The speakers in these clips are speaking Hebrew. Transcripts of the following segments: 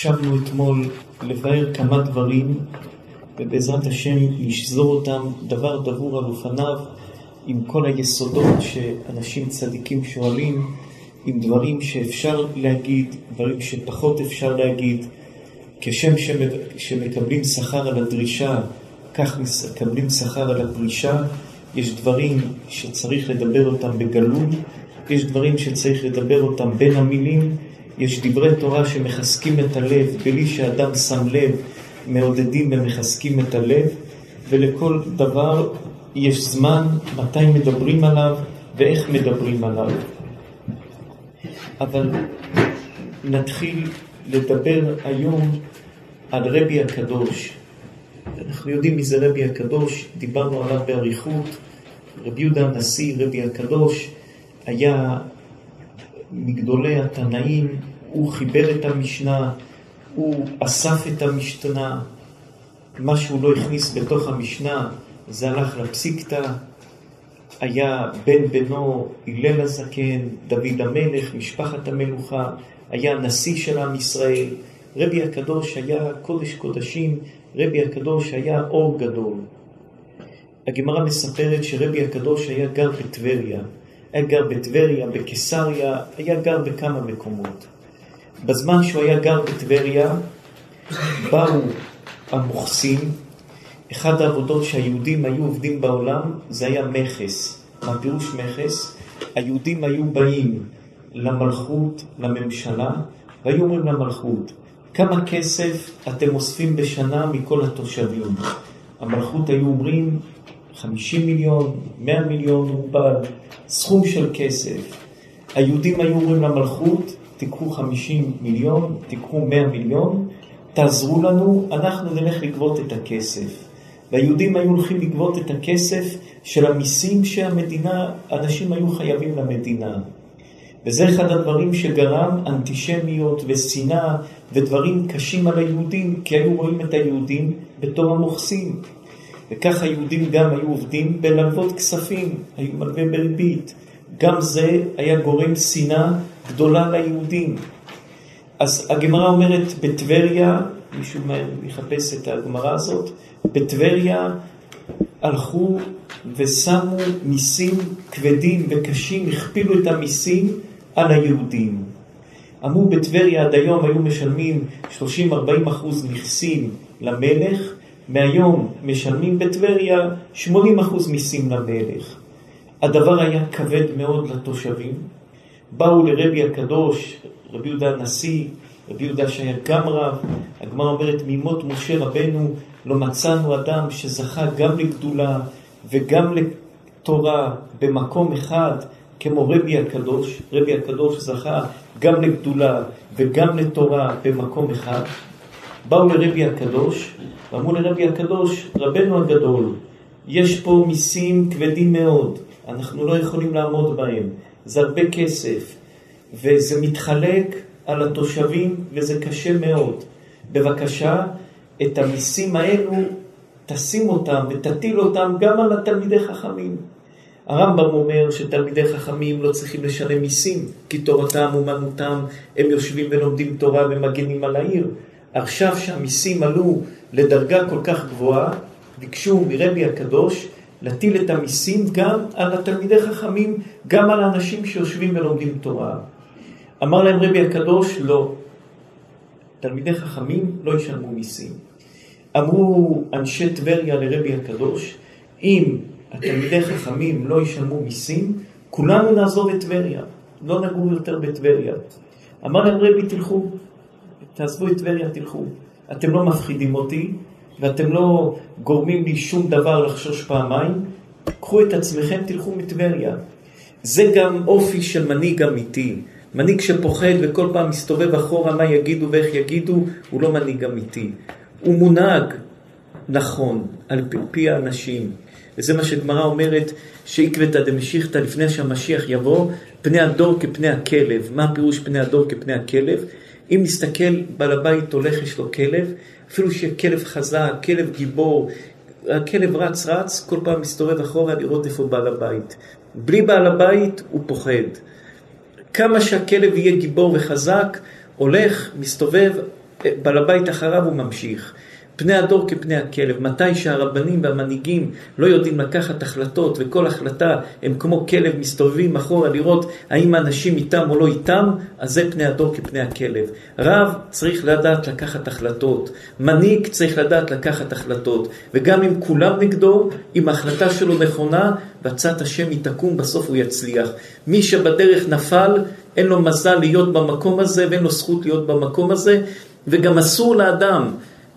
חשבנו אתמול לבאר כמה דברים, ובעזרת השם נשזור אותם דבר דבור על אופניו, עם כל היסודות שאנשים צדיקים שואלים, עם דברים שאפשר להגיד, דברים שפחות אפשר להגיד. כשם שמקבלים שכר על הדרישה, כך מקבלים שכר על הפרישה. יש דברים שצריך לדבר אותם בגלוי, יש דברים שצריך לדבר אותם בין המילים, יש דברי תורה שמחזקים את הלב בלי שאדם שם לב, מעודדים ומחזקים את הלב, ולכל דבר יש זמן מתי מדברים עליו ואיך מדברים עליו. אבל נתחיל לדבר היום על רבי הקדוש. אנחנו יודעים מי זה רבי הקדוש, דיברנו עליו באריכות. רבי יהודה הנשיא, רבי הקדוש, היה מגדולי התנאים, הוא חיבר את המשנה, הוא אסף את המשתנה, מה שהוא לא הכניס בתוך המשנה זה הלך לפסיקתא, היה בן בנו הלל הזקן, דוד המלך, משפחת המלוכה, היה נשיא של עם ישראל. רבי הקדוש היה קודש קודשים, רבי הקדוש היה אור גדול. הגמרא מספרת שרבי הקדוש היה גר בטבריה. היה גר בטבריה, בקיסריה, היה גר בכמה מקומות. בזמן שהוא היה גר בטבריה, באו המוכסים, אחד העבודות שהיהודים היו עובדים בעולם זה היה מכס. מה פירוש מכס? היהודים היו באים למלכות, לממשלה, והיו אומרים למלכות, כמה כסף אתם אוספים בשנה מכל התושבים? המלכות היו אומרים 50 מיליון, 100 מיליון רובל, סכום של כסף. היהודים היו אומרים למלכות, תיקחו 50 מיליון, תיקחו 100 מיליון, תעזרו לנו, אנחנו נלך לגבות את הכסף. והיהודים היו הולכים לגבות את הכסף של המיסים שהמדינה, אנשים היו חייבים למדינה. וזה אחד הדברים שגרם אנטישמיות ושנאה ודברים קשים על היהודים, כי היו רואים את היהודים בתור המוכסים. וכך היהודים גם היו עובדים בללוות כספים, היו מלווים בריבית. גם זה היה גורם שנאה גדולה ליהודים. אז הגמרא אומרת בטבריה, מישהו מחפש את הגמרא הזאת, בטבריה הלכו ושמו מיסים כבדים וקשים, הכפילו את המיסים על היהודים. אמרו בטבריה עד היום היו משלמים 30-40 אחוז מיסים למלך, מהיום משלמים בטבריה 80 אחוז מיסים למלך. הדבר היה כבד מאוד לתושבים. באו לרבי הקדוש, רבי יהודה הנשיא, רבי יהודה שהיה גם רב, הגמרא אומרת מימות משה רבנו לא מצאנו אדם שזכה גם לגדולה וגם לתורה במקום אחד כמו רבי הקדוש, רבי הקדוש זכה גם לגדולה וגם לתורה במקום אחד. באו לרבי הקדוש ואמרו לרבי הקדוש, רבנו הגדול, יש פה מיסים כבדים מאוד, אנחנו לא יכולים לעמוד בהם, זה הרבה כסף, וזה מתחלק על התושבים וזה קשה מאוד. בבקשה, את המיסים האלו, תשים אותם ותטיל אותם גם על התלמידי חכמים. הרמב"ם אומר שתלמידי חכמים לא צריכים לשלם מיסים, כי תורתם אומנותם, הם יושבים ולומדים תורה ומגינים על העיר. עכשיו שהמיסים עלו לדרגה כל כך גבוהה, ביקשו מרבי הקדוש להטיל את המיסים גם על התלמידי חכמים, גם על האנשים שיושבים ולומדים תורה. אמר להם רבי הקדוש, לא. תלמידי חכמים לא ישלמו מיסים. אמרו אנשי טבריה לרבי הקדוש, אם התלמידי חכמים לא ישלמו מיסים, כולנו נעזוב את טבריה, לא נגור יותר בטבריה. אמר להם רבי, תלכו, תעזבו את טבריה, תלכו. אתם לא מפחידים אותי, ואתם לא גורמים לי שום דבר לחשוש פעמיים, קחו את עצמכם, תלכו מטבריה. זה גם אופי של מנהיג אמיתי. מנהיג שפוחד וכל פעם מסתובב אחורה מה יגידו ואיך יגידו, הוא לא מנהיג אמיתי. הוא מונהג נכון על פי האנשים. וזה מה שגמרא אומרת, שעקבתא דמשיחתא לפני שהמשיח יבוא, פני הדור כפני הכלב. מה הפירוש פני הדור כפני הכלב? אם נסתכל, בעל הבית הולך, יש לו כלב, אפילו שיהיה כלב חזק, כלב גיבור, הכלב רץ רץ, כל פעם מסתובב אחורה לראות איפה בעל הבית. בלי בעל הבית הוא פוחד. כמה שהכלב יהיה גיבור וחזק, הולך, מסתובב, בעל הבית אחריו הוא ממשיך. פני הדור כפני הכלב, מתי שהרבנים והמנהיגים לא יודעים לקחת החלטות וכל החלטה הם כמו כלב מסתובבים אחורה לראות האם האנשים איתם או לא איתם, אז זה פני הדור כפני הכלב. רב צריך לדעת לקחת החלטות, מנהיג צריך לדעת לקחת החלטות, וגם אם כולם נגדו, אם ההחלטה שלו נכונה, בצד השם היא תקום, בסוף הוא יצליח. מי שבדרך נפל, אין לו מזל להיות במקום הזה ואין לו זכות להיות במקום הזה, וגם אסור לאדם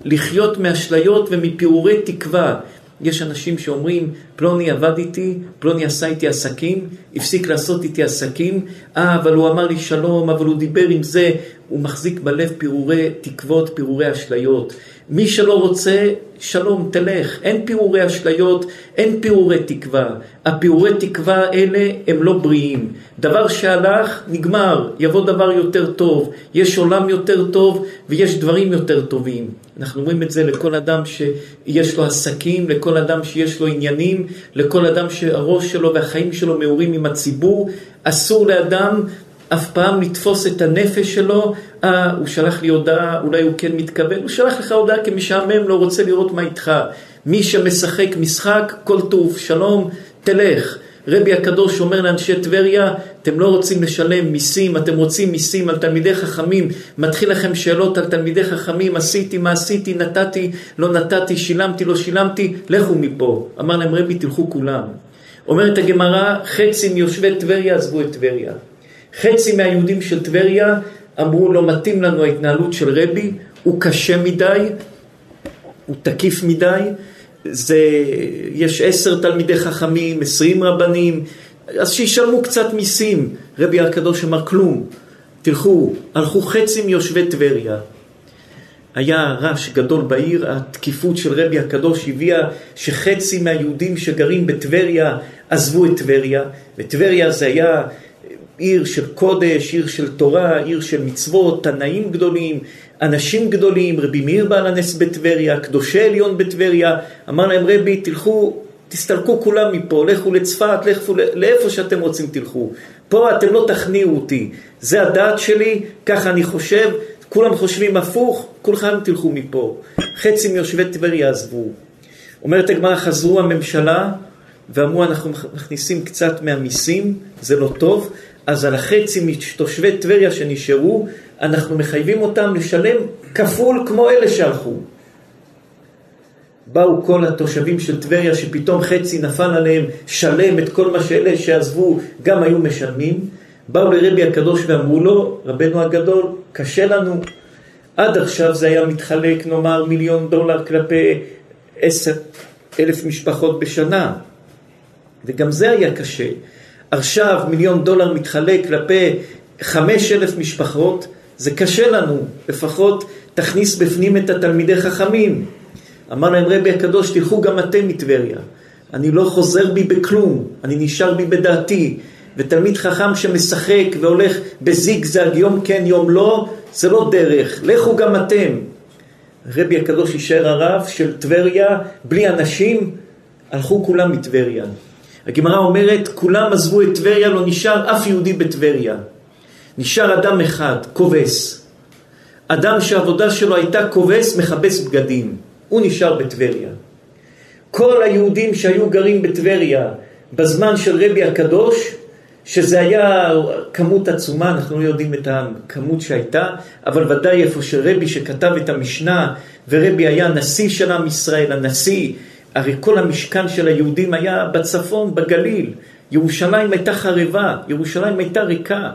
לחיות מאשליות ומפירורי תקווה. יש אנשים שאומרים, פלוני עבד איתי, פלוני עשה איתי עסקים, הפסיק לעשות איתי עסקים, אה, אבל הוא אמר לי שלום, אבל הוא דיבר עם זה, הוא מחזיק בלב פירורי תקוות, פירורי אשליות. מי שלא רוצה, שלום, תלך. אין פירורי אשליות, אין פירורי תקווה. הפירורי תקווה האלה הם לא בריאים. דבר שהלך, נגמר. יבוא דבר יותר טוב. יש עולם יותר טוב ויש דברים יותר טובים. אנחנו אומרים את זה לכל אדם שיש לו עסקים, לכל אדם שיש לו עניינים, לכל אדם שהראש שלו והחיים שלו מעורים עם הציבור. אסור לאדם אף פעם לתפוס את הנפש שלו, אה, הוא שלח לי הודעה, אולי הוא כן מתכוון, הוא שלח לך הודעה כמשעמם, לא רוצה לראות מה איתך. מי שמשחק משחק, כל טוב, שלום, תלך. רבי הקדוש אומר לאנשי טבריה, אתם לא רוצים לשלם מיסים, אתם רוצים מיסים על תלמידי חכמים, מתחיל לכם שאלות על תלמידי חכמים, עשיתי, מה עשיתי, נתתי, לא נתתי, שילמתי, לא שילמתי, לכו מפה. אמר להם רבי, תלכו כולם. אומרת הגמרא, חצי מיושבי טבריה עזבו את טבריה. חצי מהיהודים של טבריה אמרו לא מתאים לנו ההתנהלות של רבי, הוא קשה מדי, הוא תקיף מדי, זה, יש עשר תלמידי חכמים, עשרים רבנים, אז שישלמו קצת מיסים. רבי הקדוש אמר כלום, תלכו, הלכו חצי מיושבי טבריה. היה רעש גדול בעיר, התקיפות של רבי הקדוש הביאה שחצי מהיהודים שגרים בטבריה עזבו את טבריה, וטבריה זה היה עיר של קודש, עיר של תורה, עיר של מצוות, תנאים גדולים, אנשים גדולים, רבי מאיר בעל הנס בטבריה, קדושי עליון בטבריה, אמר להם רבי, תלכו, תסתלקו כולם מפה, לכו לצפת, לכו לאיפה שאתם רוצים תלכו. פה אתם לא תכניעו אותי, זה הדעת שלי, ככה אני חושב, כולם חושבים הפוך, כולכם תלכו מפה. חצי מיושבי טבריה עזבו. אומרת הגמרא, חזרו הממשלה ואמרו אנחנו מכניסים קצת מהמיסים, זה לא טוב, אז על החצי מתושבי טבריה שנשארו, אנחנו מחייבים אותם לשלם כפול כמו אלה שהלכו. באו כל התושבים של טבריה שפתאום חצי נפל עליהם, שלם את כל מה שאלה שעזבו גם היו משלמים. באו לרבי הקדוש ואמרו לו, רבנו הגדול, קשה לנו. עד עכשיו זה היה מתחלק נאמר מיליון דולר כלפי עשר אלף משפחות בשנה. וגם זה היה קשה. עכשיו מיליון דולר מתחלק כלפי חמש אלף משפחות, זה קשה לנו, לפחות תכניס בפנים את התלמידי חכמים. אמר להם רבי הקדוש, תלכו גם אתם מטבריה. אני לא חוזר בי בכלום, אני נשאר בי בדעתי. ותלמיד חכם שמשחק והולך בזיגזג יום כן יום לא, זה לא דרך, לכו גם אתם. רבי הקדוש יישאר הרב של טבריה, בלי אנשים, הלכו כולם מטבריה. הגמרא אומרת, כולם עזבו את טבריה, לא נשאר אף יהודי בטבריה. נשאר אדם אחד, כובס. אדם שהעבודה שלו הייתה כובס, מכבס בגדים. הוא נשאר בטבריה. כל היהודים שהיו גרים בטבריה בזמן של רבי הקדוש, שזה היה כמות עצומה, אנחנו לא יודעים את הכמות שהייתה, אבל ודאי איפה שרבי שכתב את המשנה, ורבי היה נשיא של עם ישראל, הנשיא הרי כל המשכן של היהודים היה בצפון, בגליל. ירושלים הייתה חרבה, ירושלים הייתה ריקה.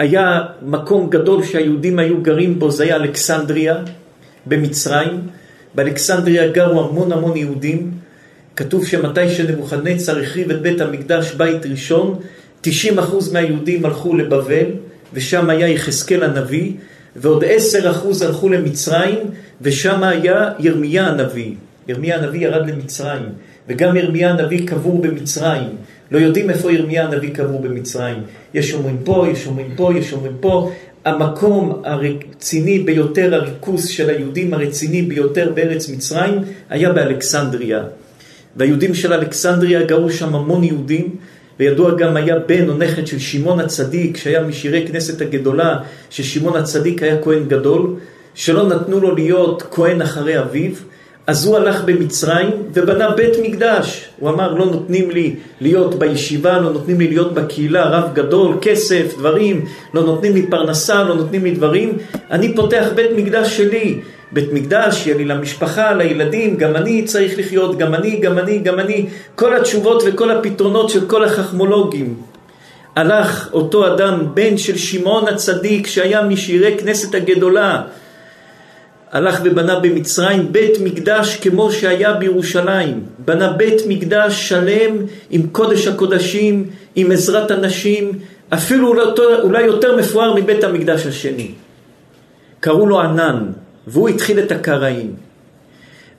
היה מקום גדול שהיהודים היו גרים בו, זה היה אלכסנדריה במצרים. באלכסנדריה גרו המון המון יהודים. כתוב שמתי שנבוכדנצר החריב את בית המקדש, בית ראשון, 90% מהיהודים הלכו לבבל, ושם היה יחזקאל הנביא, ועוד 10% הלכו למצרים, ושם היה ירמיה הנביא. ירמיה הנביא ירד למצרים, וגם ירמיה הנביא קבור במצרים. לא יודעים איפה ירמיה הנביא קבור במצרים. יש אומרים פה, יש אומרים פה, יש אומרים פה. המקום הרציני ביותר, הריכוז של היהודים הרציני ביותר בארץ מצרים, היה באלכסנדריה. והיהודים של אלכסנדריה גרו שם המון יהודים, וידוע גם היה בן או נכד של שמעון הצדיק, שהיה משירי כנסת הגדולה, ששמעון הצדיק היה כהן גדול, שלא נתנו לו להיות כהן אחרי אביו, אז הוא הלך במצרים ובנה בית מקדש. הוא אמר, לא נותנים לי להיות בישיבה, לא נותנים לי להיות בקהילה, רב גדול, כסף, דברים, לא נותנים לי פרנסה, לא נותנים לי דברים. אני פותח בית מקדש שלי. בית מקדש, יהיה לי למשפחה, לילדים, גם אני צריך לחיות, גם אני, גם אני, גם אני. כל התשובות וכל הפתרונות של כל החכמולוגים. הלך אותו אדם, בן של שמעון הצדיק, שהיה משירי כנסת הגדולה, הלך ובנה במצרים בית מקדש כמו שהיה בירושלים. בנה בית מקדש שלם עם קודש הקודשים, עם עזרת הנשים, אפילו אולי יותר מפואר מבית המקדש השני. קראו לו ענן, והוא התחיל את הקראים.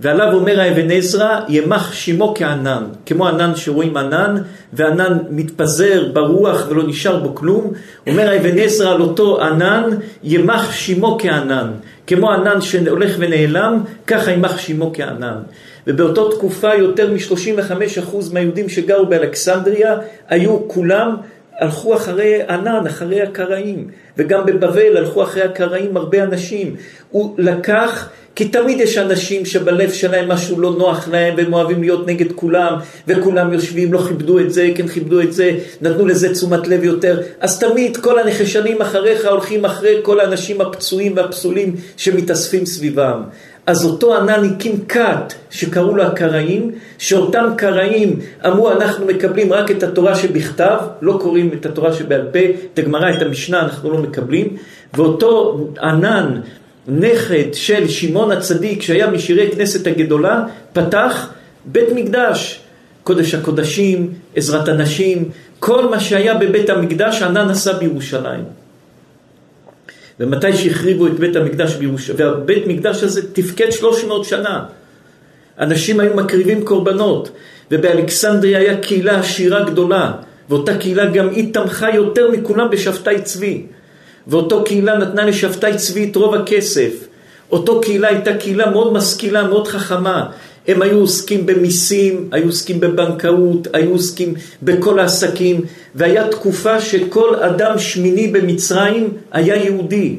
ועליו אומר האבן עזרא, ימח שמו כענן, כמו ענן שרואים ענן, וענן מתפזר ברוח ולא נשאר בו כלום. אומר האבן עזרא על אותו ענן, ימח שמו כענן. כמו ענן שהולך ונעלם, ככה ימח שמו כענן. ובאותה תקופה יותר מ-35% מהיהודים שגרו באלכסנדריה היו כולם הלכו אחרי ענן, אחרי הקראים, וגם בבבל הלכו אחרי הקראים הרבה אנשים. הוא לקח כי תמיד יש אנשים שבלב שלהם משהו לא נוח להם והם אוהבים להיות נגד כולם וכולם יושבים, לא כיבדו את זה, כן כיבדו את זה, נתנו לזה תשומת לב יותר. אז תמיד כל הנחשנים אחריך הולכים אחרי כל האנשים הפצועים והפסולים שמתאספים סביבם. אז אותו ענן הקים כת שקראו לו הקראים, שאותם קראים אמרו אנחנו מקבלים רק את התורה שבכתב, לא קוראים את התורה שבעל פה, את הגמרא, את המשנה אנחנו לא מקבלים, ואותו ענן נכד של שמעון הצדיק שהיה משירי כנסת הגדולה, פתח בית מקדש, קודש הקודשים, עזרת הנשים, כל מה שהיה בבית המקדש ענן עשה בירושלים. ומתי שהחריבו את בית המקדש בירושלים, והבית מקדש הזה תפקד 300 שנה. אנשים היו מקריבים קורבנות, ובאלכסנדריה היה קהילה עשירה גדולה, ואותה קהילה גם היא תמכה יותר מכולם בשבתאי צבי. ואותו קהילה נתנה לשבתאי צבי את רוב הכסף. אותו קהילה הייתה קהילה מאוד משכילה, מאוד חכמה. הם היו עוסקים במיסים, היו עוסקים בבנקאות, היו עוסקים בכל העסקים, והיה תקופה שכל אדם שמיני במצרים היה יהודי.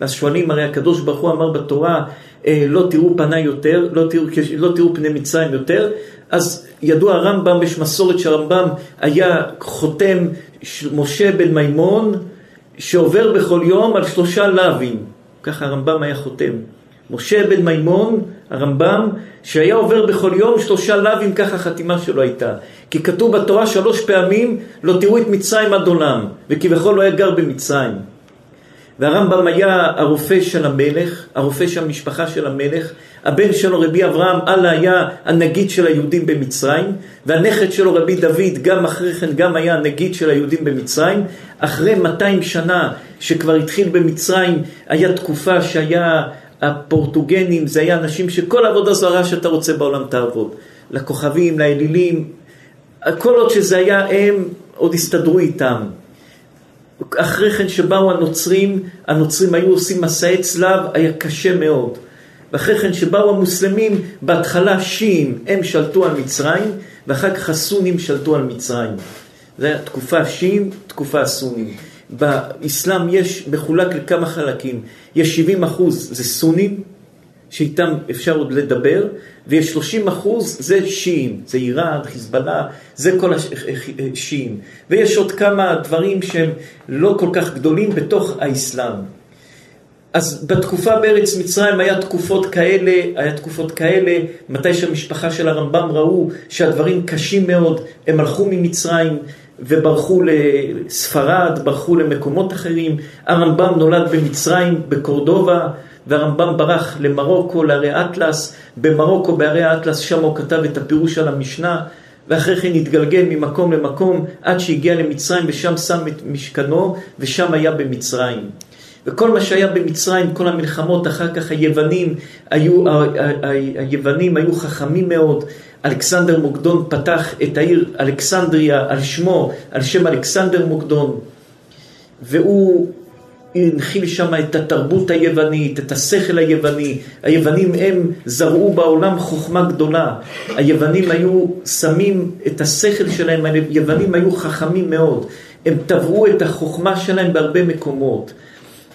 ואז שואלים, הרי הקדוש ברוך הוא אמר בתורה, אה, לא תראו פניי יותר, לא תראו, לא תראו פני מצרים יותר, אז ידוע הרמב"ם, יש מסורת שהרמב"ם היה חותם משה בן מימון, שעובר בכל יום על שלושה לאווים, ככה הרמב"ם היה חותם. משה בן מימון, הרמב"ם, שהיה עובר בכל יום שלושה לאווים, ככה החתימה שלו הייתה. כי כתוב בתורה שלוש פעמים, לא תראו את מצרים עד עולם, וכביכול לא היה גר במצרים. והרמב"ם היה הרופא של המלך, הרופא של המשפחה של המלך, הבן שלו רבי אברהם, אללה היה הנגיד של היהודים במצרים, והנכד שלו רבי דוד, גם אחרי כן גם היה הנגיד של היהודים במצרים. אחרי 200 שנה שכבר התחיל במצרים, היה תקופה שהיה הפורטוגנים, זה היה אנשים שכל עבודה זרה שאתה רוצה בעולם תעבוד. לכוכבים, לאלילים, כל עוד שזה היה הם, עוד הסתדרו איתם. אחרי כן שבאו הנוצרים, הנוצרים היו עושים מסעי צלב, היה קשה מאוד. ואחרי כן שבאו המוסלמים, בהתחלה שיעים, הם שלטו על מצרים, ואחר כך הסונים שלטו על מצרים. זו הייתה תקופה שיעים, תקופה הסונים. באסלאם יש, מחולק לכמה חלקים. יש 70 אחוז זה סונים, שאיתם אפשר עוד לדבר, ויש 30 אחוז זה שיעים, זה איראן, חיזבאללה, זה כל השיעים. ויש עוד כמה דברים שהם לא כל כך גדולים בתוך האסלאם. אז בתקופה בארץ מצרים היה תקופות כאלה, היה תקופות כאלה, מתי שהמשפחה של הרמב"ם ראו שהדברים קשים מאוד, הם הלכו ממצרים וברחו לספרד, ברחו למקומות אחרים. הרמב"ם נולד במצרים, בקורדובה, והרמב"ם ברח למרוקו, להרי אטלס. במרוקו, בהרי אטלס, שם הוא כתב את הפירוש על המשנה, ואחרי כן התגלגל ממקום למקום עד שהגיע למצרים ושם שם את משכנו, ושם היה במצרים. וכל מה שהיה במצרים, כל המלחמות, אחר כך היוונים היו, היוונים היו חכמים מאוד. אלכסנדר מוקדון פתח את העיר אלכסנדריה על שמו, על שם אלכסנדר מוקדון. והוא הנחיל שם את התרבות היוונית, את השכל היווני. היוונים הם זרעו בעולם חוכמה גדולה. היוונים היו שמים את השכל שלהם, היוונים היו חכמים מאוד. הם טבעו את החוכמה שלהם בהרבה מקומות.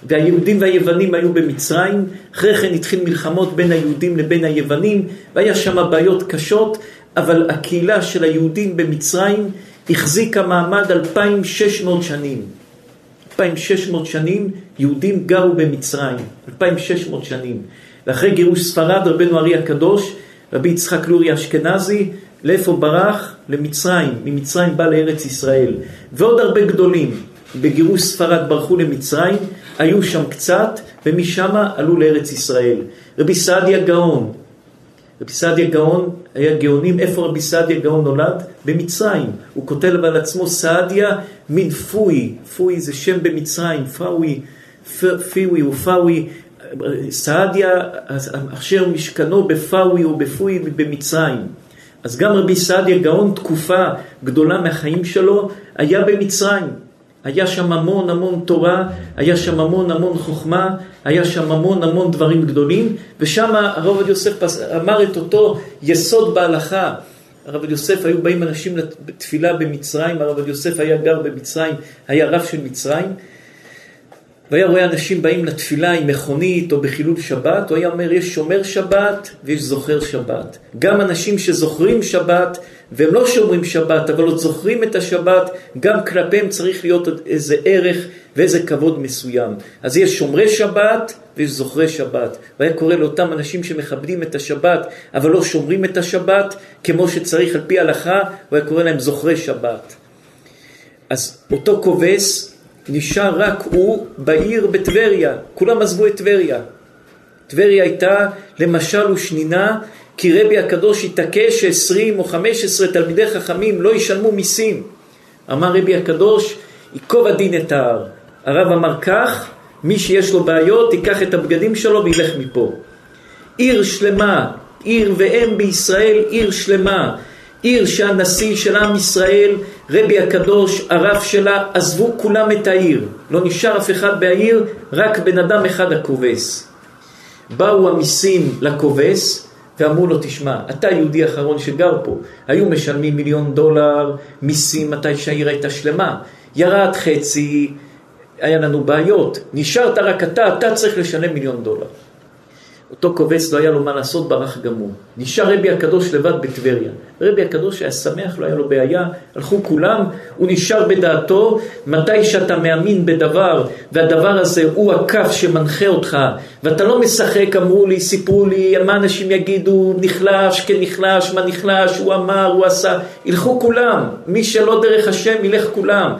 והיהודים והיוונים היו במצרים, אחרי כן התחיל מלחמות בין היהודים לבין היוונים, והיה שם בעיות קשות, אבל הקהילה של היהודים במצרים החזיקה מעמד 2,600 שנים. 2,600 שנים יהודים גרו במצרים, 2,600 שנים. ואחרי גירוש ספרד, רבנו ארי הקדוש, רבי יצחק לורי אשכנזי, לאיפה ברח? למצרים. ממצרים בא לארץ ישראל. ועוד הרבה גדולים. בגירוש ספרד ברחו למצרים, היו שם קצת, ומשם עלו לארץ ישראל. רבי סעדיה גאון, רבי סעדיה גאון היה גאונים, איפה רבי סעדיה גאון נולד? במצרים. הוא כותב על עצמו סעדיה מן פוי, פוי זה שם במצרים, פאווי, פיווי ופאווי, סעדיה אשר משכנו בפאווי ובפוי במצרים. אז גם רבי סעדיה גאון תקופה גדולה מהחיים שלו היה במצרים. היה שם המון המון תורה, היה שם המון המון חוכמה, היה שם המון המון דברים גדולים, ושם הרב עובדיה יוסף אמר את אותו יסוד בהלכה. הרב עובדיה יוסף, היו באים אנשים לתפילה במצרים, הרב עובדיה יוסף היה גר במצרים, היה רב של מצרים, והיה רואה אנשים באים לתפילה עם מכונית או בחילול שבת, הוא היה אומר, יש שומר שבת ויש זוכר שבת. גם אנשים שזוכרים שבת והם לא שומרים שבת, אבל עוד זוכרים את השבת, גם כלפיהם צריך להיות איזה ערך ואיזה כבוד מסוים. אז יש שומרי שבת ויש זוכרי שבת. והיה קורא לאותם אנשים שמכבדים את השבת, אבל לא שומרים את השבת, כמו שצריך על פי ההלכה, הוא היה קורא להם זוכרי שבת. אז אותו כובס נשאר רק הוא בעיר בטבריה, כולם עזבו את טבריה. טבריה הייתה למשל ושנינה כי רבי הקדוש התעקש ש-20 או 15 תלמידי חכמים לא ישלמו מיסים. אמר רבי הקדוש, ייקוב הדין את ההר. הרב אמר כך, מי שיש לו בעיות ייקח את הבגדים שלו וילך מפה. עיר שלמה, עיר ואם בישראל, עיר שלמה. עיר שהנשיא של עם ישראל, רבי הקדוש, הרב שלה, עזבו כולם את העיר. לא נשאר אף אחד בעיר, רק בן אדם אחד הכובס. באו המיסים לכובס, ואמרו לו, תשמע, אתה יהודי אחרון שגר פה, היו משלמים מיליון דולר מיסים מתי שהעיר הייתה שלמה, ירד חצי, היה לנו בעיות, נשארת רק אתה, אתה צריך לשלם מיליון דולר. אותו כובס לא היה לו מה לעשות, ברח הוא. נשאר רבי הקדוש לבד בטבריה. רבי הקדוש היה שמח, לא היה לו בעיה, הלכו כולם, הוא נשאר בדעתו, מתי שאתה מאמין בדבר, והדבר הזה הוא הכף שמנחה אותך, ואתה לא משחק, אמרו לי, סיפרו לי, מה אנשים יגידו, נחלש, כן נחלש, מה נחלש, הוא אמר, הוא עשה, ילכו כולם, מי שלא דרך השם ילך כולם.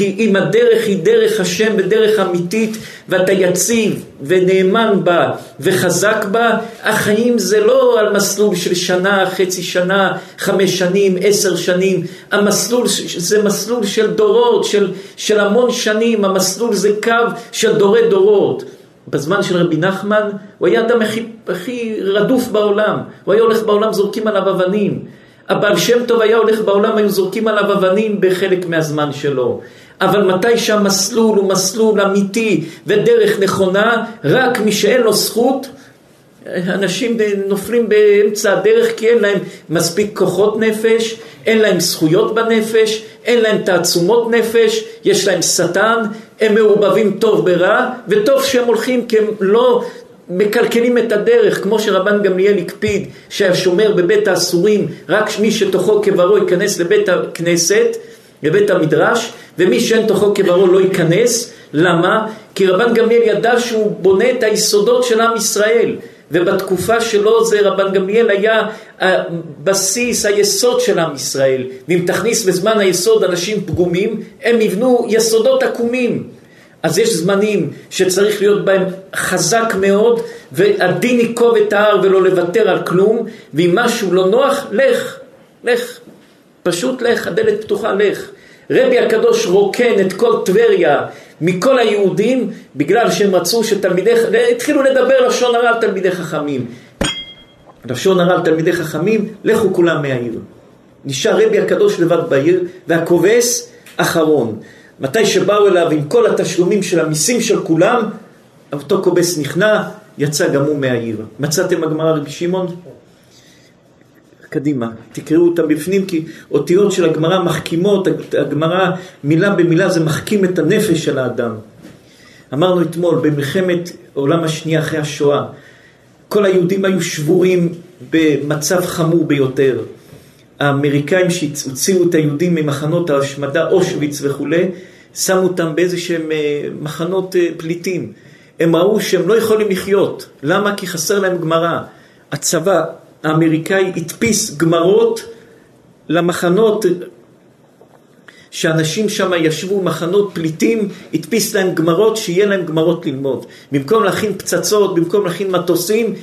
כי אם הדרך היא דרך השם ודרך אמיתית ואתה יציב ונאמן בה וחזק בה, החיים זה לא על מסלול של שנה, חצי שנה, חמש שנים, עשר שנים, המסלול זה מסלול של דורות, של, של המון שנים, המסלול זה קו של דורי דורות. בזמן של רבי נחמן הוא היה אדם הכי, הכי רדוף בעולם, הוא היה הולך בעולם זורקים עליו אבנים. הבעל שם טוב היה הולך בעולם, היו זורקים עליו אבנים בחלק מהזמן שלו. אבל מתי שהמסלול הוא מסלול אמיתי ודרך נכונה, רק מי שאין לו זכות, אנשים נופלים באמצע הדרך כי אין להם מספיק כוחות נפש, אין להם זכויות בנפש, אין להם תעצומות נפש, יש להם שטן, הם מעורבבים טוב ברע, וטוב שהם הולכים כי הם לא מקלקלים את הדרך, כמו שרבן גמליאל הקפיד שהשומר בבית האסורים, רק מי שתוכו כברו ייכנס לבית הכנסת, לבית המדרש, ומי שאין תוכו כברו לא ייכנס. למה? כי רבן גמליאל ידע שהוא בונה את היסודות של עם ישראל. ובתקופה שלו זה רבן גמליאל היה הבסיס, היסוד של עם ישראל. ואם תכניס בזמן היסוד אנשים פגומים, הם יבנו יסודות עקומים. אז יש זמנים שצריך להיות בהם חזק מאוד, והדין ייקוב את ההר ולא לוותר על כלום, ואם משהו לא נוח, לך, לך, פשוט לך, הדלת פתוחה, לך. רבי הקדוש רוקן את כל טבריה מכל היהודים בגלל רצו שתלמידי, התחילו לדבר לשון הרע על תלמידי חכמים. לשון הרע על תלמידי חכמים, לכו כולם מהעיר. נשאר רבי הקדוש לבד בעיר, והכובס אחרון. מתי שבאו אליו עם כל התשלומים של המיסים של כולם, אותו כובס נכנע, יצא גם הוא מהעיר. מצאתם הגמרא רבי שמעון? קדימה, תקראו אותם בפנים כי אותיות של הגמרא מחכימות, הגמרא מילה במילה זה מחכים את הנפש של האדם. אמרנו אתמול, במלחמת העולם השנייה אחרי השואה, כל היהודים היו שבורים במצב חמור ביותר. האמריקאים שהוציאו את היהודים ממחנות ההשמדה, אושוויץ וכולי, שמו אותם באיזה שהם אה, מחנות אה, פליטים. הם ראו שהם לא יכולים לחיות. למה? כי חסר להם גמרא. הצבא האמריקאי הדפיס גמרות למחנות שאנשים שם ישבו מחנות פליטים, הדפיס להם גמרות, שיהיה להם גמרות ללמוד. במקום להכין פצצות, במקום להכין מטוסים,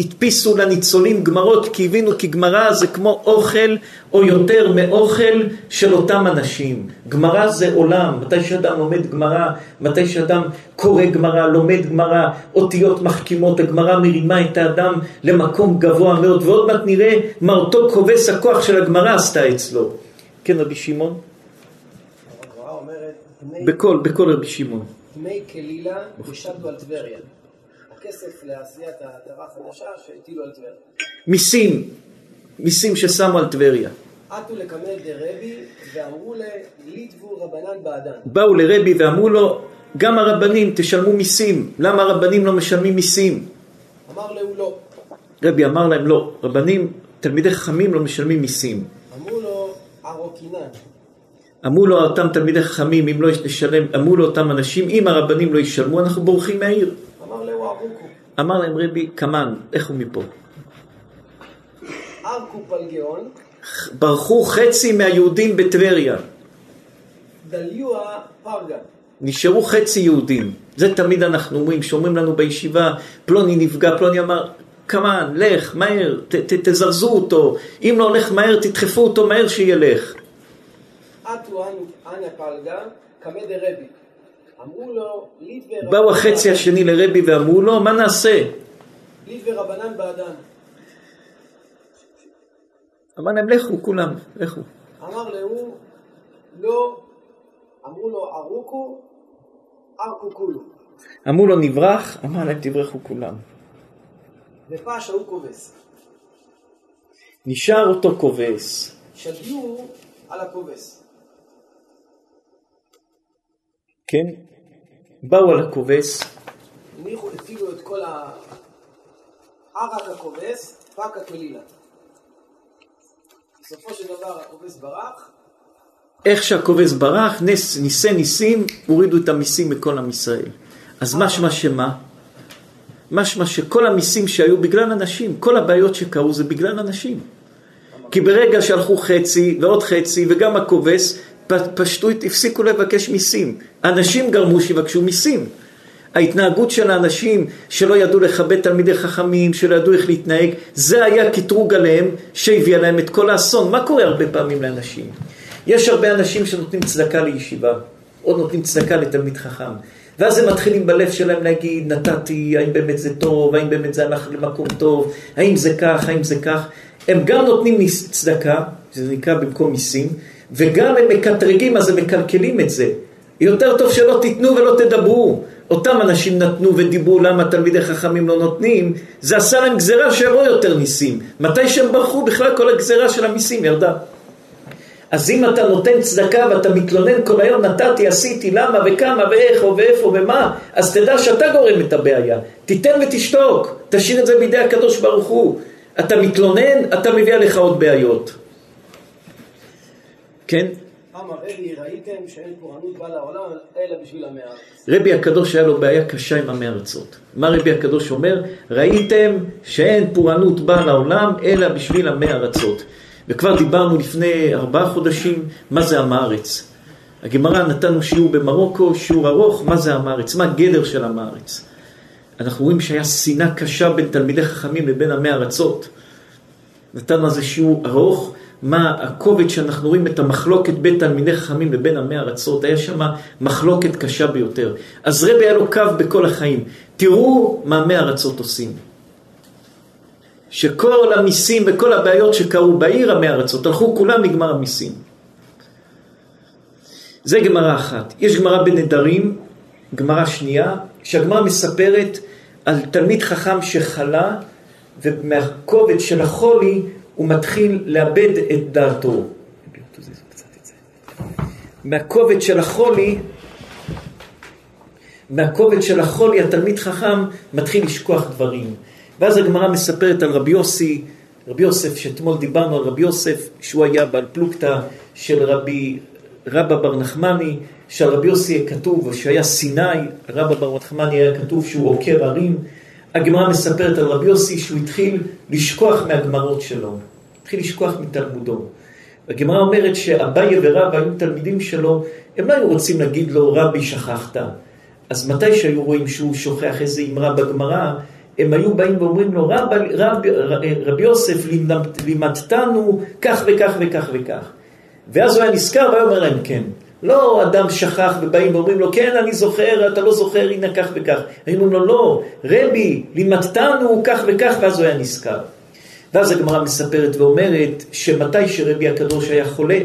הדפיסו לניצולים גמרות, כי הבינו כי גמרא זה כמו אוכל, או יותר מאוכל של אותם אנשים. גמרא זה עולם, מתי שאדם לומד גמרא, מתי שאדם קורא גמרא, לומד גמרא, אותיות מחכימות, הגמרא מרימה את האדם למקום גבוה מאוד, ועוד מעט נראה מה אותו כובס הכוח של הגמרא עשתה אצלו. כן, רבי שמעון? בקול, בקול רבי שמעון. דמי כלילה השתנו על טבריה. הכסף לעשיית העטרה החדשה שהטילו על טבריה. מיסים, מיסים ששמו על טבריה. עטו לקמל דרבי ואמרו ליטבו רבנן בעדן. באו לרבי ואמרו לו, גם הרבנים תשלמו מיסים, למה הרבנים לא משלמים מיסים? אמר להו לא. רבי אמר להם לא, רבנים, תלמידי חכמים לא משלמים מיסים. אמרו לו ערוקינן. אמרו לו אותם תלמידי חכמים, אם לא נשלם, אמרו לו אותם אנשים, אם הרבנים לא ישלמו, אנחנו בורחים מהעיר. אמר להם רבי, קמן, לכו מפה. ארקו פלגיון, ברחו חצי מהיהודים בטבריה. דליוה פרגה. נשארו חצי יהודים. זה תמיד אנחנו אומרים, שאומרים לנו בישיבה, פלוני נפגע, פלוני אמר, קמן, לך, מהר, ת, ת, תזרזו אותו. אם לא הולך מהר, תדחפו אותו מהר שילך. עטו אנא פלגה קמא דרבי. אמרו לו, רבנן באו החצי השני לרבי ואמרו לו, מה נעשה? ליטבי רבנן בעדן. אמר להם, לכו כולם, לכו. אמר להו, לא, אמרו לו, ארוכו, ארקו כולו. אמרו לו, נברח, אמר להם, תברחו כולם. ופש ההוא כובס. נשאר אותו כובס. שדיו על הכובס. כן? באו על הכובס, הניחו, הציגו את כל ה... ערק הכובס, פקה כלילה. בסופו של דבר הכובס ברח, איך שהכובס ברח, נס, ניסי ניסים, הורידו את המיסים מכל עם ישראל. אז משמע שמה? משמע שכל המיסים שהיו בגלל אנשים, כל הבעיות שקרו זה בגלל אנשים. כי ברגע שהלכו חצי ועוד חצי וגם הכובס, פשטו, הפסיקו לבקש מיסים. אנשים גרמו שיבקשו מיסים. ההתנהגות של האנשים שלא ידעו לכבד תלמידי חכמים, שלא ידעו איך להתנהג, זה היה קטרוג עליהם שהביאה להם את כל האסון. מה קורה הרבה פעמים לאנשים? יש הרבה אנשים שנותנים צדקה לישיבה, או נותנים צדקה לתלמיד חכם. ואז הם מתחילים בלב שלהם להגיד, נתתי, האם באמת זה טוב, האם באמת זה הלך למקום טוב, האם זה כך, האם זה כך. הם גם נותנים צדקה, שזה נקרא במקום מיסים, וגם הם מקטרגים, אז הם מקלקלים את זה. יותר טוב שלא תיתנו ולא תדברו. אותם אנשים נתנו ודיברו למה תלמידי חכמים לא נותנים, זה עשה להם גזירה שיבואו יותר ניסים. מתי שהם ברחו בכלל כל הגזירה של המיסים ירדה. אז אם אתה נותן צדקה ואתה מתלונן כל היום, נתתי, עשיתי, למה וכמה ואיך ואיפה ומה, אז תדע שאתה גורם את הבעיה. תיתן ותשתוק, תשאיר את זה בידי הקדוש ברוך הוא. אתה מתלונן, אתה מביא עליך עוד בעיות. כן? אמר רבי ראיתם שאין פורענות באה לעולם אלא בשביל המאה. רבי הקדוש היה לו בעיה קשה עם עמי ארצות. מה רבי הקדוש אומר? ראיתם שאין פורענות באה לעולם אלא בשביל עמי ארצות. וכבר דיברנו לפני ארבעה חודשים מה זה עם הארץ. הגמרא נתנו שיעור במרוקו, שיעור ארוך, מה זה עם הארץ, מה הגדר של עם הארץ. אנחנו רואים שהיה שנאה קשה בין תלמידי חכמים לבין עמי ארצות. נתנו על זה שיעור ארוך, מה הכובד שאנחנו רואים את המחלוקת בין תלמידי חכמים לבין עמי ארצות, היה שם מחלוקת קשה ביותר. אז רבי היה לו קו בכל החיים, תראו מה עמי ארצות עושים. שכל המיסים וכל הבעיות שקרו בעיר עמי ארצות, הלכו כולם לגמר המיסים. זה גמרא אחת. יש גמרא בנדרים, גמרא שנייה, שהגמרא מספרת על תלמיד חכם שחלה, ומהכובד של החולי הוא מתחיל לאבד את דעתו. מהכובד של החולי מהכובד של החולי התלמיד חכם מתחיל לשכוח דברים. ואז הגמרא מספרת על רבי יוסי, רבי יוסף, שאתמול דיברנו על רבי יוסף, שהוא היה בעל פלוגתא של רבי רבא בר נחמני, שעל רבי יוסי כתוב שהיה סיני, רבא בר נחמני היה כתוב שהוא עוקר ערים. הגמרא מספרת על רבי יוסי שהוא התחיל לשכוח מהגמרות שלו, התחיל לשכוח מתלמודו. הגמרא אומרת שאביי ורבא היו תלמידים שלו, הם לא היו רוצים להגיד לו רבי שכחת. אז מתי שהיו רואים שהוא שוכח איזה אמרה בגמרא, הם היו באים ואומרים לו, רב, רב, רבי יוסף, לימדתנו כך וכך וכך וכך. ואז הוא היה נזכר והיה אומר להם כן. לא אדם שכח ובאים ואומרים לו, כן, אני זוכר, אתה לא זוכר, הנה כך וכך. היו אומרים לו, לא, רבי, לימדתנו כך וכך, ואז הוא היה נזכר. ואז הגמרא מספרת ואומרת שמתי שרבי הקדוש היה חולה,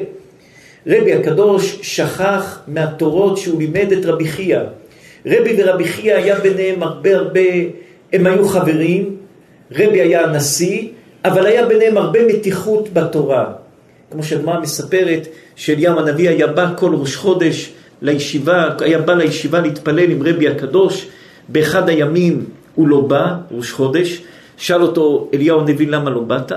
רבי הקדוש שכח מהתורות שהוא לימד את רבי חייא. רבי ורבי חייא היה ביניהם הרבה הרבה, הם היו חברים, רבי היה הנשיא, אבל היה ביניהם הרבה מתיחות בתורה. כמו שהגמרא מספרת שאליהו הנביא היה בא כל ראש חודש לישיבה, היה בא לישיבה להתפלל עם רבי הקדוש, באחד הימים הוא לא בא, ראש חודש, שאל אותו אליהו הנביא למה לא באת?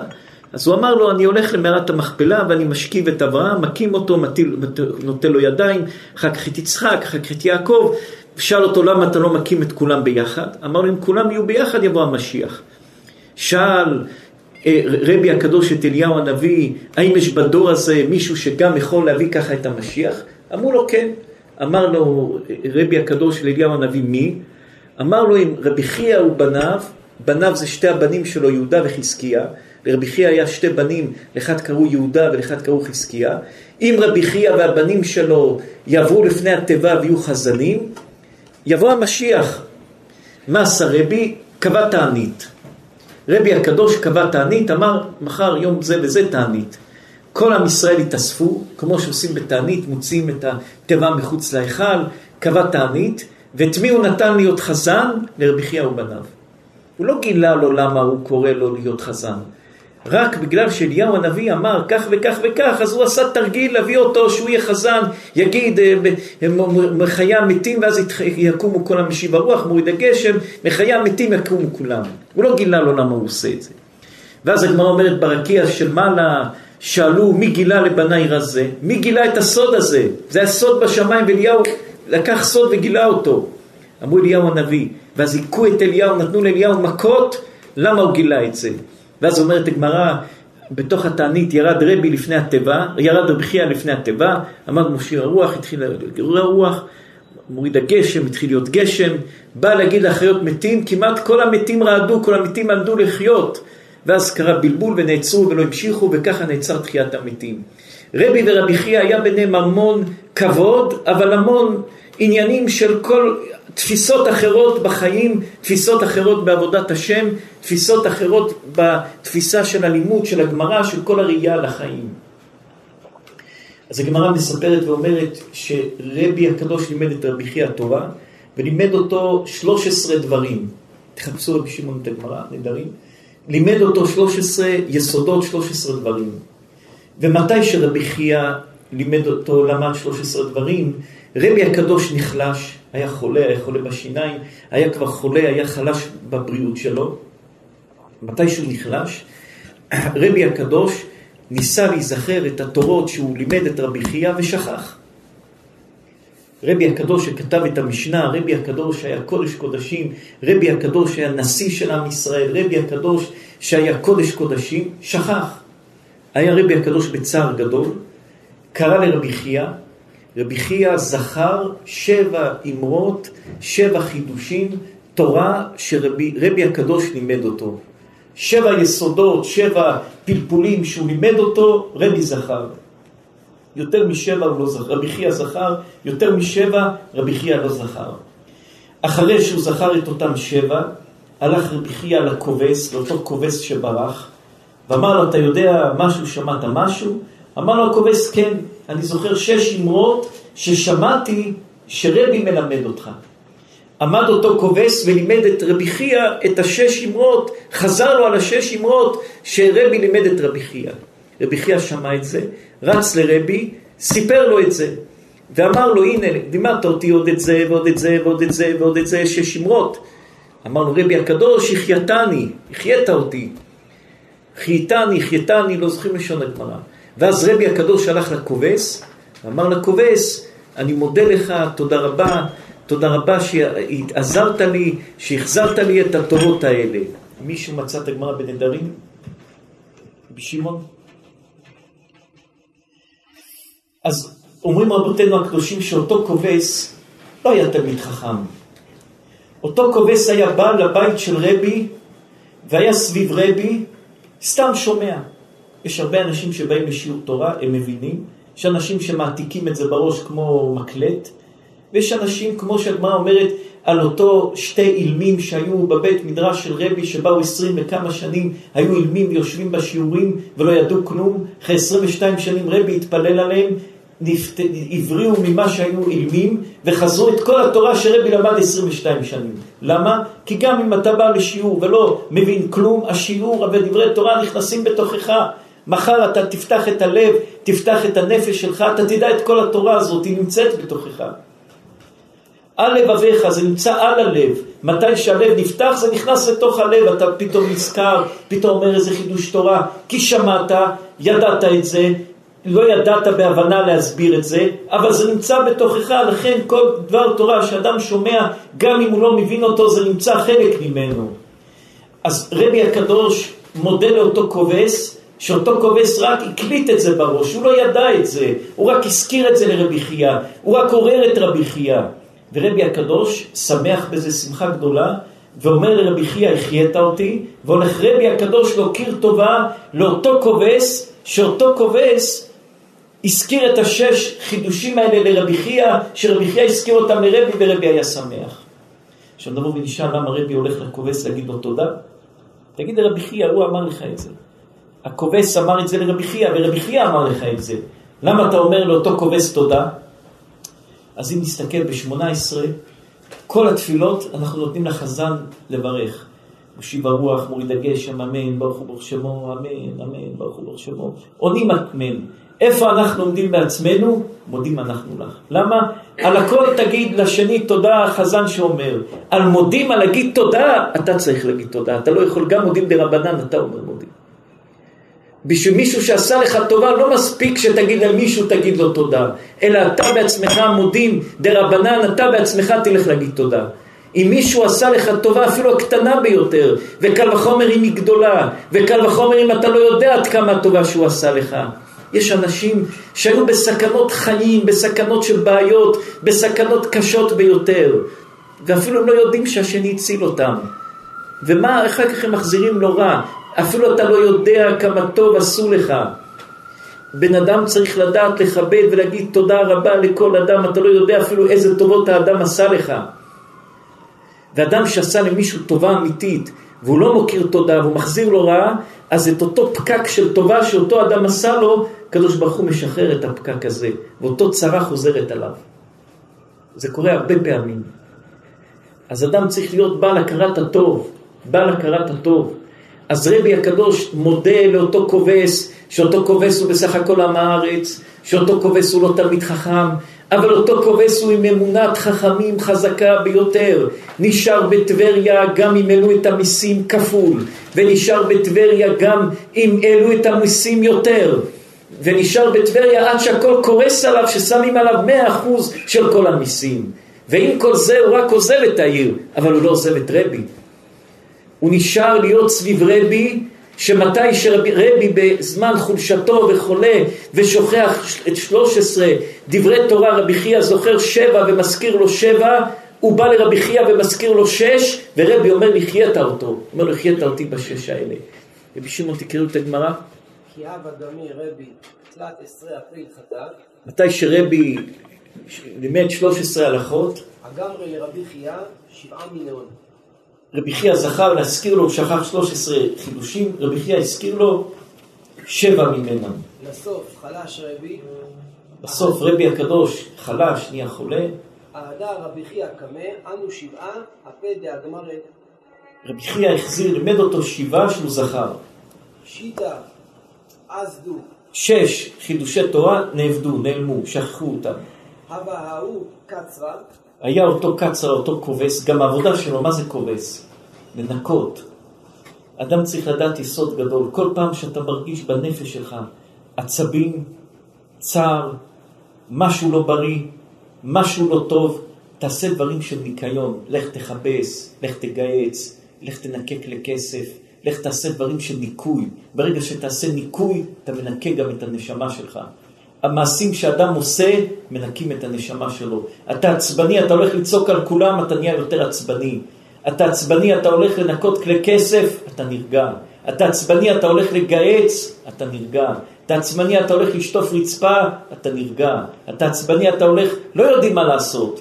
אז הוא אמר לו, אני הולך למערת המכפלה ואני משכיב את אברהם, מקים אותו, מטיל, נותן לו ידיים, אחר כך את יצחק, אחר כך את יעקב, שאל אותו למה אתה לא מקים את כולם ביחד? אמר לו, אם כולם יהיו ביחד יבוא המשיח. שאל רבי הקדוש את אליהו הנביא, האם יש בדור הזה מישהו שגם יכול להביא ככה את המשיח? אמרו לו כן. אמר לו רבי הקדוש לאליהו הנביא מי? אמר לו אם רבי חייא ובניו, בניו זה שתי הבנים שלו יהודה וחזקיה, לרבי חייא היה שתי בנים, לאחד קראו יהודה ולאחד קראו חזקיה. אם רבי חייא והבנים שלו יעברו לפני התיבה ויהיו חזנים, יבוא המשיח. מה עשה רבי? קבע תענית. רבי הקדוש קבע תענית, אמר מחר יום זה וזה תענית. כל עם ישראל התאספו, כמו שעושים בתענית, מוציאים את התיבה מחוץ להיכל, קבע תענית, ואת מי הוא נתן להיות חזן? לרבי חייא ובניו. הוא לא גילה לו למה הוא קורא לו להיות חזן. רק בגלל שאליהו הנביא אמר כך וכך וכך, אז הוא עשה תרגיל להביא אותו שהוא יהיה חזן, יגיד אה, מחיי המתים ואז יקומו כל המשיב הרוח, מוריד הגשם, מחיי המתים יקומו כולם. הוא לא גילה לו למה הוא עושה את זה. ואז הגמרא אומרת ברקיע של מעלה, שאלו מי גילה לבניי רזה? מי גילה את הסוד הזה? זה הסוד בשמיים ואליהו לקח סוד וגילה אותו. אמרו אליהו הנביא, ואז היכו את אליהו, נתנו לאליהו מכות, למה הוא גילה את זה? ואז אומרת הגמרא, בתוך התענית ירד רבי לפני התיבה, ירד רבי חייא לפני התיבה, אמר מושיר הרוח, התחיל לגרור הרוח, מוריד הגשם, התחיל להיות גשם, בא להגיד לחיות מתים, כמעט כל המתים רעדו, כל המתים עמדו לחיות, ואז קרה בלבול ונעצרו ולא המשיכו, וככה נעצר תחיית המתים. רבי ורבי חייא היה ביניהם המון כבוד, אבל המון עניינים של כל תפיסות אחרות בחיים, תפיסות אחרות בעבודת השם, תפיסות אחרות בתפיסה של הלימוד, של הגמרא, של כל הראייה על החיים. אז הגמרא מספרת ואומרת שרבי הקדוש לימד את רבי חייא התורה, ולימד אותו 13 דברים. תחפשו רבי שמעון את הגמרא, נדרים. לימד אותו 13 יסודות, 13 דברים. ומתי שרבי חייא לימד אותו, למד 13 דברים, רבי הקדוש נחלש, היה חולה, היה חולה בשיניים, היה כבר חולה, היה חלש בבריאות שלו. מתי שהוא נחלש, רבי הקדוש ניסה להיזכר את התורות שהוא לימד את רבי חייא ושכח. רבי הקדוש שכתב את המשנה, רבי הקדוש שהיה קודש קודשים, רבי הקדוש שהיה נשיא של עם ישראל, רבי הקדוש שהיה קודש קודשים, שכח. היה רבי הקדוש בצער גדול, קרא לרבי חייא, רבי חייא זכר שבע אמרות, שבע חידושים, תורה שרבי הקדוש לימד אותו. שבע יסודות, שבע פלפולים שהוא לימד אותו, רבי זכר. יותר משבע הוא לא זכר, רבי חייא זכר, יותר משבע רבי חייא לא זכר. אחרי שהוא זכר את אותם שבע, הלך רבי חייא לכובס, לאותו כובס שברח, ואמר לו, אתה יודע משהו, שמעת משהו? אמר לו הכובס, כן, אני זוכר שש אמרות ששמעתי שרבי מלמד אותך. עמד אותו כובס ולימד את רבי חייא את השש אמרות, חזר לו על השש אמרות שרבי לימד את רבי חייא. רבי חייא שמע את זה, רץ לרבי, סיפר לו את זה. ואמר לו, הנה, לימדת אותי עוד את זה ועוד את זה ועוד את זה ועוד את זה, שש שמרות. אמר לו, רבי הקדוש, החייתני, החיית אותי. חייתני, החייתני, לא זוכרים לשון הגמרא. ואז רבי הקדוש הלך לכובס, ואמר לכובס, אני מודה לך, תודה רבה, תודה רבה שעזרת לי, שהחזרת לי את התורות האלה. מישהו מצא את הגמרא בנדרים? בשמעון? אז אומרים רבותינו הקדושים שאותו כובס לא היה תלמיד חכם. אותו כובס היה בא לבית של רבי והיה סביב רבי, סתם שומע. יש הרבה אנשים שבאים לשיעור תורה, הם מבינים. יש אנשים שמעתיקים את זה בראש כמו מקלט, ויש אנשים, כמו שהגמרא אומרת, על אותו שתי אילמים שהיו בבית מדרש של רבי, שבאו עשרים וכמה שנים, היו אילמים ויושבים בשיעורים ולא ידעו כלום. אחרי עשרים ושתיים שנים רבי התפלל עליהם, נפת... הבריאו ממה שהיו אילמים, וחזרו את כל התורה שרבי למד 22 שנים. למה? כי גם אם אתה בא לשיעור ולא מבין כלום, השיעור ודברי תורה נכנסים בתוכך. מחר אתה תפתח את הלב, תפתח את הנפש שלך, אתה תדע את כל התורה הזאת, היא נמצאת בתוכך. על לבביך, זה נמצא על הלב. מתי שהלב נפתח, זה נכנס לתוך הלב, אתה פתאום נזכר, פתאום אומר איזה חידוש תורה, כי שמעת, ידעת את זה, לא ידעת בהבנה להסביר את זה, אבל זה נמצא בתוכך, לכן כל דבר תורה שאדם שומע, גם אם הוא לא מבין אותו, זה נמצא חלק ממנו. אז רבי הקדוש מודה לאותו כובס, שאותו כובס רק הקליט את זה בראש, הוא לא ידע את זה, הוא רק הזכיר את זה לרבי חייא, הוא רק עורר את רבי חייא. ורבי הקדוש שמח בזה שמחה גדולה, ואומר לרבי חייא, החיית אותי, והולך רבי הקדוש להוקיר טובה לאותו כובס, שאותו כובס הזכיר את השש חידושים האלה לרבי חייא, שרבי חייא הזכיר אותם לרבי ורבי היה שמח. עכשיו נבוא ונשאל למה רבי הולך לכובס להגיד לו תודה? תגיד לרבי חייא, הוא אמר לך את זה. הכובס אמר את זה לרבי חייא, ורבי חייא אמר לך את זה. למה אתה אומר לאותו כובס תודה? אז אם נסתכל ב-18, כל התפילות אנחנו נותנים לחזן לברך. מושיב הרוח, מוריד הגשם, אמן, ברוך הוא ברוך שמו, אמן, אמן, ברוך הוא ברוך שמו. עונים אמן. איפה אנחנו עומדים בעצמנו? מודים אנחנו לך. למה? על הכל תגיד לשני תודה החזן שאומר. על מודים, על להגיד תודה, אתה צריך להגיד תודה. אתה לא יכול, גם מודים דרבנן, אתה אומר מודים. בשביל מישהו שעשה לך טובה, לא מספיק שתגיד על מישהו, תגיד לו תודה. אלא אתה בעצמך מודים דרבנן, אתה בעצמך תלך להגיד תודה. אם מישהו עשה לך טובה אפילו הקטנה ביותר, וקל וחומר אם היא גדולה, וקל וחומר אם אתה לא יודע עד כמה טובה שהוא עשה לך. יש אנשים שהיו בסכנות חיים, בסכנות של בעיות, בסכנות קשות ביותר, ואפילו הם לא יודעים שהשני הציל אותם. ומה, אחר כך הם מחזירים לו רע, אפילו אתה לא יודע כמה טוב עשו לך. בן אדם צריך לדעת לכבד ולהגיד תודה רבה לכל אדם, אתה לא יודע אפילו איזה טובות האדם עשה לך. ואדם שעשה למישהו טובה אמיתית, והוא לא מוקיר תודה והוא מחזיר לו רעה, אז את אותו פקק של טובה שאותו אדם עשה לו, הקדוש ברוך הוא משחרר את הפקק הזה, ואותו צרה חוזרת עליו. זה קורה הרבה פעמים. אז אדם צריך להיות בעל הכרת הטוב, בעל הכרת הטוב. אז רבי הקדוש מודה לאותו כובס, שאותו כובס הוא בסך הכל עם הארץ, שאותו כובס הוא לא תלמיד חכם, אבל אותו כובס הוא עם אמונת חכמים חזקה ביותר. נשאר בטבריה גם אם העלו את המיסים כפול, ונשאר בטבריה גם אם העלו את המיסים יותר. ונשאר בטבריה עד שהכל קורס עליו, ששמים עליו מאה אחוז של כל המיסים. ועם כל זה הוא רק עוזב את העיר, אבל הוא לא עוזב את רבי. הוא נשאר להיות סביב רבי, שמתי שרבי בזמן חולשתו וחולה ושוכח את 13 דברי תורה, רבי חייא זוכר שבע ומזכיר לו שבע, הוא בא לרבי חייא ומזכיר לו שש, ורבי אומר לי חיית אותו, אומר לו חיית אותי בשש האלה. רבי שמעון תקראו את הגמרא. כי אבא דמי רבי תלת עשרה אפריל חטא. מתי שרבי לימד 13 הלכות. אגמרי לרבי חייא שבעה מיליון. רבי חייא זכר להזכיר לו, הוא שכח 13 חידושים, רבי חייא הזכיר לו שבע ממנם. לסוף חלש רבי. בסוף רבי הקדוש חלש, נהיה חולה. אהדה רבי חייא קמא, אנו שבעה, הפה דאגמרי. רבי חייא החזיר, לימד אותו שבעה שהוא זכר. שיטה, אז דו. שש חידושי תורה נאבדו, נעלמו, שכחו אותם. הווה ההוא קצרה, היה אותו קצר, אותו כובס, גם העבודה שלו, מה זה כובס? לנקות. אדם צריך לדעת יסוד גדול. כל פעם שאתה מרגיש בנפש שלך עצבים, צער, משהו לא בריא, משהו לא טוב, תעשה דברים של ניקיון. לך תכבס, לך תגייץ, לך תנקק לכסף, לך תעשה דברים של ניקוי. ברגע שתעשה ניקוי, אתה מנקה גם את הנשמה שלך. המעשים שאדם עושה, מנקים את הנשמה שלו. אתה עצבני, אתה הולך לצעוק על כולם, אתה נהיה יותר עצבני. אתה עצבני, אתה הולך לנקות כלי כסף, אתה נרגע. אתה עצבני, אתה הולך לגהץ, אתה נרגע. אתה עצבני, אתה הולך לשטוף רצפה, אתה נרגע. אתה עצבני, אתה הולך, לא יודעים מה לעשות.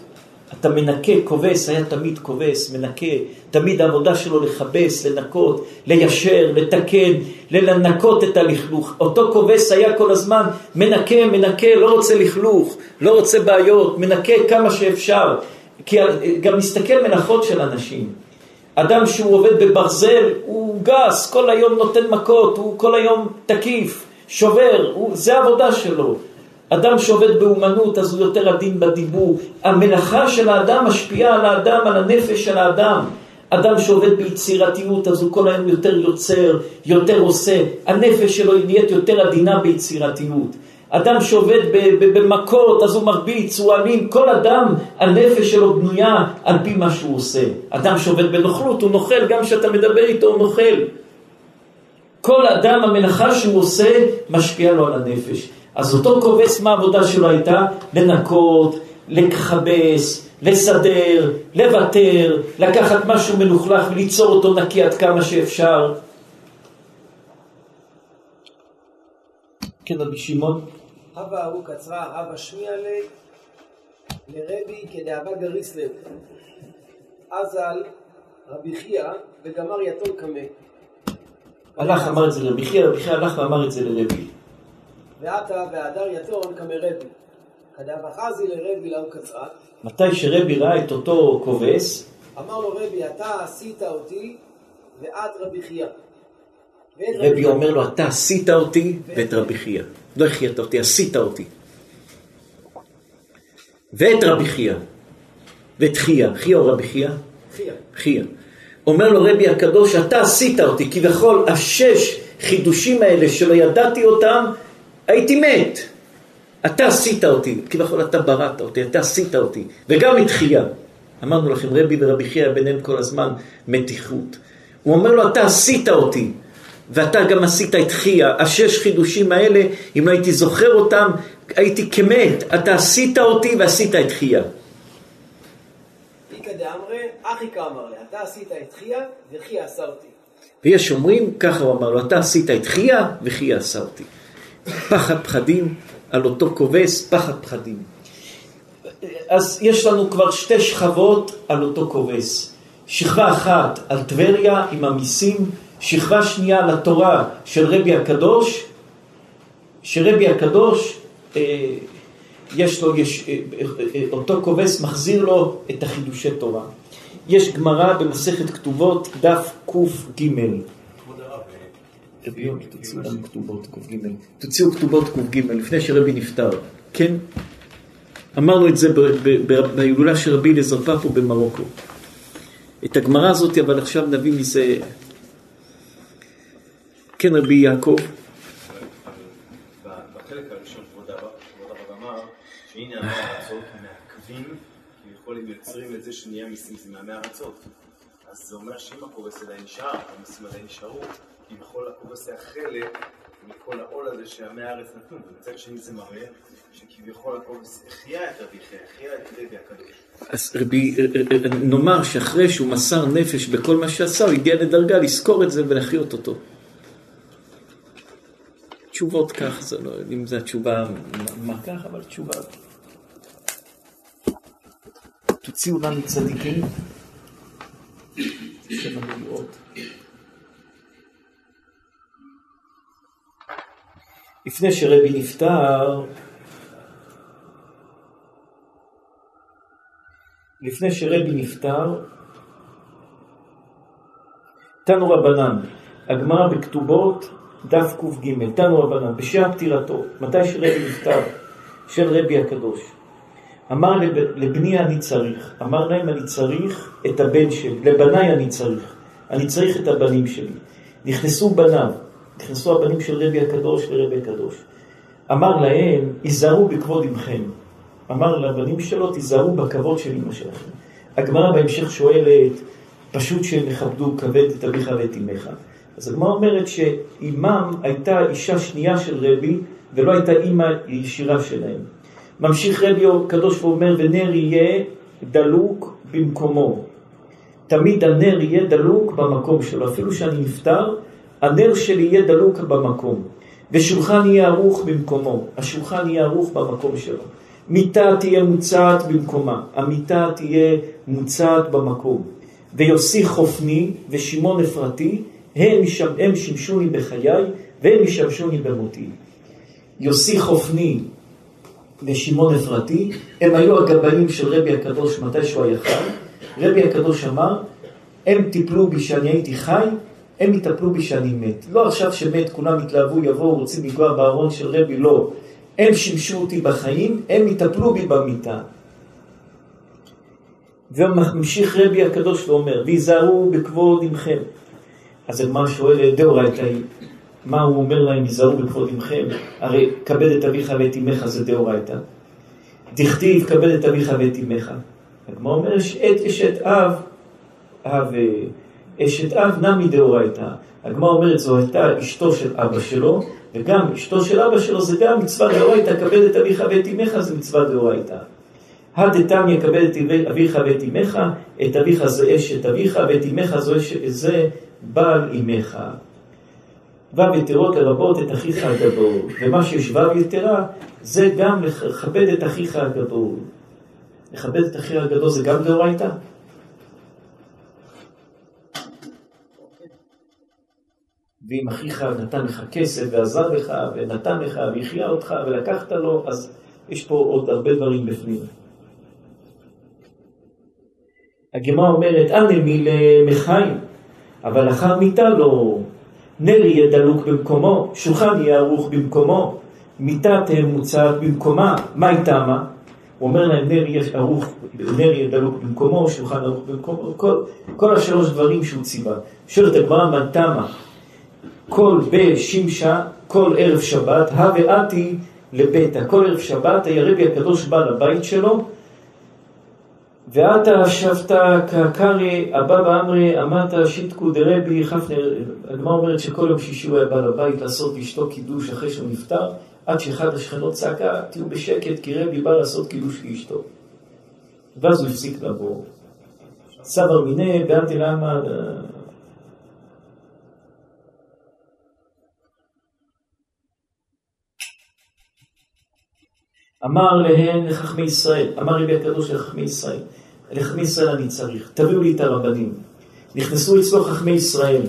אתה מנקה, כובס, היה תמיד כובס, מנקה, תמיד העבודה שלו לכבס, לנקות, ליישר, לתקן, לנקות את הלכלוך. אותו כובס היה כל הזמן מנקה, מנקה, לא רוצה לכלוך, לא רוצה בעיות, מנקה כמה שאפשר. כי גם מסתכל מנחות של אנשים. אדם שהוא עובד בברזל, הוא גס, כל היום נותן מכות, הוא כל היום תקיף, שובר, הוא, זה העבודה שלו. אדם שעובד באומנות אז הוא יותר עדין בדיבור. המלאכה של האדם משפיעה על האדם, על הנפש של האדם. אדם שעובד ביצירתיות אז הוא כל היום יותר יוצר, יותר עושה. הנפש שלו נהיית יותר עדינה ביצירתיות. אדם שעובד במכות אז הוא מרביץ, הוא אלים. כל אדם, הנפש שלו בנויה על פי מה שהוא עושה. אדם שעובד בנוכלות הוא נוכל, גם כשאתה מדבר איתו הוא נוכל. כל אדם, המלאכה שהוא עושה, משפיעה לו על הנפש. אז אותו כובס, מה העבודה שלו הייתה? לנקות, לכבס, לסדר, לוותר, לקחת משהו מלוכלך וליצור אותו נקי עד כמה שאפשר. כן, רבי שמעון. הווה ההוא קצרה, הווה שמיע לי, לרבי כדאבה גריסלב. אזל רבי חייא וגמר יתום קמא. הלך, אמר את זה לרבי חייא, רבי חייא הלך ואמר את זה לרבי. ועתה והדר יתום כמרבי. כדאבה חזי לרבי לאו קצרה. מתי שרבי ראה את אותו כובס, אמר לו רבי, אתה עשית אותי ואת רבי חייא. רבי אומר לו, אתה עשית אותי ואת רבי חייא. לא החייאת אותי, עשית אותי. ואת רבי חייא. ואת חייא. חייא או רבי חייא? חייא. חייא. אומר לו רבי הקדוש, אתה עשית אותי, כביכול השש חידושים האלה שלא ידעתי אותם, הייתי מת. אתה עשית אותי, כביכול אתה בראת אותי, אתה עשית אותי, וגם את חייא. אמרנו לכם, רבי ורבי חייא ביניהם כל הזמן מתיחות. הוא אומר לו, אתה עשית אותי, ואתה גם עשית את חייא. השש חידושים האלה, אם לא הייתי זוכר אותם, הייתי כמת. אתה עשית אותי ועשית את חייא. ויש אומרים, ככה הוא אמר לו, אתה עשית את חייא וחייא עשה אותי. פחד פחדים על אותו כובס, פחד פחדים. אז יש לנו כבר שתי שכבות על אותו כובס. שכבה אחת על טבריה עם המיסים, שכבה שנייה על התורה של רבי הקדוש, שרבי הקדוש, אה, יש לו, יש, אה, אה, אותו כובס מחזיר לו את החידושי תורה. יש גמרא במסכת כתובות, דף קג. רביון, תוציאו לנו כתובות קג. תוציאו כתובות קג, לפני שרבי נפטר, כן? אמרנו את זה בהילולה של רבי אליעזר פפו במרוקו. את הגמרא הזאת, אבל עכשיו נביא מזה... כן, רבי יעקב. בחלק הראשון כבוד הרב אמר שהנה עמי הארצות מעכבים, כביכול הם יוצרים את זה שנהיה מיסים זה מעמי הארצות. אז זה אומר שאם הכובס עדיין נשאר, המיסים עדיין נשארו, כביכול הכובס היה חלק מכל העול הזה שעמי הארץ נתנו, ומצד שני זה מראה שכביכול הכובס החיה את רבי חייא, החיה את רבי הקדוש. אז רבי, נאמר שאחרי שהוא מסר נפש בכל מה שעשה, הוא הגיע לדרגה לזכור את זה ולהחיות אותו. תשובות כך, זה לא, אם זו התשובה, מה כך, אבל תשובה. תוציאו לנו צדיקים. שבע מליאות. לפני שרבי נפטר, לפני שרבי נפטר, תנו רבנן, הגמרא בכתובות, דף קג, תנו רבנן, בשעה פטירתו, מתי שרבי נפטר, של רבי הקדוש. אמר לב, לבני אני צריך, אמר להם אני צריך את הבן שלי, לבניי אני צריך, אני צריך את הבנים שלי. נכנסו בניו, נכנסו הבנים של רבי הקדוש ורבי הקדוש. אמר להם, היזהרו בכבוד עמכם. אמר לבנים שלו, תיזהרו בכבוד של אמא שלכם. הגמרא בהמשך שואלת, פשוט שהם יכבדו כבד את אביך ואת אמך. אז הגמרא אומרת שאימם הייתה אישה שנייה של רבי, ולא הייתה אימא ישירה שלהם. ממשיך רבי הקדוש ואומר, ונר יהיה דלוק במקומו. תמיד הנר יהיה דלוק במקום שלו. אפילו שאני נפטר, הנר שלי יהיה דלוק במקום. ושולחן יהיה ערוך במקומו. השולחן יהיה ערוך במקום שלו. מיטה תהיה מוצעת במקומה. המיטה תהיה מוצעת במקום. ויוסי חופני ושמעון אפרתי, הם, הם שימשוני בחיי והם ישמשוני במותי. יוסי חופני ושמעון אפרתי, הם היו הגבאים של רבי הקדוש מתי שהוא היה חי. רבי הקדוש אמר, הם טיפלו בי שאני הייתי חי, הם יטפלו בי שאני מת. לא עכשיו שמת כולם יתלהבו, יבואו, רוצים לגוע בארון של רבי, לא. הם שימשו אותי בחיים, הם יטפלו בי במיטה. וממשיך רבי הקדוש ואומר, ויזהרו בכבוד עמכם. אז הגמרא שואלת, דאורייתא היא, מה הוא אומר להם, היזהרו בכבוד עמכם? הרי כבד את אביך ואת אמך זה דאורייתא. דכתיב כבד את אביך ואת אמך. הגמרא אומר, שאת אשת אב, אב, אשת אב נמי דאורייתא. הגמרא אומרת, זו הייתה אשתו של אבא שלו, וגם אשתו של אבא שלו זה גם מצווה דאורייתא, כבד את אביך ואת אמך זה מצווה דאורייתא. הדתניא כבד את אביך ואת אמך, את אביך זה אשת אביך, ואת אמך זה בעל אמך. ו' יתרות לרבות את אחיך הגדול, ומה שיש ו' זה גם לכבד את אחיך הגדול. לכבד את אחיך הגדול זה גם דאורייתא? ואם אחיך נתן לך כסף ועזר לך ונתן לך והחיה אותך ולקחת לו, אז יש פה עוד הרבה דברים בפנים. הגמרא אומרת, אנא מי למחיים, אבל אחר מיתה לא. נר יהיה דלוק במקומו, שולחן יהיה ערוך במקומו, מיטה תהיה מוצעת במקומה, מה היא טעמה? הוא אומר להם, נר יהיה ערוך, נר יהיה דלוק במקומו, שולחן ערוך במקומו, כל, כל השלוש דברים שהוא ציווה. שואלת הגמרא, מה טעמה? כל בשמשה, כל ערב שבת, הווה לביתה. כל ערב שבת היה רבי הקדוש בא לבית שלו, ואתה שבת כקרי אבא באמרי אמרת שיתקו דרבי חפנר, הגמרא אומרת שכל יום שישי הוא היה בא לבית לעשות לאשתו קידוש אחרי שהוא נפטר, עד שאחד השכנות צעקה, תהיו בשקט כי רבי בא לעשות קידוש לאשתו. ואז הוא הפסיק לבוא. סבר מיניה, באמתי למה... אמר להן לחכמי ישראל, אמר רבי הקדוש לחכמי ישראל, לחכמי ישראל אני צריך, תביאו לי את הרבנים. נכנסו אצלו חכמי ישראל.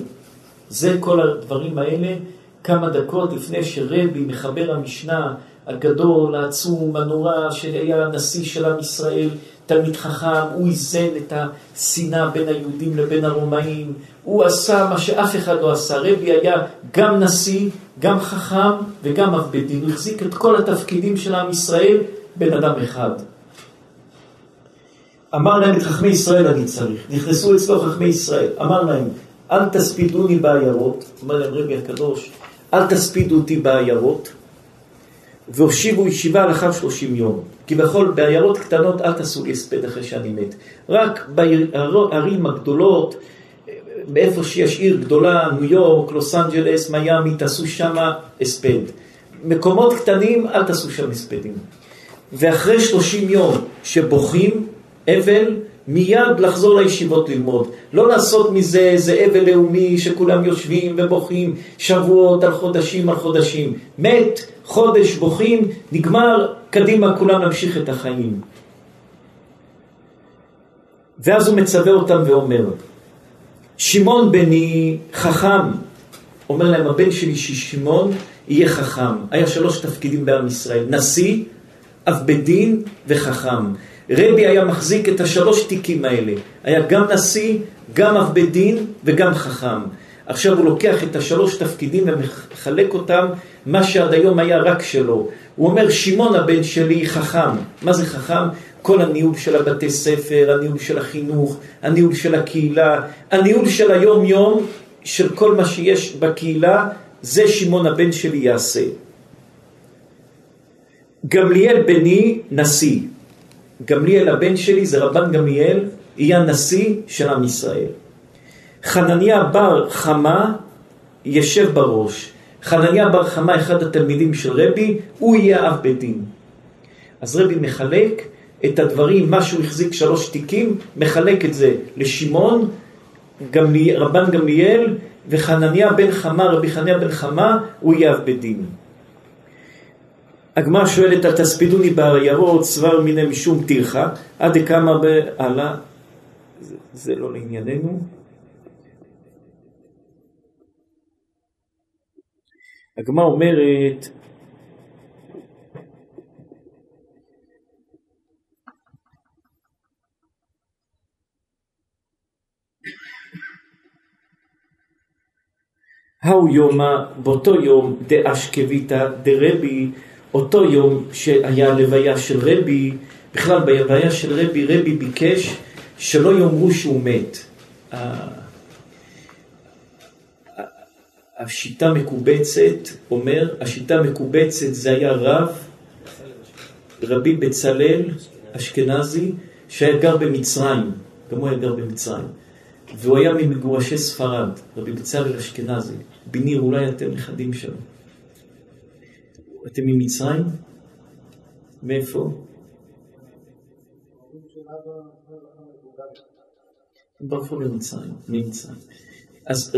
זה כל הדברים האלה, כמה דקות לפני שרבי, מחבר המשנה הגדול, העצום, הנורא, שהיה נשיא של עם ישראל, תלמיד חכם, הוא איזן את השנאה בין היהודים לבין הרומאים, הוא עשה מה שאף אחד לא עשה. רבי היה גם נשיא, גם חכם וגם אב בית דין. הוא החזיק את כל התפקידים של עם ישראל, בן אדם אחד. אמר להם את חכמי ישראל אני צריך. נכנסו אצלו חכמי ישראל. אמר להם, אל תספידוני בעיירות, אומר להם רבי הקדוש, אל תספידו אותי בעיירות, והושיבו ישיבה לאחר שלושים יום. כי בכל בעיירות קטנות אל תעשו לי הספד אחרי שאני מת. רק בערים הגדולות, באיפה שיש עיר גדולה, ניו יורק, לוס אנג'לס, מיאמי, תעשו שם הספד. מקומות קטנים, אל תעשו שם הספדים. ואחרי שלושים יום שבוכים, אבל, מיד לחזור לישיבות ללמוד. לא לעשות מזה איזה אבל לאומי שכולם יושבים ובוכים שבועות על חודשים על חודשים. מת, חודש בוכים, נגמר, קדימה כולם נמשיך את החיים. ואז הוא מצווה אותם ואומר, שמעון בני חכם, אומר להם הבן שלי ששמעון יהיה חכם. היה שלוש תפקידים בעם ישראל, נשיא, אב בית דין וחכם. רבי היה מחזיק את השלוש תיקים האלה, היה גם נשיא, גם אב בית דין וגם חכם. עכשיו הוא לוקח את השלוש תפקידים ומחלק אותם, מה שעד היום היה רק שלו. הוא אומר, שמעון הבן שלי חכם. מה זה חכם? כל הניהול של הבתי ספר, הניהול של החינוך, הניהול של הקהילה, הניהול של היום יום, של כל מה שיש בקהילה, זה שמעון הבן שלי יעשה. גמליאל בני נשיא. גמליאל הבן שלי זה רבן גמליאל, יהיה הנשיא של עם ישראל. חנניה בר חמה ישב בראש. חנניה בר חמה, אחד התלמידים של רבי, הוא יהיה אב בית דין. אז רבי מחלק את הדברים, מה שהוא החזיק שלוש תיקים, מחלק את זה לשמעון, גמלי, רבן גמליאל וחנניה בן חמה, רבי חנניה בן חמה, הוא יהיה אב בית דין. הגמרא שואלת על תספידוני בעיירות, סבר מיני משום טרחה, עד דקאמר בהלאה, זה, זה לא לענייננו. הגמרא אומרת, ההוא יומא, באותו יום דאשכביתא דרבי, אותו יום שהיה הלוויה של רבי, בכלל בהלוויה של רבי, רבי ביקש שלא יאמרו שהוא מת. השיטה מקובצת, אומר, השיטה מקובצת זה היה רב, רבי בצלאל אשכנזי, שהיה גר במצרים, גם הוא היה גר במצרים. והוא היה ממגורשי ספרד, רבי בצלאל אשכנזי. בניר, אולי אתם נכדים שלו. אתם ממצרים? מאיפה? ברחו למצרים, ממצרים. אז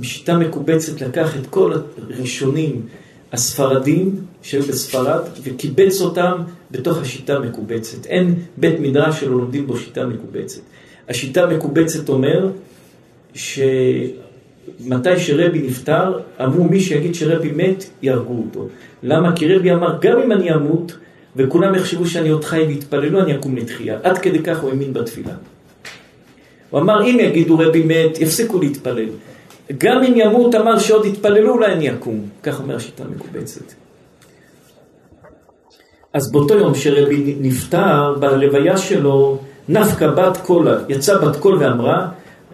השיטה אה, אה, מקובצת לקח את כל הראשונים הספרדים שהיו בספרד וקיבץ אותם בתוך השיטה המקובצת. אין בית מדרש שלא לומדים בו שיטה מקובצת. השיטה המקובצת אומר שמתי שרבי נפטר, אמרו מי שיגיד שרבי מת, יהרגו אותו. למה? כי רבי אמר, גם אם אני אמות וכולם יחשבו שאני עוד חי ויתפללו, אני אקום לתחייה. עד כדי כך הוא האמין בתפילה. הוא אמר, אם יגידו רבי מת, יפסיקו להתפלל. גם אם ימות, אמר שעוד יתפללו, אולי אני אקום. כך אומר השיטה המקובצת. אז באותו יום שרבי נפטר, בלוויה שלו, נפקא בת קולה, יצאה בת קול ואמרה,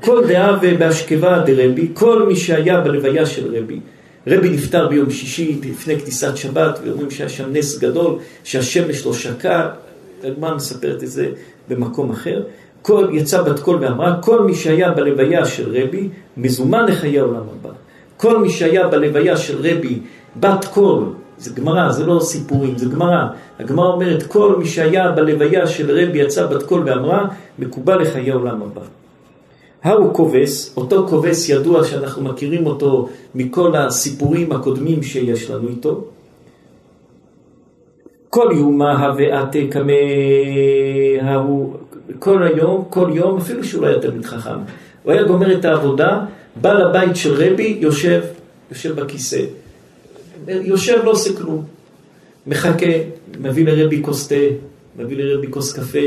כל דעה ובהשכבה דרבי, כל מי שהיה בלוויה של רבי. רבי נפטר ביום שישי לפני כניסת שבת, ואומרים שהיה שם נס גדול, שהשמש לא שקע, הגמרא מספרת את זה במקום אחר. כל, יצא בת קול ואמרה, כל מי שהיה בלוויה של רבי, מזומן לחיי העולם הבא. כל מי שהיה בלוויה של רבי, בת קול, זה גמרא, זה לא סיפורים, זה גמרא. הגמרא אומרת, כל מי שהיה בלוויה של רבי יצא בת קול ואמרה, מקובל לחיי העולם הבא. ההוא כובס, אותו כובס ידוע שאנחנו מכירים אותו מכל הסיפורים הקודמים שיש לנו איתו. כל יומא הווה קמא ההוא, כל היום, כל יום, אפילו שהוא לא היה תלמיד חכם. הוא היה גומר את העבודה, בא לבית של רבי, יושב, יושב בכיסא. יושב, לא עושה כלום. מחכה, מביא לרבי כוס תה, מביא לרבי כוס קפה,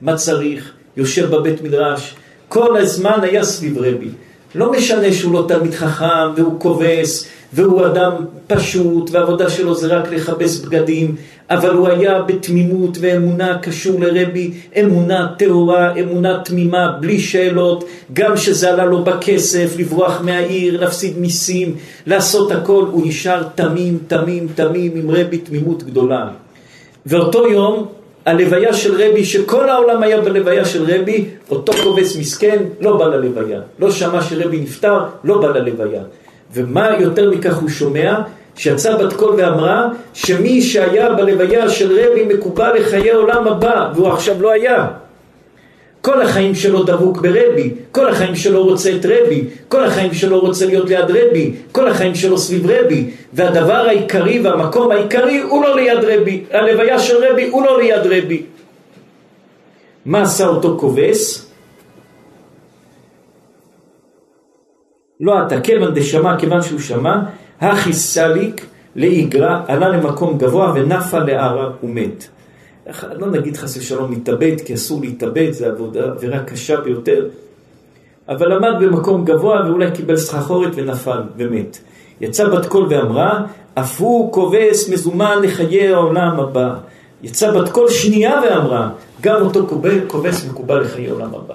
מה צריך, יושב בבית מדרש. כל הזמן היה סביב רבי. לא משנה שהוא לא תלמיד חכם והוא כובס והוא אדם פשוט והעבודה שלו זה רק לכבס בגדים, אבל הוא היה בתמימות ואמונה קשור לרבי, אמונה טהורה, אמונה תמימה, בלי שאלות, גם שזה עלה לו בכסף, לברוח מהעיר, להפסיד מיסים, לעשות הכל, הוא נשאר תמים, תמים, תמים עם רבי תמימות גדולה. ואותו יום, הלוויה של רבי, שכל העולם היה בלוויה של רבי, אותו קובץ מסכן לא בא ללוויה. לא שמע שרבי נפטר, לא בא ללוויה. ומה יותר מכך הוא שומע? שיצאה בת קול ואמרה שמי שהיה בלוויה של רבי מקובל לחיי עולם הבא, והוא עכשיו לא היה. כל החיים שלו דבוק ברבי, כל החיים שלו רוצה את רבי, כל החיים שלו רוצה להיות ליד רבי, כל החיים שלו סביב רבי, והדבר העיקרי והמקום העיקרי הוא לא ליד רבי, הלוויה של רבי הוא לא ליד רבי. מה עשה אותו כובס? לא אתה, כיוון דשמע, כיוון שהוא שמע, הכי סליק לאיגרא, עלה למקום גבוה ונפה לערה ומת. לא נגיד חס ושלום להתאבד, כי אסור להתאבד, זו עבודה, עבירה קשה ביותר. אבל עמד במקום גבוה ואולי קיבל סחחורת ונפל ומת. יצא בת קול ואמרה, אף הוא כובס מזומן לחיי העולם הבא. יצא בת כל שנייה ואמרה, גם אותו כובס מקובל לחיי עולם הבא.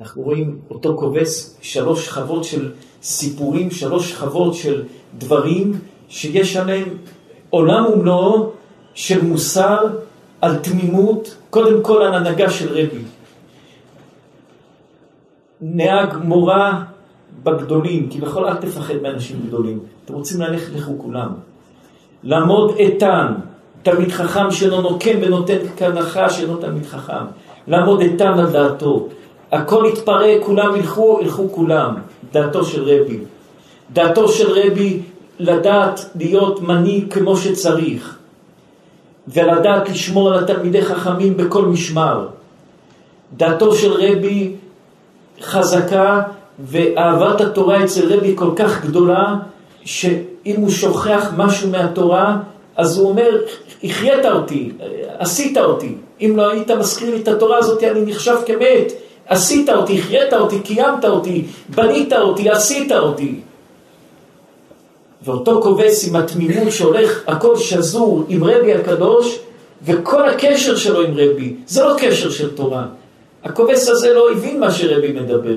אנחנו רואים אותו כובס שלוש שכבות של סיפורים, שלוש שכבות של דברים שיש עליהם עולם ומלואו של מוסר על תמימות, קודם כל על הנהגה של רבי. נהג מורה בגדולים, כי בכל אל תפחד מאנשים גדולים. אתם רוצים ללכת לכו כולם. לעמוד איתן, תלמיד חכם שלא נוקם ונותן כנחה שאינו תלמיד חכם. לעמוד איתן על דעתו. הכל יתפרק, כולם ילכו, ילכו כולם. דעתו של רבי. דעתו של רבי לדעת להיות מנהיג כמו שצריך. ולדעת לשמור על התלמידי חכמים בכל משמר. דעתו של רבי חזקה ואהבת התורה אצל רבי כל כך גדולה, שאם הוא שוכח משהו מהתורה, אז הוא אומר, החיית אותי, עשית אותי. אם לא היית מזכיר לי את התורה הזאת, אני נחשב כמת. עשית אותי, החיית אותי, קיימת אותי, בנית אותי, עשית אותי. ואותו כובס עם התמימות שהולך הכל שזור עם רבי הקדוש, וכל הקשר שלו עם רבי, זה לא קשר של תורה. הכובס הזה לא הבין מה שרבי מדבר.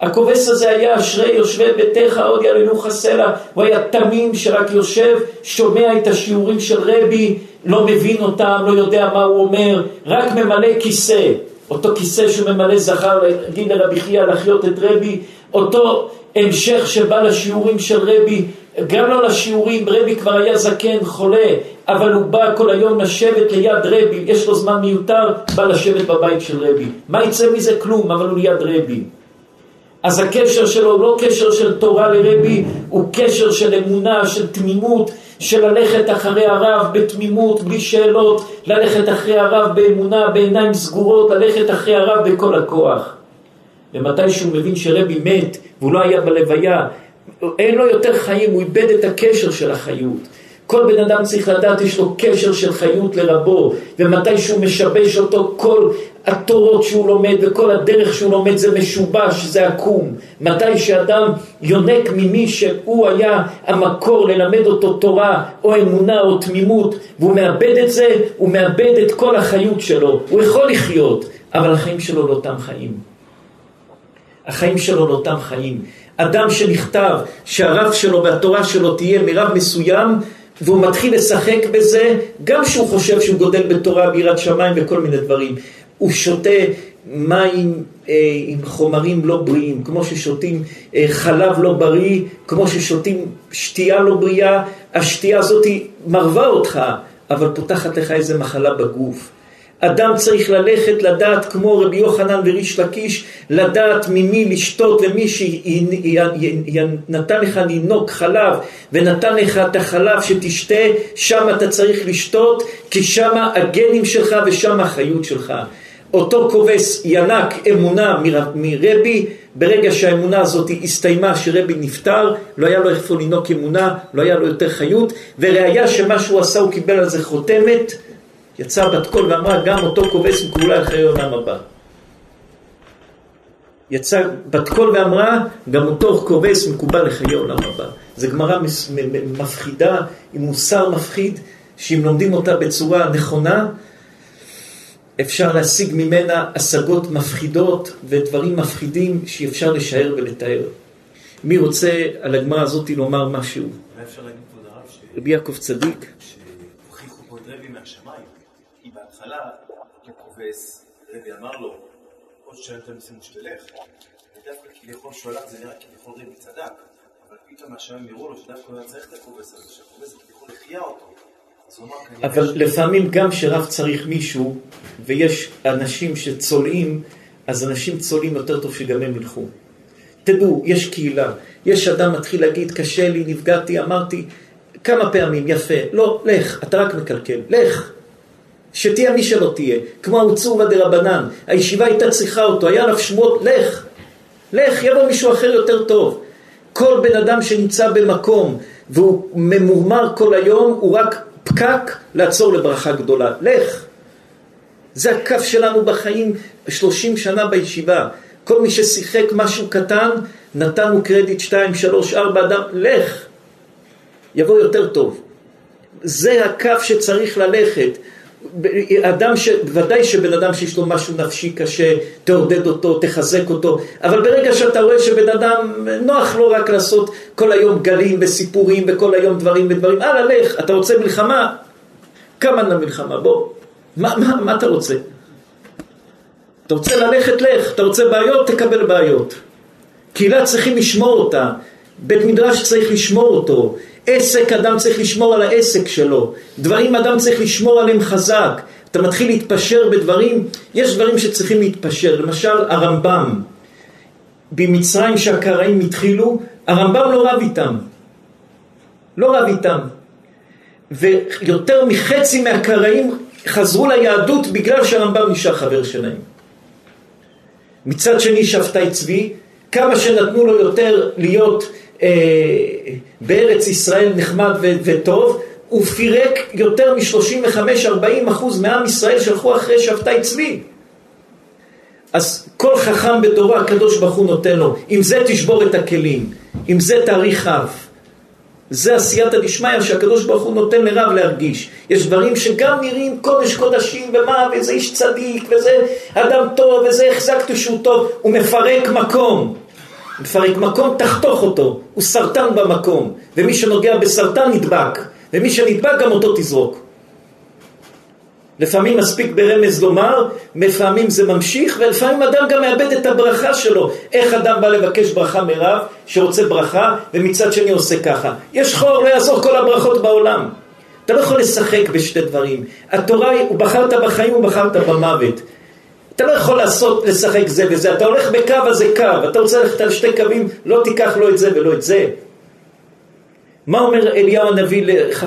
הכובס הזה היה אשרי יושבי ביתך עוד ילנוך סלע, הוא היה תמים שרק יושב, שומע את השיעורים של רבי, לא מבין אותם, לא יודע מה הוא אומר, רק ממלא כיסא. אותו כיסא שהוא ממלא זכר להגיד לרבי חייא לחיות את רבי, אותו המשך שבא לשיעורים של רבי, גם לא לשיעורים, רבי כבר היה זקן, חולה, אבל הוא בא כל היום לשבת ליד רבי, יש לו זמן מיותר, בא לשבת בבית של רבי. מה יצא מזה? כלום, אבל הוא ליד רבי. אז הקשר שלו לא קשר של תורה לרבי, הוא קשר של אמונה, של תמימות, של ללכת אחרי הרב בתמימות, בלי שאלות, ללכת אחרי הרב באמונה, בעיניים סגורות, ללכת אחרי הרב בכל הכוח. ומתי שהוא מבין שרבי מת והוא לא היה בלוויה, אין לו יותר חיים, הוא איבד את הקשר של החיות. כל בן אדם צריך לדעת, יש לו קשר של חיות לרבו, ומתי שהוא משבש אותו, כל התורות שהוא לומד וכל הדרך שהוא לומד זה משובש, זה עקום. מתי שאדם יונק ממי שהוא היה המקור ללמד אותו תורה או אמונה או תמימות, והוא מאבד את זה, הוא מאבד את כל החיות שלו. הוא יכול לחיות, אבל החיים שלו לא אותם חיים. החיים שלו לא אותם חיים. אדם שנכתב שהרב שלו והתורה שלו תהיה מרב מסוים, והוא מתחיל לשחק בזה, גם שהוא חושב שהוא גודל בתורה, ביראת שמיים וכל מיני דברים. הוא שותה מים אה, עם חומרים לא בריאים, כמו ששותים אה, חלב לא בריא, כמו ששותים שתייה לא בריאה, השתייה הזאת מרווה אותך, אבל פותחת לך איזה מחלה בגוף. אדם צריך ללכת לדעת כמו רבי יוחנן וריש לקיש, לדעת ממי לשתות ומי שנתן לך לנהוג חלב ונתן לך את החלב שתשתה, שם אתה צריך לשתות, כי שם הגנים שלך ושם החיות שלך. אותו כובס ינק אמונה מרבי, ברגע שהאמונה הזאת הסתיימה, שרבי נפטר, לא היה לו איפה לנהוג אמונה, לא היה לו יותר חיות, וראיה שמה שהוא עשה הוא קיבל על זה חותמת, יצאה בת קול ואמרה גם אותו כובס מקולה אחרי עולם הבא. יצאה בת קול ואמרה גם אותו כובס מקובל לחיי עולם הבא. זו גמרא מפחידה, עם מוסר מפחיד, שאם לומדים אותה בצורה נכונה, אפשר להשיג ממנה השגות מפחידות ודברים מפחידים שאפשר לשער ולתאר. מי רוצה על הגמרא הזאת לומר משהו? מה אפשר להגיד, כבוד הרב, רבי יעקב צדיק. שהוכיחו פה את רבי מהשמיים. כי בהתחלה, כובס, רבי אמר לו, עוד שנים אתה משימו שתלך. ודווקא כביכול הלך, זה נראה כביכול רבי צדק. אבל פתאום מהשמיים יראו לו שדווקא הוא היה צריך את הכובס הזה, שהכובס כביכול החייה אותו. אבל לפעמים גם כשרב צריך מישהו, ויש אנשים שצולעים, אז אנשים צולעים יותר טוב שגם הם ילכו. תדעו, יש קהילה, יש אדם מתחיל להגיד, קשה לי, נפגעתי, אמרתי כמה פעמים, יפה, לא, לך, אתה רק מקלקל, לך. שתהיה מי שלא תהיה, כמו האוצורבא דרבנן, הישיבה הייתה צריכה אותו, היה עליו שמועות, לך, לך, יבוא מישהו אחר יותר טוב. כל בן אדם שנמצא במקום והוא ממורמר כל היום, הוא רק פקק לעצור לברכה גדולה. לך. זה הקו שלנו בחיים 30 שנה בישיבה. כל מי ששיחק משהו קטן, נתנו קרדיט 2, 3, 4 אדם, לך. יבוא יותר טוב. זה הקו שצריך ללכת. אדם ש... ודאי שבן אדם שיש לו משהו נפשי קשה, תעודד אותו, תחזק אותו, אבל ברגע שאתה רואה שבן אדם נוח לו רק לעשות כל היום גלים וסיפורים וכל היום דברים ודברים, הלאה לך, אתה רוצה מלחמה? כמה למלחמה, בוא, מה, מה, מה אתה רוצה? אתה רוצה ללכת, לך, אתה רוצה בעיות, תקבל בעיות. קהילה צריכים לשמור אותה, בית מדרש צריך לשמור אותו, עסק אדם צריך לשמור על העסק שלו, דברים אדם צריך לשמור עליהם חזק, אתה מתחיל להתפשר בדברים, יש דברים שצריכים להתפשר, למשל הרמב"ם, במצרים שהקראים התחילו, הרמב"ם לא רב איתם, לא רב איתם, ויותר מחצי מהקראים חזרו ליהדות בגלל שהרמב"ם נשאר חבר שלהם. מצד שני שבתאי צבי, כמה שנתנו לו יותר להיות בארץ ישראל נחמד ו- וטוב, הוא פירק יותר מ-35-40 אחוז מעם ישראל שהלכו אחרי שבתאי צבי. אז כל חכם בתורה הקדוש ברוך הוא נותן לו, עם זה תשבור את הכלים, עם זה תאריך אף. זה עשייתא דשמיא שהקדוש ברוך הוא נותן לרב להרגיש. יש דברים שגם נראים קודש קודשים ומה, ואיזה איש צדיק, וזה אדם טוב, וזה החזקת שהוא טוב, הוא מפרק מקום. מפרק מקום, תחתוך אותו, הוא סרטן במקום, ומי שנוגע בסרטן נדבק, ומי שנדבק גם אותו תזרוק. לפעמים מספיק ברמז לומר, לפעמים זה ממשיך, ולפעמים אדם גם מאבד את הברכה שלו. איך אדם בא לבקש ברכה מרב, שרוצה ברכה, ומצד שני עושה ככה. יש חור, לא יעזור כל הברכות בעולם. אתה לא יכול לשחק בשתי דברים. התורה היא, בחרת בחיים, הוא בחרת במוות. אתה לא יכול לעשות, לשחק זה וזה, אתה הולך בקו הזה קו, אתה רוצה ללכת על שתי קווים, לא תיקח לא את זה ולא את זה. מה אומר אליהו הנביא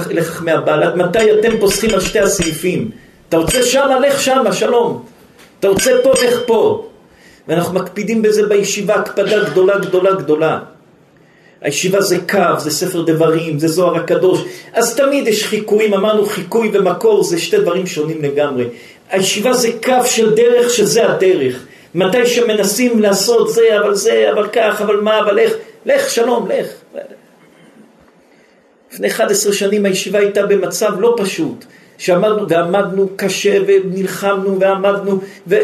לחכמי הבעל? מתי אתם פוסחים על שתי הסעיפים? אתה רוצה שמה, לך שמה, שלום. אתה רוצה פה, לך פה. ואנחנו מקפידים בזה בישיבה, הקפדה גדולה גדולה גדולה. הישיבה זה קו, זה ספר דברים, זה זוהר הקדוש. אז תמיד יש חיקויים, אמרנו חיקוי ומקור זה שתי דברים שונים לגמרי. הישיבה זה קו של דרך שזה הדרך. מתי שמנסים לעשות זה, אבל זה, אבל כך, אבל מה, אבל איך, לך, שלום, לך. לפני 11 שנים הישיבה הייתה במצב לא פשוט. שעמדנו ועמדנו קשה ונלחמנו ועמדנו ו...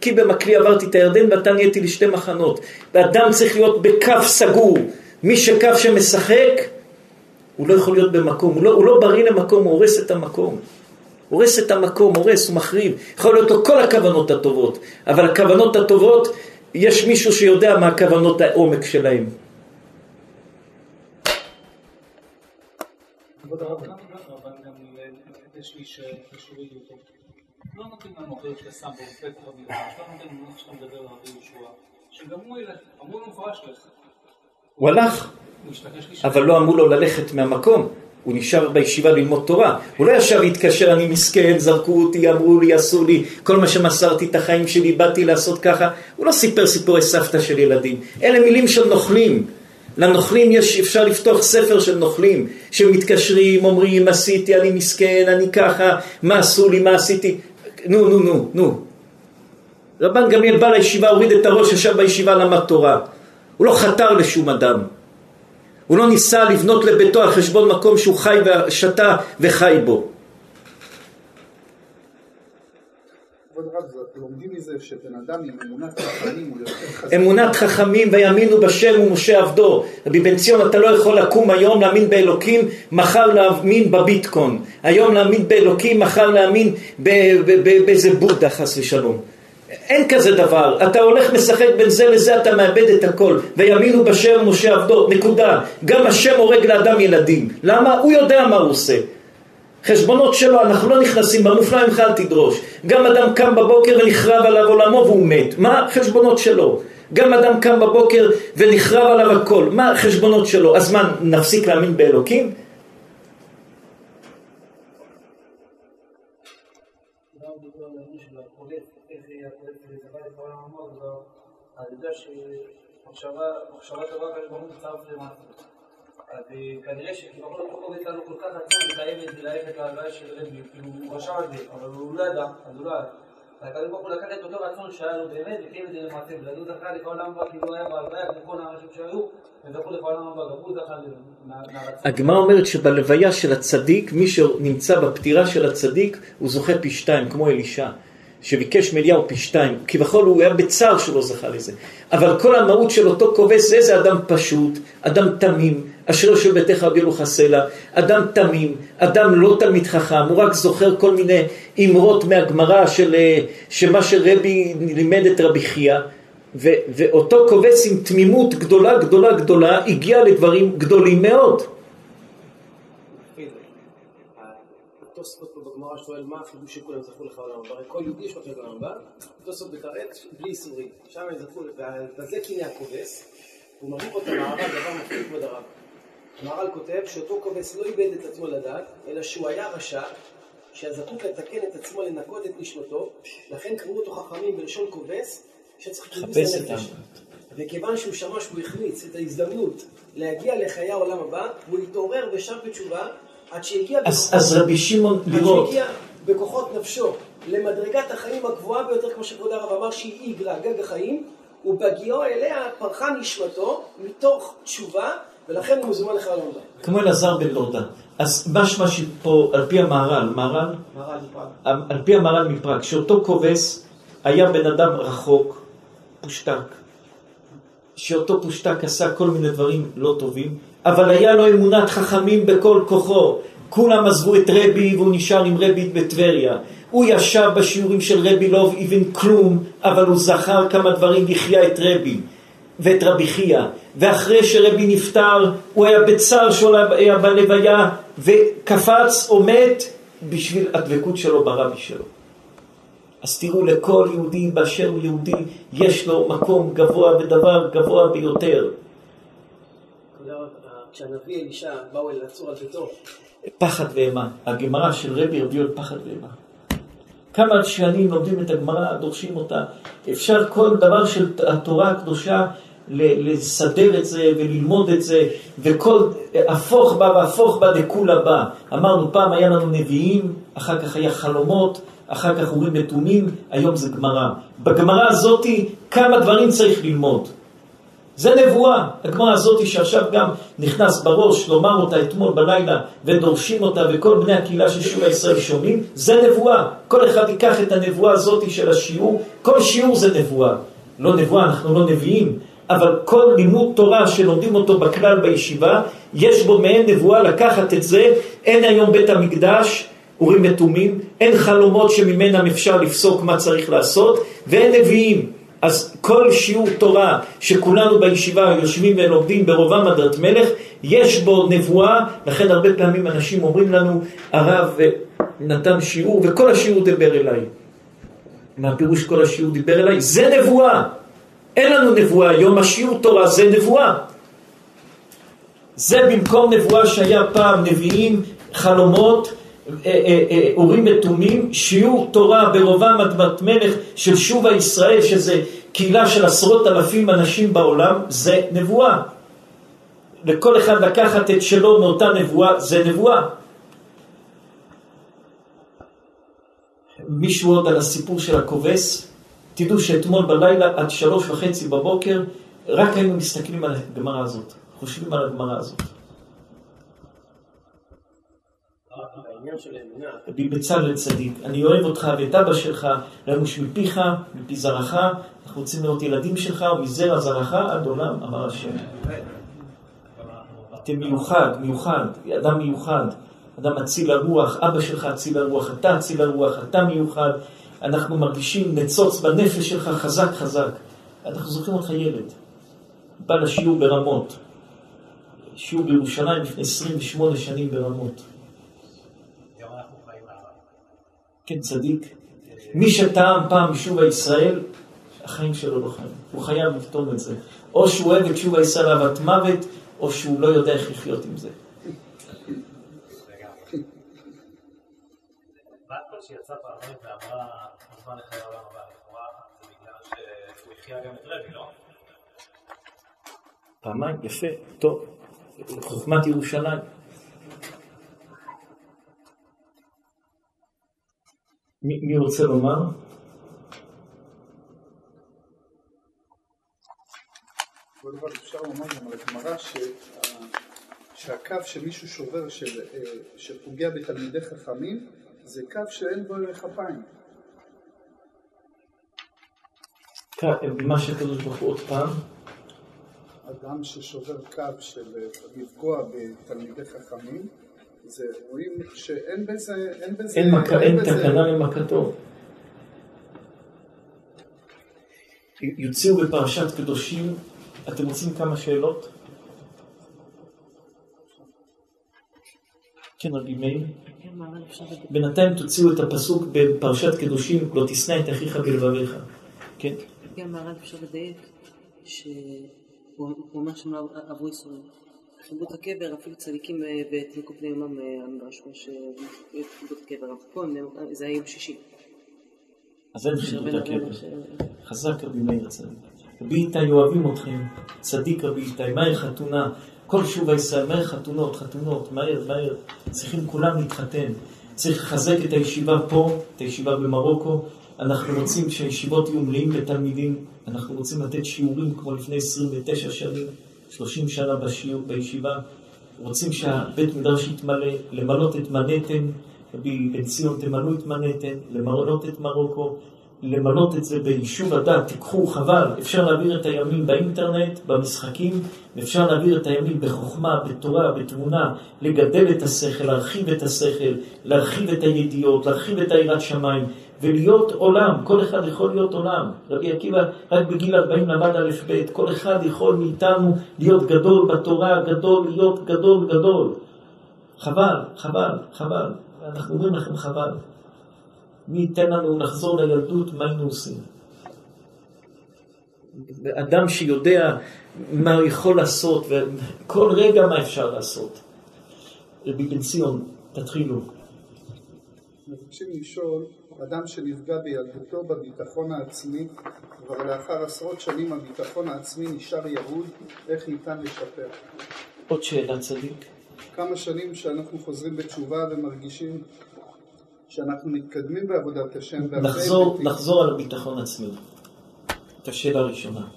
כי במקלי עברתי את הירדן ואתה נהייתי לשתי מחנות. ואדם צריך להיות בקו סגור. מי שקו שמשחק, הוא לא יכול להיות במקום, הוא לא, הוא לא בריא למקום, הוא הורס את המקום. הורס את המקום, הורס, הוא מחריב. יכול להיות לו כל הכוונות הטובות, אבל הכוונות הטובות, יש מישהו שיודע מה הכוונות העומק שלהם. כבוד הרב, יש לי שהורידו אותו. לא נותנים לנו אחרי שאתה שם באופק במדרש, לא נותנים לנו איך שאתה מדבר על רבי יהושע, שגם הוא ילך, אמרו לו מפורש לך. הוא הלך, אבל לא אמרו לו ללכת מהמקום. הוא נשאר בישיבה ללמוד תורה. הוא לא ישב והתקשר, אני מסכן, זרקו אותי, אמרו לי, עשו לי, כל מה שמסרתי את החיים שלי, באתי לעשות ככה. הוא לא סיפר סיפורי סבתא של ילדים. אלה מילים של נוכלים. לנוכלים יש, אפשר לפתוח ספר של נוכלים, שמתקשרים, אומרים, עשיתי, אני מסכן, אני ככה, מה עשו לי, מה עשיתי. נו, נו, נו, נו. רבן גמליאל בא לישיבה, הוריד את הראש, ישב בישיבה, למד תורה. הוא לא חתר לשום אדם. הוא לא ניסה לבנות לביתו על חשבון מקום שהוא חי ושתה וחי בו. אמונת חכמים ויאמינו בשם ומשה עבדו. רבי בן ציון, אתה לא יכול לקום היום להאמין באלוקים, מחר להאמין בביטקון. היום להאמין באלוקים, מחר להאמין באיזה בודה חס ושלום. אין כזה דבר, אתה הולך משחק בין זה לזה, אתה מאבד את הכל. ויאמינו בשם משה עבדו, נקודה. גם השם הורג לאדם ילדים. למה? הוא יודע מה הוא עושה. חשבונות שלו, אנחנו לא נכנסים, במופלא ממך אל תדרוש. גם אדם קם בבוקר ונחרב עליו עולמו והוא מת. מה? חשבונות שלו. גם אדם קם בבוקר ונחרב עליו הכל. מה החשבונות שלו? אז מה, נפסיק להאמין באלוקים? מחשבה טובה כזאת מצטרף למטה. אז כנראה שכביכול לא קורה איתנו כל כך עצום לקיים את זה, ללכת להלוויה של רבי, כאילו הוא רשם את זה, אבל הוא לא ידע, אז הוא לא ידע. והקדוש ברוך הוא לקח את אותו רצון שהיה לו באמת וקיים את זה למעשה, ולא זכה לכל העולם הבא כאילו היה בהלוויה כמו כל האנשים שהיו, וזכו לכל העולם הבא, הוא. הגמרא אומרת שבלוויה של הצדיק, מי שנמצא בפטירה של הצדיק, הוא זוכה פי שתיים, כמו אלישע. שביקש מאליהו פי שתיים, כביכול הוא היה בצער שלא זכה לזה. אבל כל המהות של אותו כובש זה איזה אדם פשוט, אדם תמים, אשר יושב ביתך אביאלוך סלע, אדם תמים, אדם לא תלמיד חכם, הוא רק זוכר כל מיני אמרות מהגמרא של אה, שמה שרבי לימד את רבי חייא, ואותו כובש עם תמימות גדולה גדולה גדולה הגיע לדברים גדולים מאוד. פה בגמרא שואל מה החידוש שכולם זכו לך עולם הבא, הרי כל יהודי יש לו חלק עולם הבא, תוספות מתרץ בלי איסורים, שם הם זכו, וזה קינא הכובס, הוא פה את המערב, דבר מפחיד כבוד הרב. המהר"ל כותב שאותו כובס לא איבד את עצמו לדעת, אלא שהוא היה רשע, שהזקוק לתקן את עצמו לנקות את נשמתו, לכן קראו אותו חכמים בלשון כובס, שצריך כיבוס הנפש. וכיוון שהוא שמע שהוא החמיץ את ההזדמנות להגיע לחיי העולם הבא, הוא התעורר ושב בתשובה עד שהגיע אז, אז רבי שמעון לראות. עד שהגיע בכוחות נפשו למדרגת החיים הגבוהה ביותר, כמו שכבוד הרב אמר, שהיא איגרא, גג החיים, ובהגיעו אליה פרחה נשמתו מתוך תשובה, ולכן הוא מזומן לך לעולם. כמו אלעזר בן דורדן. אז משמע שפה, על פי המהר"ל, מהר"ל? מהר"ל מפראג. על פי המהר"ל מפראג, שאותו כובס היה בן אדם רחוק, פושטק, שאותו פושטק עשה כל מיני דברים לא טובים, אבל היה לו אמונת חכמים בכל כוחו. כולם עזבו את רבי והוא נשאר עם רבי בטבריה. הוא ישב בשיעורים של רבי, לא הבין כלום, אבל הוא זכר כמה דברים, החיה את רבי ואת רבי חייא. ואחרי שרבי נפטר, הוא היה בצער שהוא היה בלוויה, וקפץ או מת בשביל הדבקות שלו ברבי שלו. אז תראו, לכל יהודי באשר הוא יהודי, יש לו מקום גבוה ודבר גבוה ביותר. כשהנביא אלישע באו אל לצור על ביתו. פחד ואימה. הגמרא של רבי הביאו על פחד ואימה. כמה שנים לומדים את הגמרא, דורשים אותה. אפשר כל דבר של התורה הקדושה לסדר את זה וללמוד את זה, וכל הפוך בה והפוך בה דכולה בה. אמרנו פעם היה לנו נביאים, אחר כך היה חלומות, אחר כך אומרים נתונים, היום זה גמרא. בגמרא הזאתי כמה דברים צריך ללמוד. זה נבואה. הגמרא הזאת שעכשיו גם נכנס בראש לומר אותה אתמול בלילה ודורשים אותה וכל בני הקהילה של שיעור הישראל שומעים, זה נבואה. כל אחד ייקח את הנבואה הזאת של השיעור, כל שיעור זה נבואה. לא נבואה, אנחנו לא נביאים, אבל כל לימוד תורה שלומדים אותו בכלל בישיבה, יש בו מעין נבואה לקחת את זה, אין היום בית המקדש, אורים ותומים, אין חלומות שממנם אפשר לפסוק מה צריך לעשות, ואין נביאים. אז כל שיעור תורה שכולנו בישיבה יושבים ולומדים ברובם הדרת מלך, יש בו נבואה, לכן הרבה פעמים אנשים אומרים לנו, הרב נתן שיעור וכל השיעור דיבר אליי. מה פירוש כל השיעור דיבר אליי? זה נבואה. אין לנו נבואה היום, השיעור תורה זה נבואה. זה במקום נבואה שהיה פעם נביאים, חלומות, אה, אה, אה, אורים ותומים, שיעור תורה ברובם אדמת מלך של שובה ישראל, שזה קהילה של עשרות אלפים אנשים בעולם, זה נבואה. לכל אחד לקחת את שלו מאותה נבואה, זה נבואה. מישהו עוד על הסיפור של הכובס, תדעו שאתמול בלילה עד שלוש וחצי בבוקר, רק היינו מסתכלים על הגמרא הזאת, חושבים על הגמרא הזאת. רבי בצלאל צדיק, אני אוהב אותך ואת אבא שלך, למוש מפיך, מפי זרעך, אנחנו רוצים לראות ילדים שלך ומזרע זרעך עד עולם, אמר השם. אתם מיוחד, מיוחד, אדם מיוחד, אדם אציל הרוח, אבא שלך אציל הרוח, אתה אציל הרוח, אתה מיוחד, אנחנו מרגישים נצוץ בנפש שלך חזק חזק. אנחנו זוכרים אותך ילד, בא לשיעור ברמות, שיעור בירושלים לפני 28 שנים ברמות. כן, צדיק. מי שטעם פעם שובה ישראל, החיים שלו לא חיים. הוא חייב לפתור את זה. או שהוא אוהב את שובה ישראל אהבת מוות, או שהוא לא יודע איך לחיות עם זה. פעמיים, יפה, טוב. חוכמת ירושלים. מי, מי רוצה לומר? כל דבר אפשר לומר גם על הגמרא שהקו שמישהו שובר של, אה, שפוגע בתלמידי חכמים זה קו שאין בו ערך אפיים. כן, מה שקדוש ברוך הוא עוד פעם? אדם ששובר קו של אה, לפגוע בתלמידי חכמים זה רואים שאין בזה, אין בזה, אין מכה- אין בזה- תקנה למכתו. יוציאו בפרשת קדושים, אתם רוצים כמה שאלות? כן, רבי מאיר. כן, מהר"ל אפשר לדבר. בינתיים תוציאו את הפסוק בפרשת קדושים, לא תשנא את אחיך בלבביך. כן? כן, מהר"ל אפשר לדייק, שהוא הוא אומר שהם לא עברו ייסורים. חיברו את הקבר, אפילו צדיקים אה, ותינוקו פני יומם, אה, המדרש אומר שחיברו את הקבר. פה זה היה יום שישי. אז אין רבנו הקבר. חזק רבי מאיר הצדיק. רבי איתי אוהבים אתכם, צדיק רבי איתי, מהר חתונה, כל שובה ישראל, מהר חתונות, חתונות, מהר, מהר, צריכים כולם להתחתן. צריך לחזק את הישיבה פה, את הישיבה במרוקו. אנחנו רוצים שהישיבות יהיו מלאים בתלמידים, אנחנו רוצים לתת שיעורים כמו לפני 29 שנים, 30 שנה בשיעור, בישיבה. רוצים שהבית מדרש יתמלא, למלות את מנהטן, רבי בן ציון תמלאו את מנהטן, למלות את מרוקו, למלות את זה ביישוב הדת, תיקחו, חבל, אפשר להעביר את הימים באינטרנט, במשחקים, אפשר להעביר את הימים בחוכמה, בתורה, בתבונה, לגדל את השכל, להרחיב את השכל, להרחיב את הידיעות, להרחיב את היראת שמיים, ולהיות עולם, כל אחד יכול להיות עולם. רבי עקיבא רק בגיל 40 למד א' ב', כל אחד יכול מאיתנו להיות גדול בתורה, גדול, להיות גדול גדול. חבל, חבל, חבל. אנחנו אומרים לכם חבל. מי ייתן לנו לחזור לילדות, מה היינו עושים? אדם שיודע מה הוא יכול לעשות, וכל רגע מה אפשר לעשות. רבי בן ציון, תתחילו. מבקשים לשאול, אדם שנפגע בילדותו בביטחון העצמי, כבר לאחר עשרות שנים הביטחון העצמי נשאר ירוד, איך ניתן לשפר? עוד שאלה צדיק. כמה שנים שאנחנו חוזרים בתשובה ומרגישים שאנחנו מתקדמים בעבודת השם נחזור. נחזור על הביטחון עצמי. את השאלה הראשונה.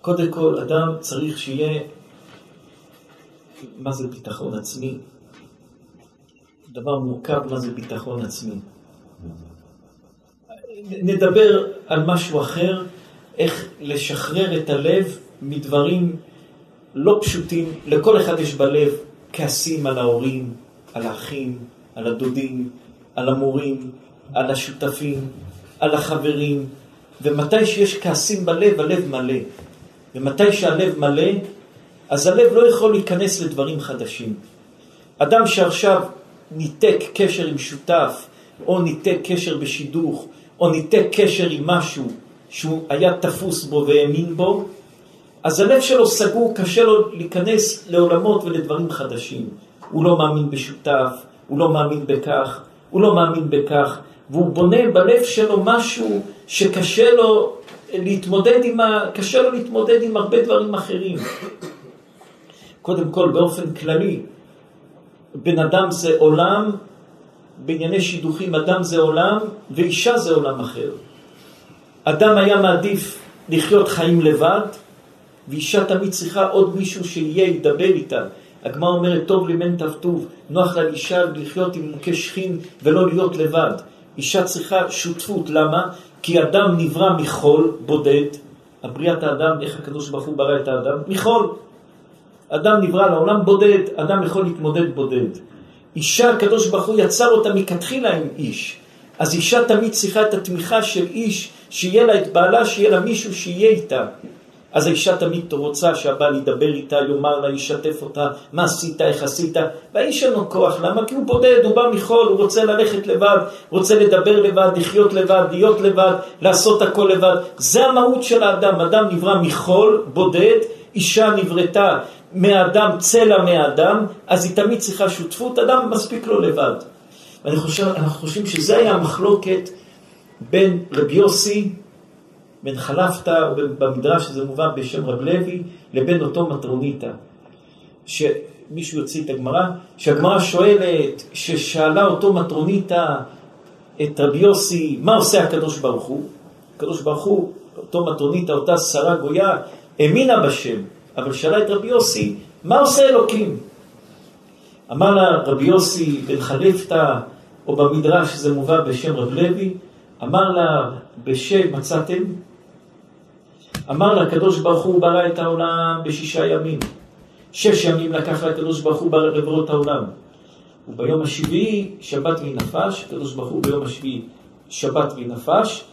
קודם כל, אדם צריך שיהיה... מה זה ביטחון עצמי? דבר מורכב מה זה ביטחון עצמי. נדבר על משהו אחר, איך לשחרר את הלב מדברים לא פשוטים. לכל אחד יש בלב כעסים על ההורים, על האחים, על הדודים, על המורים, על השותפים, על החברים, ומתי שיש כעסים בלב, הלב מלא. ומתי שהלב מלא, אז הלב לא יכול להיכנס לדברים חדשים. אדם שעכשיו ניתק קשר עם שותף, או ניתק קשר בשידוך, או ניתק קשר עם משהו שהוא היה תפוס בו והאמין בו, אז הלב שלו סגור, קשה לו להיכנס לעולמות ולדברים חדשים. הוא לא מאמין בשותף, הוא לא מאמין בכך, הוא לא מאמין בכך, והוא בונה בלב שלו משהו שקשה לו להתמודד עם, ה... קשה לו להתמודד עם הרבה דברים אחרים. קודם כל, באופן כללי, בן אדם זה עולם, בענייני שידוכים אדם זה עולם, ואישה זה עולם אחר. אדם היה מעדיף לחיות חיים לבד, ואישה תמיד צריכה עוד מישהו שיהיה, ידבר איתה. הגמרא אומרת, טוב לימן טוב, נוח לה לאישה לחיות עם מוכה שכין ולא להיות לבד. אישה צריכה שותפות, למה? כי אדם נברא מחול בודד, הבריאת האדם, איך הקדוש ברוך הוא ברא את האדם? מחול. אדם נברא לעולם בודד, אדם יכול להתמודד בודד. אישה, הקדוש ברוך הוא יצר אותה מכתחילה עם איש. אז אישה תמיד צריכה את התמיכה של איש, שיהיה לה את בעלה, שיהיה לה מישהו שיהיה איתה. אז האישה תמיד רוצה שהבעל ידבר איתה, יאמר לה, ישתף אותה, מה עשית, איך עשית, והאיש אין לו כוח, למה? כי הוא בודד, הוא בא מחול, הוא רוצה ללכת לבד, רוצה לדבר לבד, לחיות לבד, להיות לבד, לעשות הכל לבד. זה המהות של האדם, אדם נברא מחול, בודד, אישה נבראתה מהאדם, צלע מהאדם, אז היא תמיד צריכה שותפות, אדם מספיק לו לבד. ואני חושב, אנחנו חושבים שזה היה המחלוקת בין רבי יוסי, בין חלפתא, במדרש שזה מובא בשם רב לוי, לבין אותו מטרוניתא. שמישהו יוציא את הגמרא, שהגמרא שואלת, ששאלה אותו מטרוניתא את רבי יוסי, מה עושה הקדוש ברוך הוא? הקדוש ברוך הוא, אותו מטרוניתא, אותה שרה גויה, האמינה בשם, אבל שאלה את רבי יוסי, מה עושה אלוקים? אמר לה רבי יוסי בן חליפתא, או במדרש זה מובא בשם רב לוי, אמר לה בשם מצאתם? אמר לה הקדוש ברוך הוא ברא את העולם בשישה ימים. שש ימים לקח לקדוש ברוך הוא לברוא את העולם. וביום השביעי שבת והיא נפש, הקדוש ברוך הוא ביום השביעי שבת והיא נפש,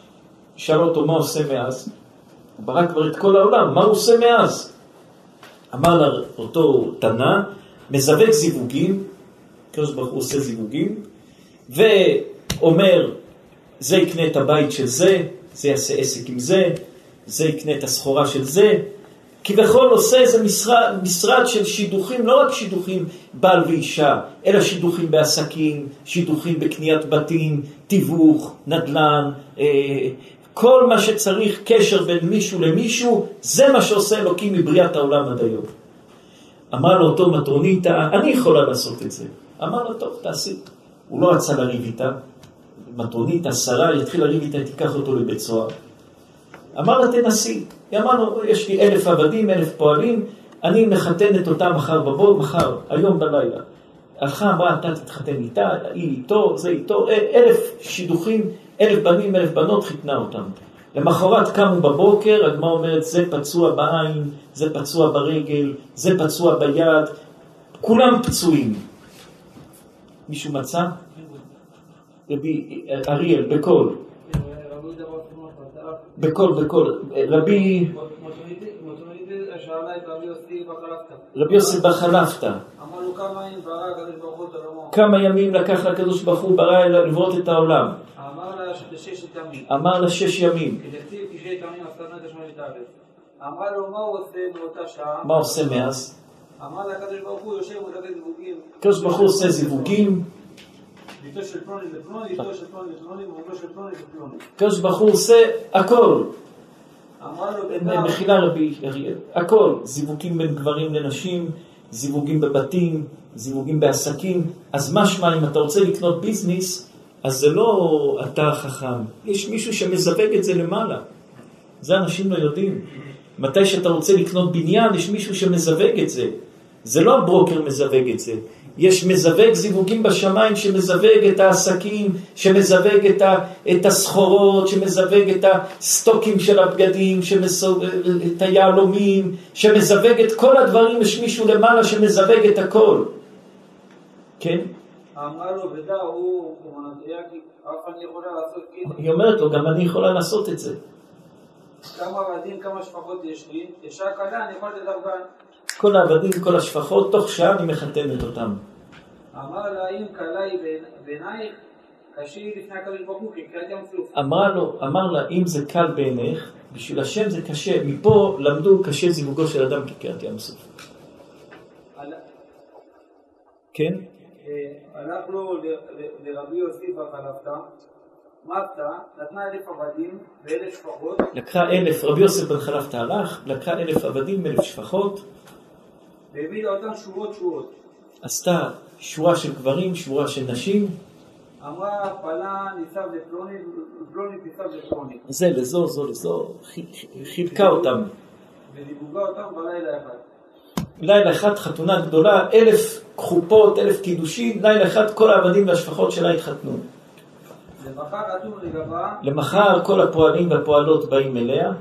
שאל אותו מה עושה מאז? הוא ברא כבר את כל העולם, מה הוא עושה מאז? אמר לה אותו תנא, מזווק זיווגים, הקדוש ברוך הוא עושה זיווגים, ואומר, זה יקנה את הבית של זה, זה יעשה עסק עם זה, זה יקנה את הסחורה של זה, כביכול עושה איזה משרד, משרד של שידוכים, לא רק שידוכים בעל ואישה, אלא שידוכים בעסקים, שידוכים בקניית בתים, תיווך, נדל"ן, אה, כל מה שצריך קשר בין מישהו למישהו, זה מה שעושה אלוקים מבריאת העולם עד היום. אמר לו אותו מטרוניתא, אני יכולה לעשות את זה. אמר לו, טוב, תעשי. הוא לא רצה לריב איתה. מטרוניתא, שרה, יתחיל לריב איתה, תיקח אותו לבית סוהר. אמר לה, תנסי. היא אמרה לו, יש לי אלף עבדים, אלף פועלים, אני מחתנת אותם מחר בבוא, מחר, היום בלילה. הלכה, אמרה, אתה תתחתן איתה, היא איתו, זה איתו, אלף שידוכים, אלף בנים, אלף בנות, חיתנה אותם. למחרת קמו בבוקר, הגמרא אומרת, זה פצוע בעין, זה פצוע ברגל, זה פצוע ביד, כולם פצועים. מישהו מצא? רבי אריאל, בקול. בקול, בקול. רבי... רבי יוסי בר חלפתא. כמה ימים לקח לקדוש ברוך הוא ברא לברות את העולם? אמר לה שש ימים. לו מה הוא עושה מאותה שעה? מה עושה מאז? אמר לה הקדוש ברוך הוא יושב ומדבר זיווגים. הקדוש ברוך הוא עושה זיווגים. ביתו של פלוני של פלוני של פלוני. הקדוש ברוך הוא עושה הכל. מחילה רבי אריאל, הכל. זיווגים בין גברים לנשים, זיווגים בבתים, זיווגים בעסקים. אז משמע, אם אתה רוצה לקנות ביזנס, אז זה לא אתה חכם, יש מישהו שמזווג את זה למעלה. זה אנשים לא יודעים. מתי שאתה רוצה לקנות בניין, יש מישהו שמזווג את זה. זה לא הברוקר מזווג את זה. יש מזווג זיווגים בשמיים שמזווג את העסקים, שמזווג את, ה, את הסחורות, שמזווג את הסטוקים של הבגדים, שמסוג, את היהלומים, שמזווג את כל הדברים, יש מישהו למעלה שמזווג את הכל. כן? אמרה לו ודע הוא, כאילו, היא אומרת לו, גם אני יכולה לעשות את זה. כמה עבדים, כמה שפחות יש לי, אישה קלה, אני יכול לדרגן. כל העבדים, כל השפחות, תוך שעה אני מחתנת אותם. אמר לה, אם קלה היא בעינייך, קשה היא לפני הקדוש ברוך הוא, כקריאת ים סוף. אמר לה, אם זה קל בעיניך, בשביל השם זה קשה. מפה למדו קשה זיווגו של אדם כקריאת ים סוף. כן? ל- לרבי יוסי ואלף שפחות, לקחה אלף, רבי יוסף בן חלפתא הלך, לקחה אלף עבדים, אלף שפחות, והעמידה אותם שורות שורות. עשתה שורה של גברים, שורה של נשים, אמרה, פלה ניצב לפלוני, פלוני ניצב לפלוני, זה לזו, זו לזו, חי- חילקה אותם. ודיבוגה אותם בלילה אחד. לילה אחד חתונה גדולה, אלף חופות, אלף קידושים, לילה אחד כל העבדים והשפחות שלה התחתנו. למחר אטום לגבה, למחר כל הפועלים והפועלות באים אליה.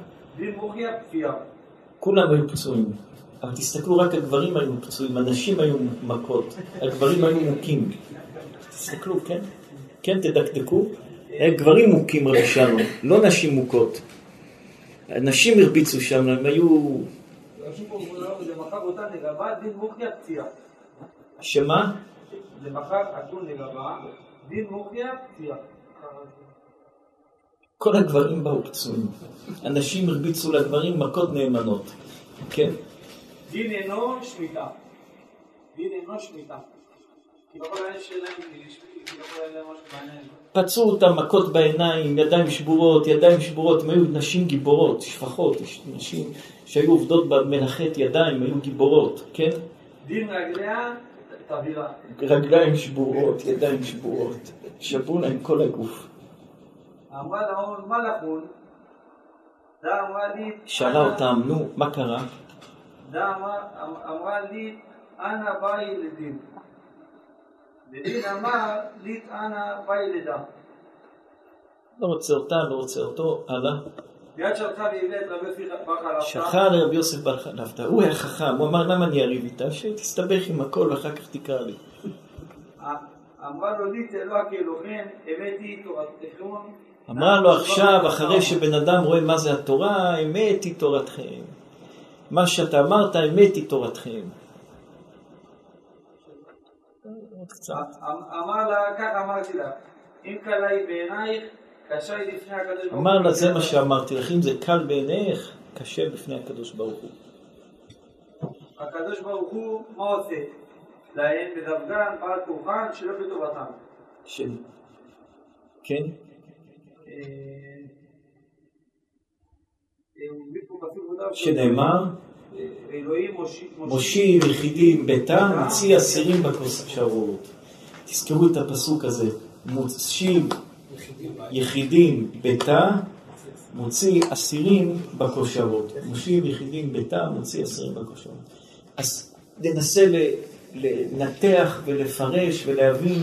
כולם היו פצועים. אבל תסתכלו, רק הגברים היו פצועים, הנשים היו מכות, הגברים היו מוכים. תסתכלו, כן? כן, תדקדקו. היה גברים מוכים רבי שלום, לא נשים מוכות. הנשים הרביצו שם, הם היו... אותה לגבה, דין מוחיה פציעה. שמה? למחר אטום לגבה, דין מוחיה פציעה. כל הגברים באו פצועים. הנשים הרביצו לגברים מכות נאמנות. כן. דין אינו שמיטה. דין אינו שמיטה. פצעו אותם מכות בעיניים, ידיים שבורות, ידיים שבורות, הם היו נשים גיבורות, שפחות, נשים שהיו עובדות במלאכת ידיים, היו גיבורות, כן? דין רגליה תבירה. רגליים שבורות, ידיים שבורות, שבו להם כל הגוף. אמרה להון, מה לחון? דה אמרה לי... שאלה אותם, נו, מה קרה? אמרה- לי, אנא באי לדין. ודין אמר, לי אנא באי לדה. לא רוצה אותה, לא רוצה אותו, הלאה. את רבי יוסף בר חלפתא, הוא היה חכם, הוא אמר למה אני אריב איתה? שתסתבך עם הכל ואחר כך תקרא לי. אמרה לו לי תלוה כאלוהים, אמת היא תורתכם. אמרה לו עכשיו, אחרי שבן אדם רואה מה זה התורה, אמת היא תורתכם. מה שאתה אמרת, אמת היא תורתכם. עוד קצת. אמר לה, כך אמרתי לה, אם קלה היא בעינייך, אמר לה, זה מה שאמרתי לך, אם זה קל בעיניך, קשה בפני הקדוש ברוך הוא. הקדוש ברוך הוא, מה עושה? להם בדרגן בעל כורחן שלא בטובתם. של... כן? אה, אה, שנאמר, אה, מושיב מושיב יחידים ביתם, מוציא אסירים בכוסרות. תזכרו את הפסוק הזה, מושיב יחידים ביתה, מוציא אסירים בכושרות. מושיב יחידים ביתה, מוציא אסירים בכושרות. אז ננסה לנתח ולפרש ולהבין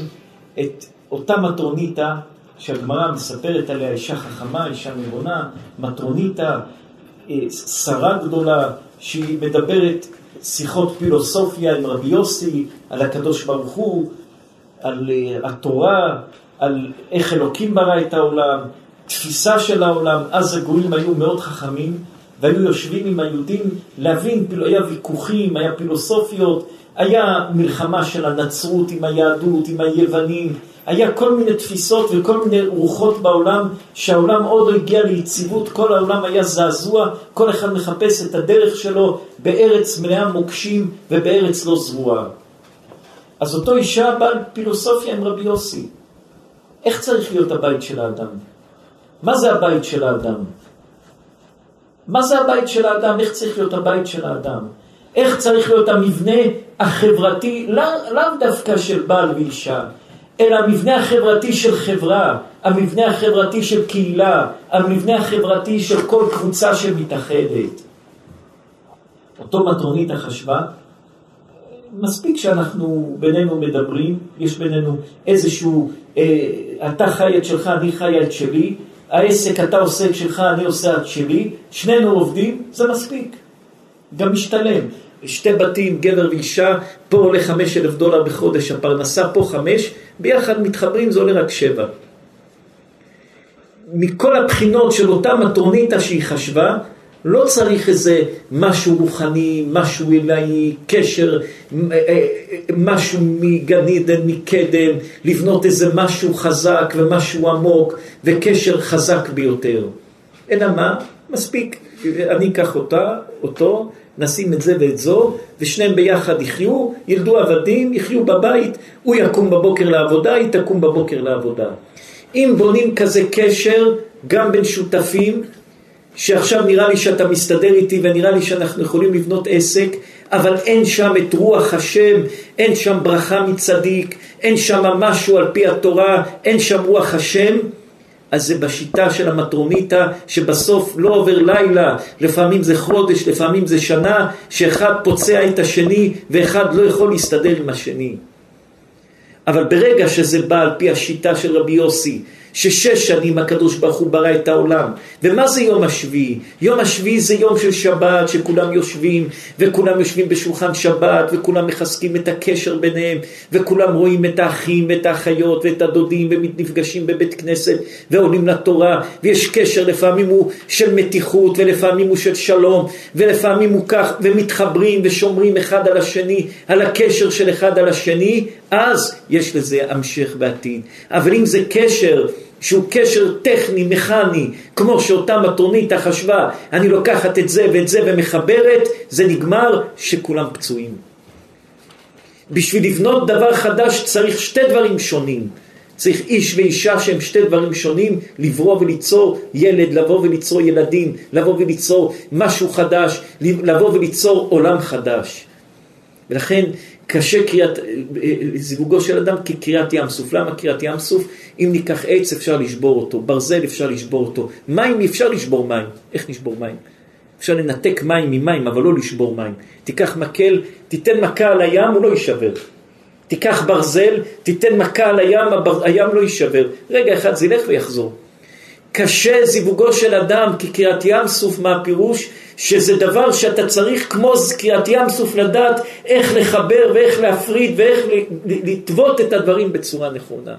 את אותה מטרוניתא שהגמרא מספרת עליה, אישה חכמה, אישה נבונה, מטרוניתא, אה, שרה גדולה, שהיא מדברת שיחות פילוסופיה עם רבי יוסי, על הקדוש ברוך הוא, על אה, התורה, על איך אלוקים ברא את העולם, תפיסה של העולם. אז הגויים היו מאוד חכמים, והיו יושבים עם היהודים להבין, היה ויכוחים, היה פילוסופיות, היה מלחמה של הנצרות עם היהדות, עם היוונים, היה כל מיני תפיסות וכל מיני רוחות בעולם, שהעולם עוד לא הגיע ליציבות, כל העולם היה זעזוע, כל אחד מחפש את הדרך שלו בארץ מלאה מוקשים ובארץ לא זרועה. אז אותו אישה בעל פילוסופיה עם רבי יוסי. איך צריך להיות הבית של האדם? מה זה הבית של האדם? מה זה הבית של האדם? איך צריך להיות הבית של האדם? איך צריך להיות המבנה החברתי, לאו לא דווקא של בעל ואישה, אלא המבנה החברתי של חברה, המבנה החברתי של קהילה, המבנה החברתי של כל קבוצה שמתאחדת. אותו מטרונית החשבה, מספיק שאנחנו בינינו מדברים, יש בינינו איזשהו, אתה חי את שלך, אני חי את שלי, העסק אתה עושה את שלך, אני עושה את שלי, שנינו עובדים, זה מספיק, גם משתלם. שתי בתים, גבר ואישה, פה עולה חמש אלף דולר בחודש, הפרנסה פה חמש, ביחד מתחברים זה עולה רק שבע. מכל הבחינות של אותה מטרוניתא שהיא חשבה, לא צריך איזה משהו רוחני, משהו אלוהי, קשר, משהו מגן עדן, מקדם, לבנות איזה משהו חזק ומשהו עמוק וקשר חזק ביותר. אלא מה? מספיק, אני אקח אותה, אותו, נשים את זה ואת זו, ושניהם ביחד יחיו, ילדו עבדים, יחיו בבית, הוא יקום בבוקר לעבודה, היא תקום בבוקר לעבודה. אם בונים כזה קשר, גם בין שותפים, שעכשיו נראה לי שאתה מסתדר איתי ונראה לי שאנחנו יכולים לבנות עסק, אבל אין שם את רוח השם, אין שם ברכה מצדיק, אין שם משהו על פי התורה, אין שם רוח השם, אז זה בשיטה של המטרוניתא, שבסוף לא עובר לילה, לפעמים זה חודש, לפעמים זה שנה, שאחד פוצע את השני ואחד לא יכול להסתדר עם השני. אבל ברגע שזה בא על פי השיטה של רבי יוסי, ששש שנים הקדוש ברוך הוא ברא את העולם. ומה זה יום השביעי? יום השביעי זה יום של שבת, שכולם יושבים, וכולם יושבים בשולחן שבת, וכולם מחזקים את הקשר ביניהם, וכולם רואים את האחים ואת האחיות ואת הדודים, ונפגשים בבית כנסת, ועולים לתורה, ויש קשר, לפעמים הוא של מתיחות, ולפעמים הוא של שלום, ולפעמים הוא כך, ומתחברים ושומרים אחד על השני, על הקשר של אחד על השני, אז יש לזה המשך בעתיד. אבל אם זה קשר שהוא קשר טכני, מכני, כמו שאותה מטרוניתא חשבה, אני לוקחת את זה ואת זה ומחברת, זה נגמר שכולם פצועים. בשביל לבנות דבר חדש צריך שתי דברים שונים. צריך איש ואישה שהם שתי דברים שונים, לברוא וליצור ילד, לבוא וליצור ילדים, לבוא וליצור משהו חדש, לבוא וליצור עולם חדש. ולכן קשה קריאת, זיווגו של אדם כקריאת ים סוף. למה קריאת ים סוף? אם ניקח עץ אפשר לשבור אותו, ברזל אפשר לשבור אותו, מים אפשר לשבור מים. איך נשבור מים? אפשר לנתק מים ממים, אבל לא לשבור מים. תיקח מקל, תיתן מכה על הים, הוא לא יישבר. תיקח ברזל, תיתן מכה על הים. הים לא יישבר. רגע אחד זה ילך ויחזור. קשה זיווגו של אדם כקריאת ים סוף, מה הפירוש? שזה דבר שאתה צריך כמו קריאת ים סוף לדעת איך לחבר ואיך להפריד ואיך לטוות את הדברים בצורה נכונה.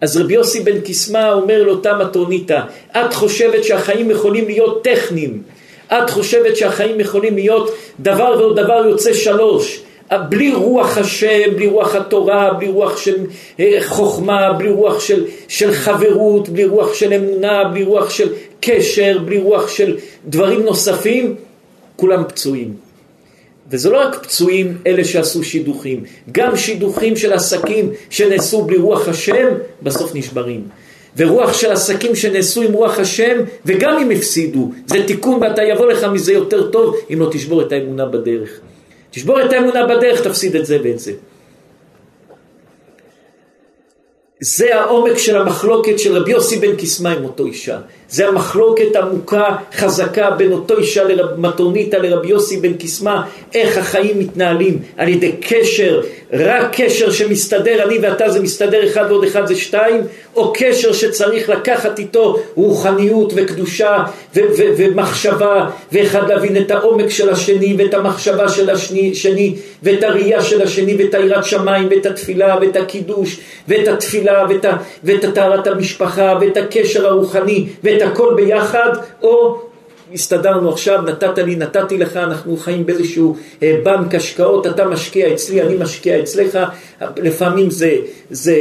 אז רבי יוסי בן קיסמא אומר לאותה מטרוניתא, את חושבת שהחיים יכולים להיות טכניים, את חושבת שהחיים יכולים להיות דבר ועוד דבר יוצא שלוש, בלי רוח השם, בלי רוח התורה, בלי רוח של אה, חוכמה, בלי רוח של, של חברות, בלי רוח של אמונה, בלי רוח של קשר, בלי רוח של דברים נוספים, כולם פצועים. וזה לא רק פצועים אלה שעשו שידוכים, גם שידוכים של עסקים שנעשו בלי רוח השם, בסוף נשברים. ורוח של עסקים שנעשו עם רוח השם, וגם אם הפסידו, זה תיקון ואתה יבוא לך מזה יותר טוב אם לא תשבור את האמונה בדרך. תשבור את האמונה בדרך, תפסיד את זה ואת זה. זה העומק של המחלוקת של רבי יוסי בן קיסמא עם אותו אישה. זה המחלוקת עמוקה, חזקה, בין אותו אישה למטרוניתא לרבי יוסי בן קיסמא, איך החיים מתנהלים. על ידי קשר, רק קשר שמסתדר, אני ואתה זה מסתדר אחד ועוד אחד זה שתיים, או קשר שצריך לקחת איתו רוחניות וקדושה ו- ו- ומחשבה, ואחד להבין את העומק של השני ואת המחשבה של השני, ואת הראייה של השני ואת היראת שמיים ואת התפילה ואת הקידוש ואת התפילה ואת טהרת המשפחה ואת הקשר הרוחני ואת הכל ביחד, או הסתדרנו עכשיו, נתת לי, נתתי לך, אנחנו חיים באיזשהו אה, בנק השקעות, אתה משקיע אצלי, אני משקיע אצלך, לפעמים זה, זה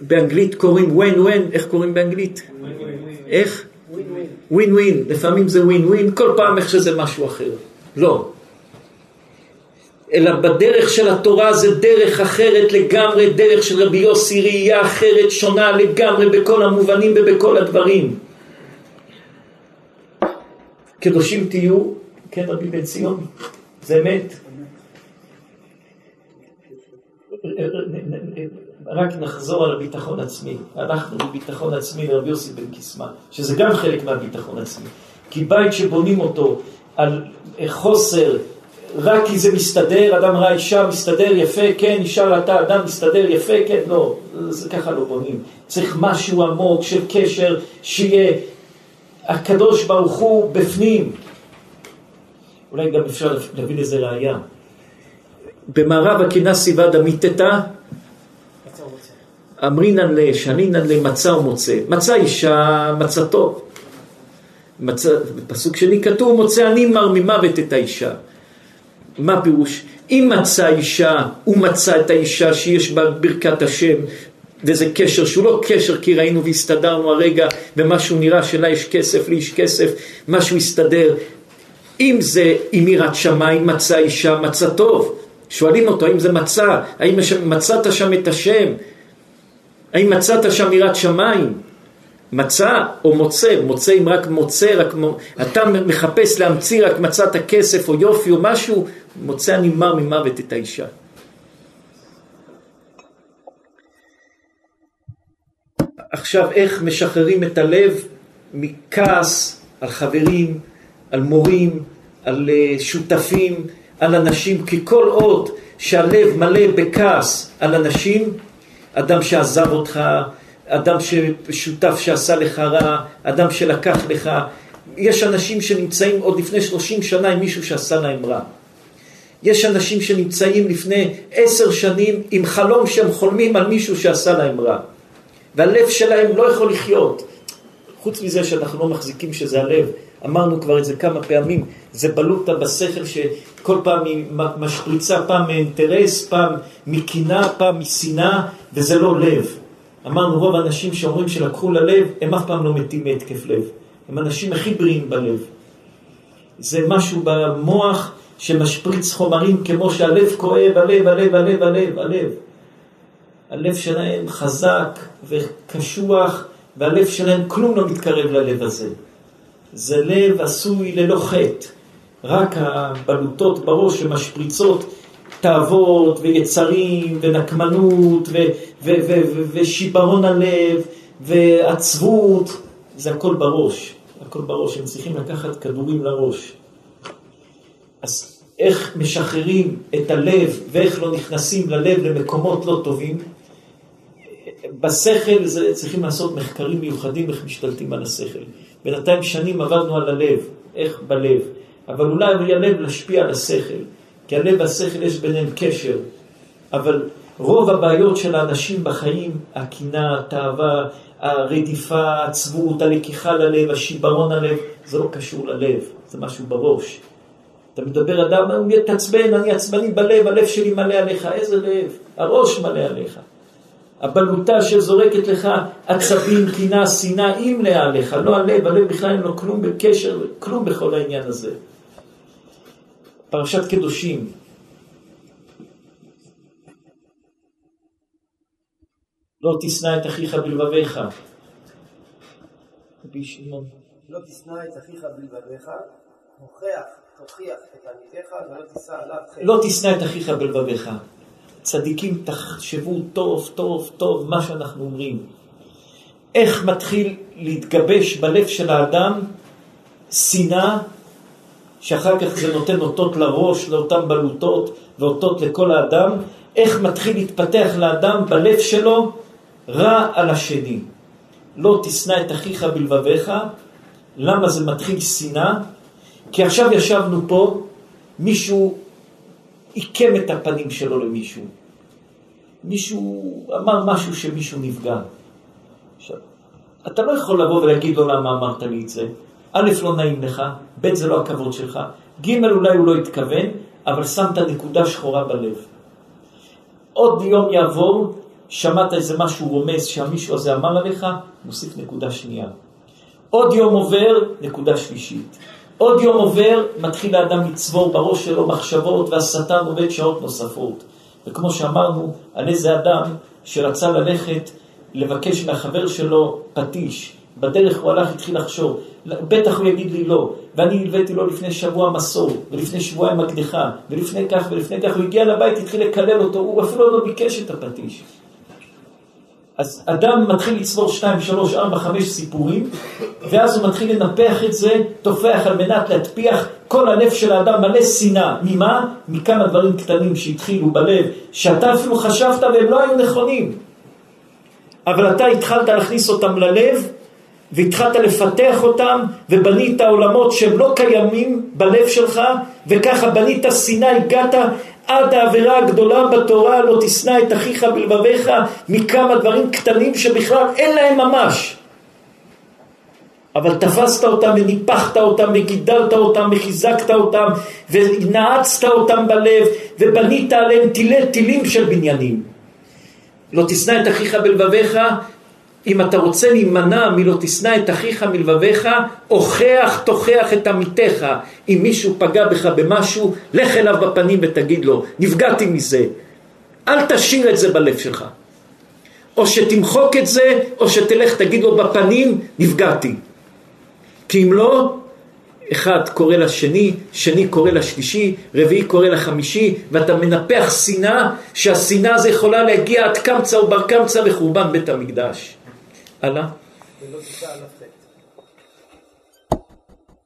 באנגלית קוראים ווין ווין, איך קוראים באנגלית? איך? ווין ווין, לפעמים זה ווין ווין, כל פעם איך שזה משהו אחר. לא. אלא בדרך של התורה זה דרך אחרת לגמרי, דרך של רבי יוסי, ראייה אחרת, שונה לגמרי בכל המובנים ובכל הדברים. קדושים תהיו, כן רבי בן ציון, זה אמת. רק נחזור על הביטחון עצמי. אנחנו בביטחון עצמי לרבי יוסי בן קיסמא, שזה גם חלק מהביטחון עצמי. כי בית שבונים אותו על חוסר רק כי זה מסתדר, אדם ראה אישה, מסתדר יפה, כן, אישה ראתה אדם, מסתדר יפה, כן, לא, זה ככה לא בונים. צריך משהו עמוק של קשר, שיהיה הקדוש ברוך הוא בפנים. אולי גם אפשר להביא לזה ראייה. במערב הקינה סיבה דמיתתה, אמרינן לשנינן למצה ומוצא. מצה אישה, מצה טוב. מצא, בפסוק שני כתוב, מוצא אני מר ממוות את האישה. מה פירוש? אם מצא אישה, הוא מצא את האישה שיש בה ברכת השם, וזה קשר שהוא לא קשר כי ראינו והסתדרנו הרגע, ומשהו נראה שלה יש כסף, לי יש כסף, משהו הסתדר. אם זה עם יראת שמיים מצא אישה, מצא טוב. שואלים אותו האם זה מצא, האם מצאת שם את השם, האם מצאת שם יראת שמיים. מצא או מוצא, מוצא אם רק מוצא, רק מ... אתה מחפש להמציא רק מצאת כסף או יופי או משהו, מוצא נמר ממוות את האישה. עכשיו איך משחררים את הלב מכעס על חברים, על מורים, על אה, שותפים, על אנשים, כי כל עוד שהלב מלא בכעס על אנשים, אדם שעזב אותך, אדם ששותף שעשה לך רע, אדם שלקח לך, יש אנשים שנמצאים עוד לפני 30 שנה עם מישהו שעשה להם רע. יש אנשים שנמצאים לפני עשר שנים עם חלום שהם חולמים על מישהו שעשה להם רע. והלב שלהם לא יכול לחיות. חוץ מזה שאנחנו לא מחזיקים שזה הלב, אמרנו כבר את זה כמה פעמים, זה בלוטה בשכל שכל פעם היא משפריצה פעם מאינטרס, פעם מקינה, פעם משנאה, וזה לא לב. אמרנו רוב האנשים שאומרים שלקחו ללב, הם אף פעם לא מתים מהתקף לב. הם האנשים הכי בריאים בלב. זה משהו במוח שמשפריץ חומרים כמו שהלב כואב, הלב, הלב, הלב, הלב, הלב. הלב שלהם חזק וקשוח, והלב שלהם כלום לא מתקרב ללב הזה. זה לב עשוי ללא חטא. רק הבלוטות בראש שמשפריצות תאוות ויצרים ונקמנות ו- ו- ו- ושיברון הלב ועצבות, זה הכל בראש, הכל בראש, הם צריכים לקחת כדורים לראש. אז איך משחררים את הלב ואיך לא נכנסים ללב למקומות לא טובים? בשכל זה צריכים לעשות מחקרים מיוחדים איך משתלטים על השכל. בינתיים שנים עברנו על הלב, איך בלב, אבל אולי הלב להשפיע על השכל, כי הלב והשכל יש ביניהם קשר, אבל רוב הבעיות של האנשים בחיים, הקנאה, התאווה, הרדיפה, העצבות, הלקיחה ללב, השיברון הלב, זה לא קשור ללב, זה משהו בראש. אתה מדבר אדם, הוא מתעצבן, אני עצבני בלב, הלב שלי מלא עליך, איזה לב? הראש מלא עליך. הבלוטה שזורקת לך עצבים, קנאה, שנאה, היא מלאה עליך, לא הלב, הלב בכלל אין לו כלום בקשר, כלום בכל העניין הזה. פרשת קדושים. לא תשנא את אחיך בלבביך. רבי שמעון. לא תשנא את אחיך בלבביך, הוכח, לא תשנא את אחיך בלבביך. צדיקים, תחשבו טוב, טוב, טוב מה שאנחנו אומרים. איך מתחיל להתגבש בלב של האדם שנאה, שאחר כך זה נותן אותות לראש, לאותן בלוטות, ואותות לכל האדם, איך מתחיל להתפתח לאדם בלב שלו רע על השני. לא תשנא את אחיך בלבביך, למה זה מתחיל שנאה? כי עכשיו ישבנו פה, מישהו עיקם את הפנים שלו למישהו. מישהו אמר משהו שמישהו נפגע. עכשיו, אתה לא יכול לבוא ולהגיד לו למה אמרת לי את זה. א', לא נעים לך, ב', זה לא הכבוד שלך, ג', אולי הוא לא התכוון, אבל שמת נקודה שחורה בלב. עוד יום יעבור, שמעת איזה משהו רומז שהמישהו הזה אמר עליך, מוסיף נקודה שנייה. עוד יום עובר, נקודה שלישית. עוד יום עובר, מתחיל האדם לצבור בראש שלו מחשבות והשטן עובד שעות נוספות. וכמו שאמרנו, על איזה אדם שרצה ללכת לבקש מהחבר שלו פטיש. בדרך הוא הלך, התחיל לחשוב, בטח הוא יגיד לי לא. ואני הבאתי לו לפני שבוע מסור, ולפני שבועיים מקדחה, ולפני כך ולפני כך, הוא הגיע לבית, התחיל לקלל אותו, הוא אפילו לא ביקש את הפטיש. אז אדם מתחיל לצבור שתיים, שלוש, ארבע, חמש סיפורים, ואז הוא מתחיל לנפח את זה, תופח על מנת להטפיח כל הלב של האדם מלא שנאה. ממה? מכמה דברים קטנים שהתחילו בלב, שאתה אפילו חשבת והם לא היו נכונים. אבל אתה התחלת להכניס אותם ללב, והתחלת לפתח אותם, ובנית עולמות שהם לא קיימים בלב שלך, וככה בנית שנאה, הגעת עד העבירה הגדולה בתורה, לא תשנא את אחיך בלבביך, מכמה דברים קטנים שבכלל אין להם ממש. אבל תפסת אותם וניפחת אותם וגידלת אותם וחיזקת אותם ונעצת אותם בלב ובנית עליהם תילי תילים של בניינים. לא תשנא את אחיך בלבביך, אם אתה רוצה להימנע מלא תשנא את אחיך מלבביך, הוכח תוכח את עמיתך. אם מישהו פגע בך במשהו, לך אליו בפנים ותגיד לו, נפגעתי מזה. אל תשאיר את זה בלב שלך. או שתמחוק את זה, או שתלך תגיד לו בפנים, נפגעתי. כי אם לא, אחד קורא לשני, שני קורא לשלישי, רביעי קורא לחמישי, ואתה מנפח שנאה, שהשנאה הזו יכולה להגיע עד קמצא ובר קמצא לחורבן בית המקדש. חטא.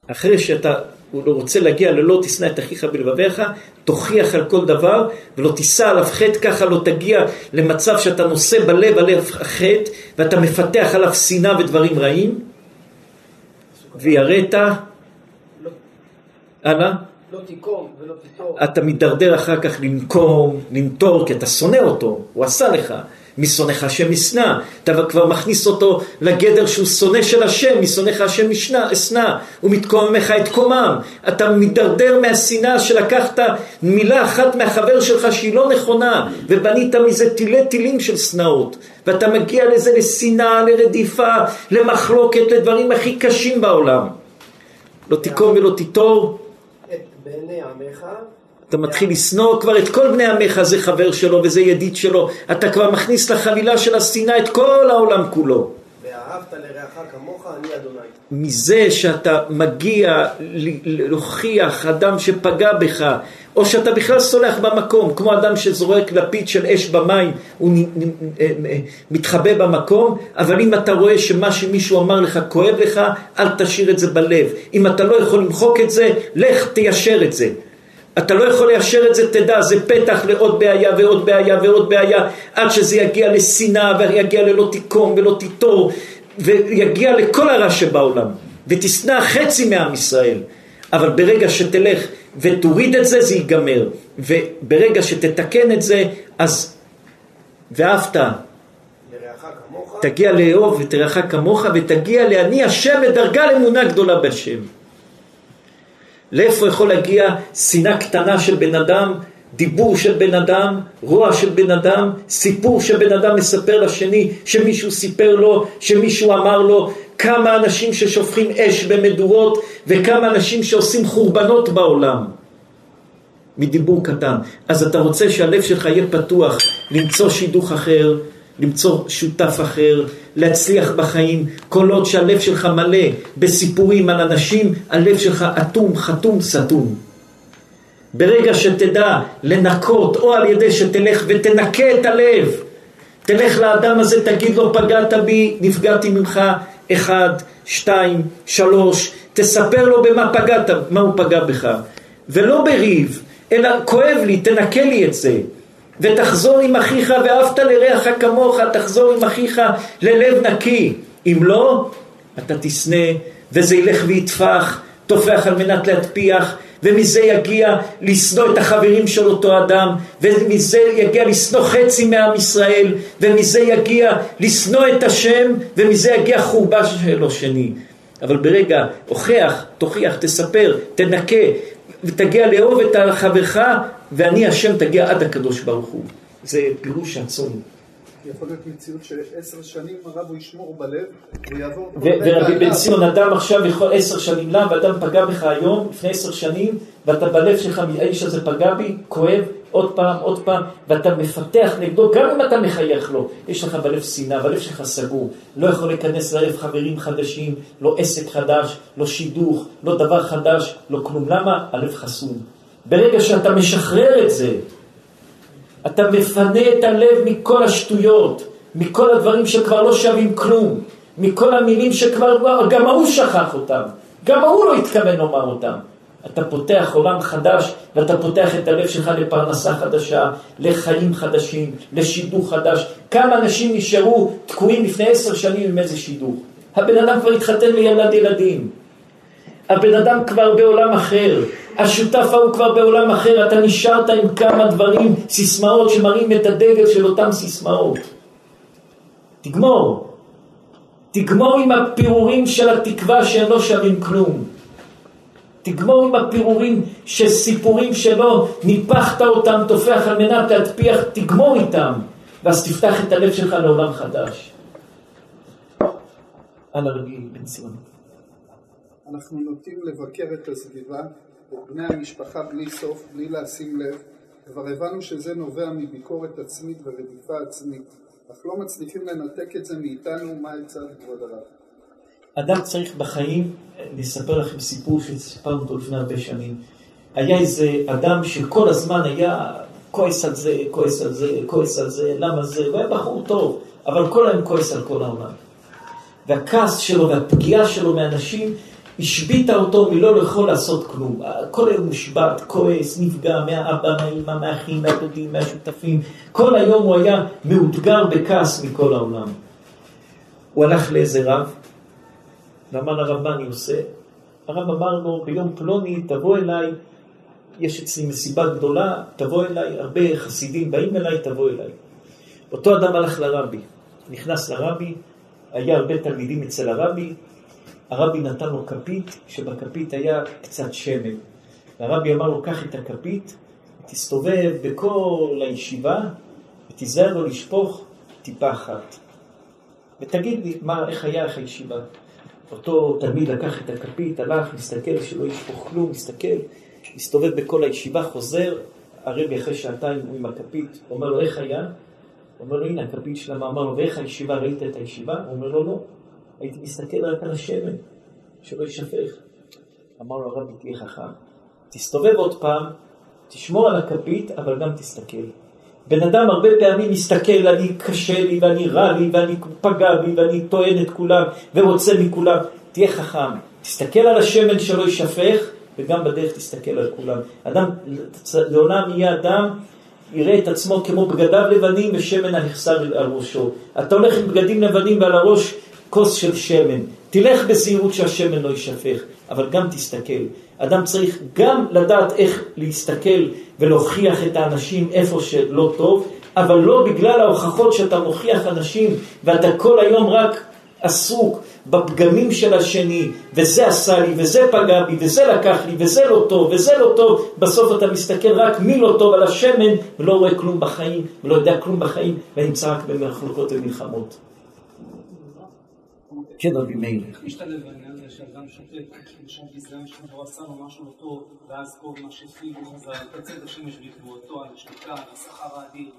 אחרי שאתה לא רוצה להגיע ללא תשנא את אחיך בלבביך, תוכיח על כל דבר ולא תישא עליו חטא, ככה לא תגיע למצב שאתה נושא בלב עליו חטא ואתה מפתח עליו שנאה ודברים רעים. ויראת, הלאה, לא תיקום ולא תיטור. אתה מידרדר אחר כך לנקום, לנטור, כי אתה שונא אותו, הוא עשה לך. משונאיך השם ישנא, אתה כבר מכניס אותו לגדר שהוא שונא של השם, משונאיך השם אשנא, ומתקוממך את קומם. אתה מידרדר מהשנאה שלקחת מילה אחת מהחבר שלך שהיא לא נכונה, ובנית מזה תילי תילים של שנאות, ואתה מגיע לזה לשנאה, לרדיפה, למחלוקת, לדברים הכי קשים בעולם. לא תיקום ולא תיטור. את בעיני עמך, אתה מתחיל לשנוא כבר את כל בני עמך, זה חבר שלו וזה ידיד שלו. אתה כבר מכניס לחבילה של השנאה את כל העולם כולו. ואהבת לרעך כמוך, אני אדוני. מזה שאתה מגיע להוכיח אדם שפגע בך, או שאתה בכלל סולח במקום, כמו אדם שזורק לפיד של אש במים, הוא מתחבא במקום, אבל אם אתה רואה שמה שמישהו אמר לך כואב לך, אל תשאיר את זה בלב. אם אתה לא יכול למחוק את זה, לך תיישר את זה. אתה לא יכול ליישר את זה, תדע, זה פתח לעוד בעיה ועוד בעיה ועוד בעיה, עד שזה יגיע לשנאה ויגיע ללא תיקום ולא תיטור, ויגיע לכל הרע שבעולם, ותשנא חצי מעם ישראל. אבל ברגע שתלך ותוריד את זה, זה ייגמר. וברגע שתתקן את זה, אז ואהבת, תגיע לאהוב ותרעך כמוך, ותגיע לעני השם בדרגה לאמונה גדולה בשם. לאיפה יכול להגיע שנאה קטנה של בן אדם, דיבור של בן אדם, רוע של בן אדם, סיפור שבן אדם מספר לשני, שמישהו סיפר לו, שמישהו אמר לו, כמה אנשים ששופכים אש במדורות וכמה אנשים שעושים חורבנות בעולם מדיבור קטן. אז אתה רוצה שהלב שלך יהיה פתוח למצוא שידוך אחר, למצוא שותף אחר, להצליח בחיים, כל עוד שהלב שלך מלא בסיפורים על אנשים, הלב שלך אטום, חתום, סתום. ברגע שתדע לנקות, או על ידי שתלך ותנקה את הלב, תלך לאדם הזה, תגיד לו, פגעת בי, נפגעתי ממך, אחד, שתיים, שלוש, תספר לו במה פגעת, מה הוא פגע בך. ולא בריב, אלא כואב לי, תנקה לי את זה. ותחזור עם אחיך ואהבת לרעך כמוך, תחזור עם אחיך ללב נקי. אם לא, אתה תשנא, וזה ילך ויטפח, טופח על מנת להטפיח, ומזה יגיע לשנוא את החברים של אותו אדם, ומזה יגיע לשנוא חצי מעם ישראל, ומזה יגיע לשנוא את השם, ומזה יגיע חורבה שלו שני. אבל ברגע, הוכח, תוכיח, תספר, תנקה, ותגיע לאהוב את חברך, ואני השם תגיע עד הקדוש ברוך הוא. זה פירוש עצום. יכול להיות מציאות שעשר שנים הרב הוא ישמור בלב, הוא יעבור... ורבי בן ציון, אדם עכשיו יכול עשר שנים, למה? ואדם פגע בך היום, לפני עשר שנים, ואתה בלב שלך, האיש הזה פגע בי, כואב, עוד פעם, עוד פעם, ואתה מפתח נגדו, גם אם אתה מחייך לו, יש לך בלב שנאה, בלב שלך סגור, לא יכול להיכנס ללב חברים חדשים, לא עסק חדש, לא שידוך, לא דבר חדש, לא כלום. למה? הלב חסום. ברגע שאתה משחרר את זה, אתה מפנה את הלב מכל השטויות, מכל הדברים שכבר לא שווים כלום, מכל המילים שכבר, גם ההוא שכח אותם, גם ההוא לא התכוון לומר אותם. אתה פותח עולם חדש ואתה פותח את הלב שלך לפרנסה חדשה, לחיים חדשים, לשידור חדש. כמה אנשים נשארו תקועים לפני עשר שנים עם איזה שידור? הבן אדם כבר התחתן וילד ילדים. הבן אדם כבר בעולם אחר. השותף ההוא כבר בעולם אחר, אתה נשארת עם כמה דברים, סיסמאות שמראים את הדגל של אותם סיסמאות. תגמור. תגמור עם הפירורים של התקווה שהם לא שווים כלום. תגמור עם הפירורים של סיפורים שלא ניפחת אותם, תופח על מנת להטפיח, תגמור איתם, ואז תפתח את הלב שלך לעולם חדש. על הרגיל בן ציון. אנחנו נוטים לבקר את הסביבה את בני המשפחה בלי סוף, בלי לשים לב, כבר הבנו שזה נובע מביקורת עצמית ורדיפה עצמית, אך לא מצליחים לנתק את זה מאיתנו, מה עצה כבוד הרב? אדם צריך בחיים, לספר לכם סיפור שסיפרנו אותו לפני הרבה שנים. היה איזה אדם שכל הזמן היה כועס על זה, כועס על זה, כועס על זה, למה זה, הוא היה בחור טוב, אבל כל היום כועס על כל העולם. והכעס שלו והפגיעה שלו מאנשים השביתה אותו מלא לא יכול לעשות כלום. כל היום מושבת, כועס, נפגע מהאבא, מהאמא, מהאחים, מהדודים, מהשותפים. כל היום הוא היה מאותגר בכעס מכל העולם. הוא הלך לאיזה רב, ואמר לרב מה אני עושה? הרב אמר לו, ביום פלוני תבוא אליי, יש אצלי מסיבה גדולה, תבוא אליי, הרבה חסידים באים אליי, תבוא אליי. אותו אדם הלך לרבי, נכנס לרבי, היה הרבה תלמידים אצל הרבי, הרבי נתן לו כפית, שבכפית היה קצת שמן. והרבי אמר לו, קח את הכפית, תסתובב בכל הישיבה, ותיזהר לו לשפוך טיפה אחת. ותגיד לי, מה, איך היה, איך הישיבה? אותו תלמיד לקח את הכפית, הלך, מסתכל שלא ישפוך כלום, מסתכל, מסתובב בכל הישיבה, חוזר, הרבי אחרי שעתיים הוא עם הכפית, אומר לו, איך היה? הוא אומר לו, הנה הכפית שלמה, אמר לו, ואיך הישיבה, ראית את הישיבה? הוא אומר לו, לא. הייתי מסתכל רק על השמן. שלא יישפך. אמר לו הרבי, תהיה חכם, תסתובב עוד פעם, תשמור על הכפית, אבל גם תסתכל. בן אדם הרבה פעמים מסתכל, אני קשה לי, ואני רע לי, ואני פגע בי, ואני טוען את כולם, ורוצה מכולם. תהיה חכם, תסתכל על השמן שלא יישפך, וגם בדרך תסתכל על כולם. אדם, לעולם יהיה אדם, יראה את עצמו כמו בגדיו לבנים ושמן הנחסר על ראשו. אתה הולך עם בגדים לבנים ועל הראש כוס של שמן. תלך בזהירות שהשמן לא יישפך, אבל גם תסתכל. אדם צריך גם לדעת איך להסתכל ולהוכיח את האנשים איפה שלא טוב, אבל לא בגלל ההוכחות שאתה מוכיח אנשים ואתה כל היום רק עסוק בפגמים של השני, וזה עשה לי, וזה פגע בי, וזה לקח לי, וזה לא טוב, וזה לא טוב, בסוף אתה מסתכל רק מי לא טוב על השמן, ולא רואה כלום בחיים, ולא יודע כלום בחיים, ונמצא רק במחלוקות ומלחמות. כן, רבי מאיר. איך משתלב בעניין הזה שאדם שותק, למשל ביזיון שהוא עשה לו משהו לא טוב, ואז כל מה שהפעיל הוא חזר, קצת השמש בעקבותו, על השתיקה, על השכר האדיר.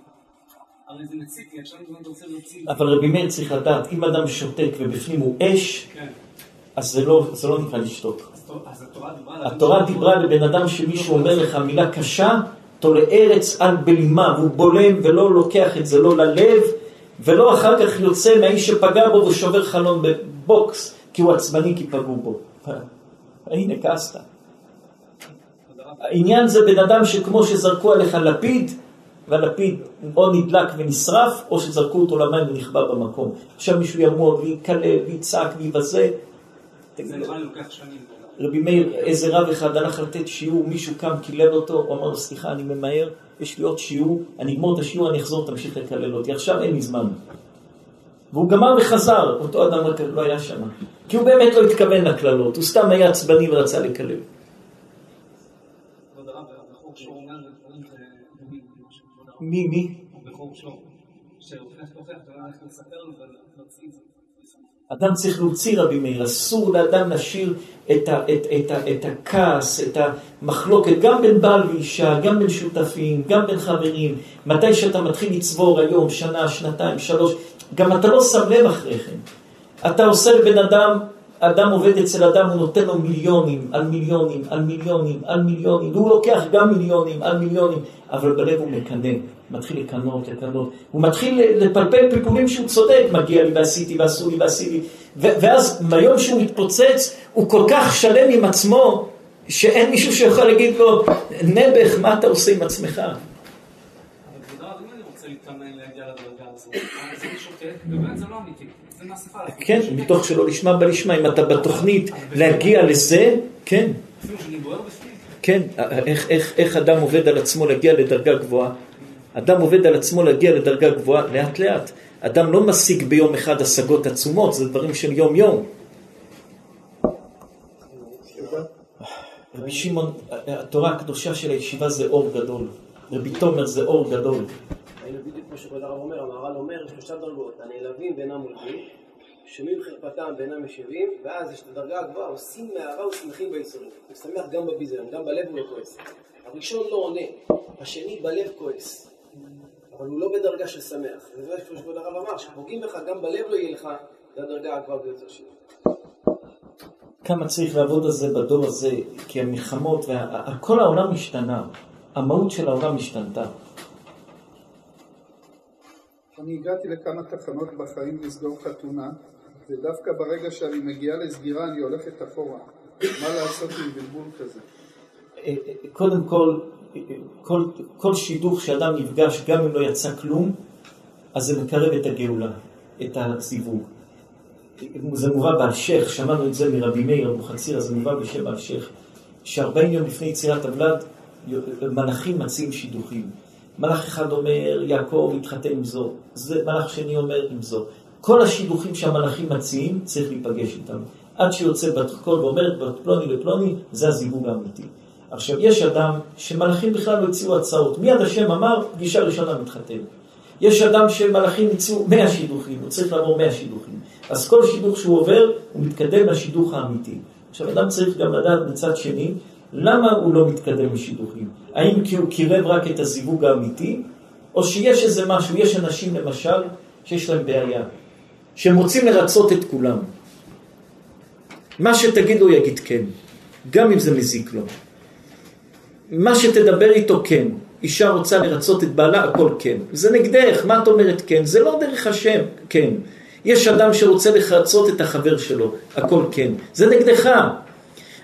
הרי זה מציק לי, עכשיו אתה רוצה להוציא... אבל רבי מאיר צריך לדעת, אם אדם שותק ובפנים הוא אש, כן. אז זה לא, זה לא נקרא לשתוק. התורה דיברה לבן אדם שמישהו אומר לך מילה קשה, תולה ארץ על בלימה, והוא בולם ולא לוקח את זה לא ללב, ולא אחר כך יוצא מהאיש שפגע בו ושובר חלון בבוקס, כי הוא עצבני כי פגעו בו. הנה, כעסת. העניין זה בן אדם שכמו שזרקו עליך לפיד, והלפיד או נדלק ונשרף, או שזרקו אותו למים ונכבה במקום. עכשיו מישהו יעמוד ויקלל ויצעק ויבזה. זה נראה לוקח שנים. רבי מאיר, איזה רב אחד הלך לתת שיעור, מישהו קם, קילל אותו, הוא אמר לו, סליחה, אני ממהר, יש לי עוד שיעור, אני אגמור את השיעור, אני אחזור, תמשיך לקלל אותי, עכשיו אין לי זמן. והוא גמר וחזר, אותו אדם רק לא היה שם. כי הוא באמת לא התכוון לקללות, הוא סתם היה עצבני ורצה לקלל. כבוד הרב, אדם צריך להוציא רבי מאיר, אסור לאדם להשאיר את, ה, את, את, את הכעס, את המחלוקת, גם בין בעל ואישה, גם בין שותפים, גם בין חברים. מתי שאתה מתחיל לצבור היום, שנה, שנתיים, שלוש, גם אתה לא שם לב אחרי כן. אתה עושה לבן אדם, אדם עובד אצל אדם, הוא נותן לו מיליונים על מיליונים, על מיליונים, על מיליונים, והוא לוקח גם מיליונים על מיליונים, אבל בלב הוא מקנא, מתחיל לקנות, לקנות, הוא מתחיל לפלפל פלפולים שהוא צודק, מגיע לי ועשיתי ועשו לי ועשיתי, ו- ואז ביום שהוא מתפוצץ, הוא כל כך שלם עם עצמו, שאין מישהו שיכול להגיד לו, נעבך, מה אתה עושה עם עצמך? אם אני רוצה להתאמן להגיע לדרגה הזאת, ובאמת זה לא אמיתי. כן, מתוך שלא לשמה בלשמה, אם אתה בתוכנית להגיע לזה, כן. אפילו שאני בוער בפנים. כן, איך, איך, איך אדם עובד על עצמו להגיע לדרגה גבוהה? אדם עובד על עצמו להגיע לדרגה גבוהה לאט לאט. אדם לא משיג ביום אחד השגות עצומות, זה דברים של יום יום. רבי שמעון, התורה הקדושה של הישיבה זה אור גדול. רבי תומר זה אור גדול. שכבוד הרב אומר, המהר"ל אומר, שלושה דרגות, הנעלבים ואינם מולכים, שומעים חרפתם ואינם משיבים, ואז יש את הדרגה הגבוהה, עושים מהאהבה ושמחים בייסורים. הוא שמח גם בביזיון, גם בלב הוא לא כועס. הראשון לא עונה, השני בלב כועס. אבל הוא לא בדרגה של שמח. וזה מה שכבוד הרב אמר, שפוגעים בך, גם בלב לא יהיה לך, זה הדרגה הגבוהה ביותר שלו. כמה צריך לעבוד על זה בדור הזה, כי המלחמות, וה... כל העולם השתנה, המהות של העולם השתנתה. אני הגעתי לכמה תחנות בחיים לסגור חתונה, ודווקא ברגע שאני מגיעה לסגירה אני הולכת אחורה. מה לעשות עם בלבול כזה? קודם כל, כל, כל שידוך שאדם נפגש, גם אם לא יצא כלום, אז זה מקרב את הגאולה, את הזיווג. זה מובא באלשיך, שמענו את זה מרבי מאיר אבוחצירא, זה מובא בשם אלשיך, שארבעים יום לפני יצירת הוולד, מלאכים מציעים שידוכים. מלאך אחד אומר, יעקב יתחתן עם זו, זה מלאך שני אומר עם זו. כל השידוכים שהמלאכים מציעים, צריך להיפגש איתם. עד שיוצא בת קול ואומרת, בת פלוני לפלוני, זה הזיווג האמיתי. עכשיו, יש אדם שמלאכים בכלל לא הציעו הצעות. מיד השם אמר, פגישה ראשונה מתחתן. יש אדם שמלאכים הציעו 100 שידוכים, הוא צריך לעבור 100 שידוכים. אז כל שידוך שהוא עובר, הוא מתקדם לשידוך האמיתי. עכשיו, אדם צריך גם לדעת מצד שני, למה הוא לא מתקדם בשידוכים? האם כי הוא קירב רק את הזיווג האמיתי, או שיש איזה משהו, יש אנשים למשל, שיש להם בעיה, שהם רוצים לרצות את כולם. מה שתגיד לו יגיד כן, גם אם זה מזיק לו. מה שתדבר איתו כן. אישה רוצה לרצות את בעלה, הכל כן. זה נגדך, מה את אומרת כן? זה לא דרך השם, כן. יש אדם שרוצה לרצות את החבר שלו, הכל כן. זה נגדך.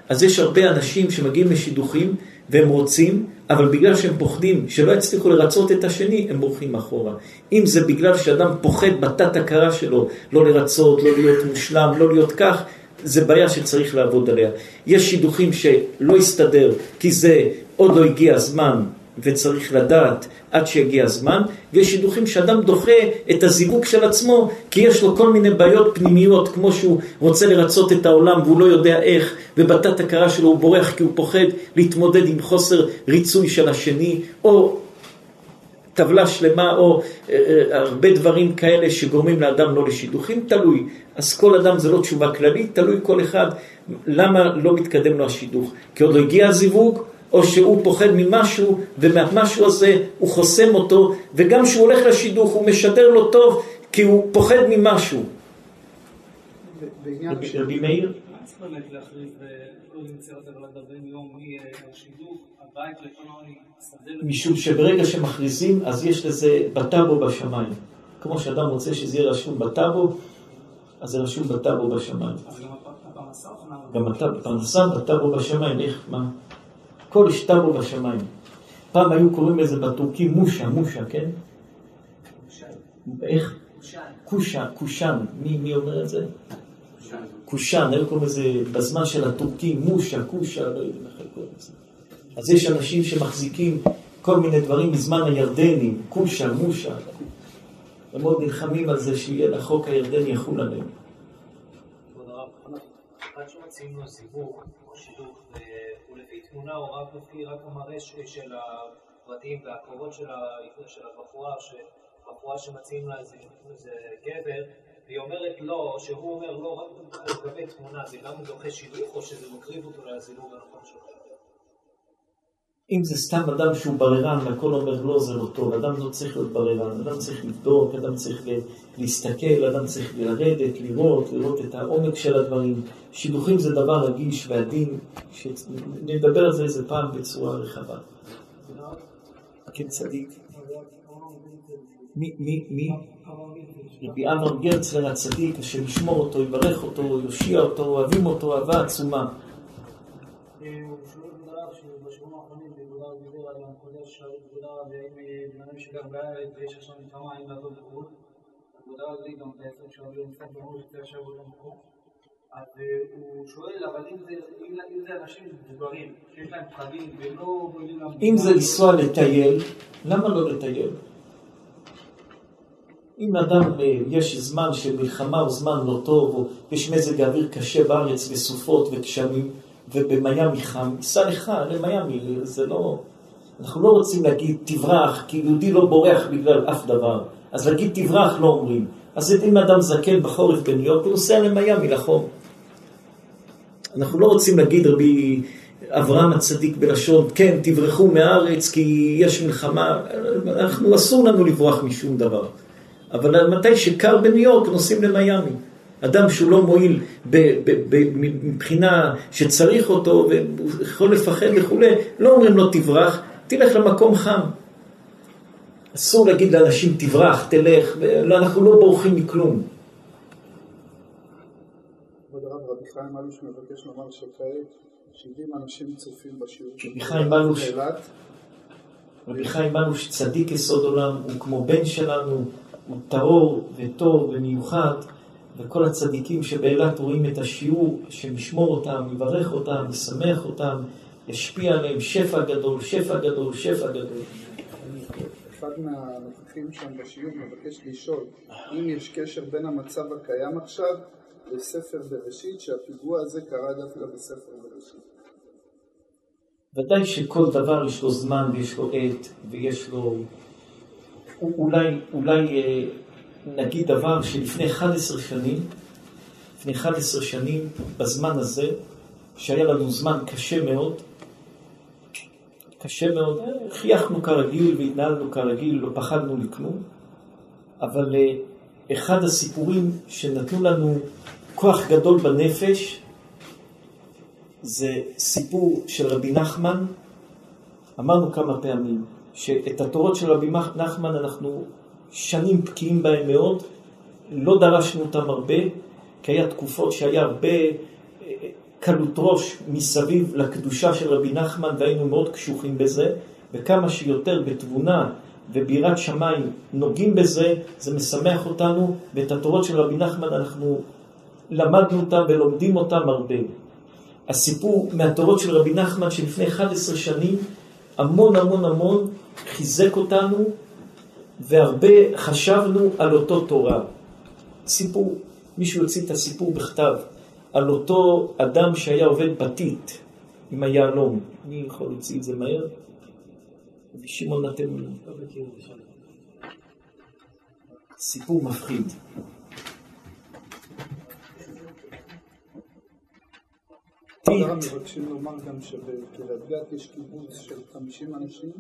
אז יש הרבה אנשים שמגיעים לשידוכים והם רוצים, אבל בגלל שהם פוחדים שלא יצליחו לרצות את השני, הם בורחים אחורה. אם זה בגלל שאדם פוחד בתת הכרה שלו, לא לרצות, לא להיות מושלם, לא להיות כך, זה בעיה שצריך לעבוד עליה. יש שידוכים שלא יסתדר, כי זה עוד לא הגיע הזמן וצריך לדעת עד שיגיע הזמן, ויש שידוכים שאדם דוחה את הזיווג של עצמו, כי יש לו כל מיני בעיות פנימיות, כמו שהוא רוצה לרצות את העולם והוא לא יודע איך, ובתת הכרה שלו הוא בורח כי הוא פוחד להתמודד עם חוסר ריצוי של השני, או טבלה שלמה, או אה, אה, הרבה דברים כאלה שגורמים לאדם לא לשידוכים, תלוי. אז כל אדם זה לא תשובה כללית, תלוי כל אחד למה לא מתקדם לו השידוך. כי עוד לא הגיע הזיווג, או שהוא פוחד ממשהו, ומהמשהו הזה הוא חוסם אותו, וגם כשהוא הולך לשידוך הוא משדר לו טוב, כי הוא פוחד ממשהו. רבי מאיר? משום שברגע שמכריזים, אז יש לזה בטאבו בשמיים. כמו שאדם רוצה שזה יהיה רשום בטאבו, אז זה רשום בטאבו בשמיים. גם הפרנסה בטאבו בשמיים, איך, מה? כל שטרו בשמיים. פעם היו קוראים לזה בטורקים מושה, מושה, כן? איך? קושה, קושן. מי, מי אומר את זה? קושן, היו קוראים לזה בזמן של הטורקים, מושה, קושה, לא יודעים איך קוראים לזה. אז יש אנשים שמחזיקים כל מיני דברים מזמן הירדנים, קושה, מושה. הם מאוד נלחמים על זה שיהיה לחוק הירדני יחול עליהם. כבוד הרב, עד שמציעים לו סיבוב או שידוך תמונה או רק לפי רק המראה של הפרטים והקרובות של הבחורה, בחורה שמציעים לה איזה גבר, והיא אומרת לא, שהוא אומר לא, רק לגבי תמונה, זה גם דוחה שילוך או שזה מקריב אותו לזילוג הנכון שלו? אם זה סתם אדם שהוא בררן והכל אומר לא, זה לא טוב, אדם לא צריך להיות בררן, אדם צריך לבדוק, אדם צריך להסתכל, אדם צריך לרדת, לראות, לראות את העומק של הדברים. שידוכים זה דבר רגיש ועדין, שנדבר על זה איזה פעם בצורה רחבה. כן, צדיק. מי, מי, מי? רבי אברהם גרצלר הצדיק, השם ישמור אותו, יברך אותו, יושיע אותו, אוהבים אותו, אהבה עצומה. עכשיו מלחמה האם לעבוד בחו"ל, עבודה על לי גם בעצם משחק במור יוצא עכשיו עוד במקום. אז הוא שואל, אבל אם זה אנשים מבוגרים, שיש להם פחדים לא מועילים למדינה... אם זה לנסוע לטייל, למה לא לטייל? אם אדם, יש זמן של מלחמה או זמן לא טוב, או יש מזג אוויר קשה בארץ וסופות וגשמים, ובמיאמי חם, ייסע לך למיאמי, זה לא... אנחנו לא רוצים להגיד תברח, כי יהודי לא בורח בגלל אף דבר. אז להגיד תברח לא אומרים. אז אם אדם זקן בחורף בניו יורק, הוא נוסע למיאמי לחום. אנחנו לא רוצים להגיד רבי אברהם הצדיק בלשון, כן, תברחו מהארץ כי יש מלחמה. אנחנו, אסור לנו לברוח משום דבר. אבל מתי שקר בניו יורק, נוסעים למיאמי. אדם שהוא לא מועיל מבחינה שצריך אותו ויכול לפחד וכולי, לא אומרים לו תברח, תלך למקום חם. אסור להגיד לאנשים תברח, תלך, אנחנו לא בורחים מכלום. כבוד הרב רבי חיים אלוש מבקש לומר שכעת 70 אנשים צופים בשיעור אלוש, רבי חיים אלוש צדיק יסוד עולם, הוא כמו בן שלנו, הוא טהור וטוב ומיוחד, וכל הצדיקים שבאילת רואים את השיעור, שמשמור אותם, יברך אותם, ישמח אותם, ישפיע עליהם שפע גדול, שפע גדול, שפע גדול. אחד מהנוכחים שם בשיעור מבקש לשאול אם יש קשר בין המצב הקיים עכשיו לספר בראשית, שהפיגוע הזה קרה דווקא בספר בראשית. ודאי שכל דבר יש לו זמן ויש לו עת ויש לו... אולי, אולי אה, נגיד דבר שלפני 11 שנים, לפני 11 שנים, בזמן הזה, שהיה לנו זמן קשה מאוד, קשה מאוד, חייכנו כרגיל והתנהלנו כרגיל, לא פחדנו לכלום, אבל אחד הסיפורים שנתנו לנו כוח גדול בנפש, זה סיפור של רבי נחמן. אמרנו כמה פעמים שאת התורות של רבי נחמן אנחנו שנים בקיאים בהם מאוד, לא דרשנו אותם הרבה, כי היה תקופות שהיה הרבה אה, קלות ראש מסביב לקדושה של רבי נחמן והיינו מאוד קשוחים בזה, וכמה שיותר בתבונה וביראת שמיים נוגעים בזה, זה משמח אותנו, ואת התורות של רבי נחמן אנחנו למדנו אותם ולומדים אותם הרבה. הסיפור מהתורות של רבי נחמן שלפני 11 שנים המון המון המון חיזק אותנו והרבה חשבנו על אותו תורה. סיפור, מישהו הוציא את הסיפור בכתב על אותו אדם שהיה עובד בתית עם היהלום. מי יכול להוציא את זה מהר? ושמעון אתם... סיפור מפחיד. מבקשים לומר גם שבקריית גת יש קיבוץ של 50 אנשים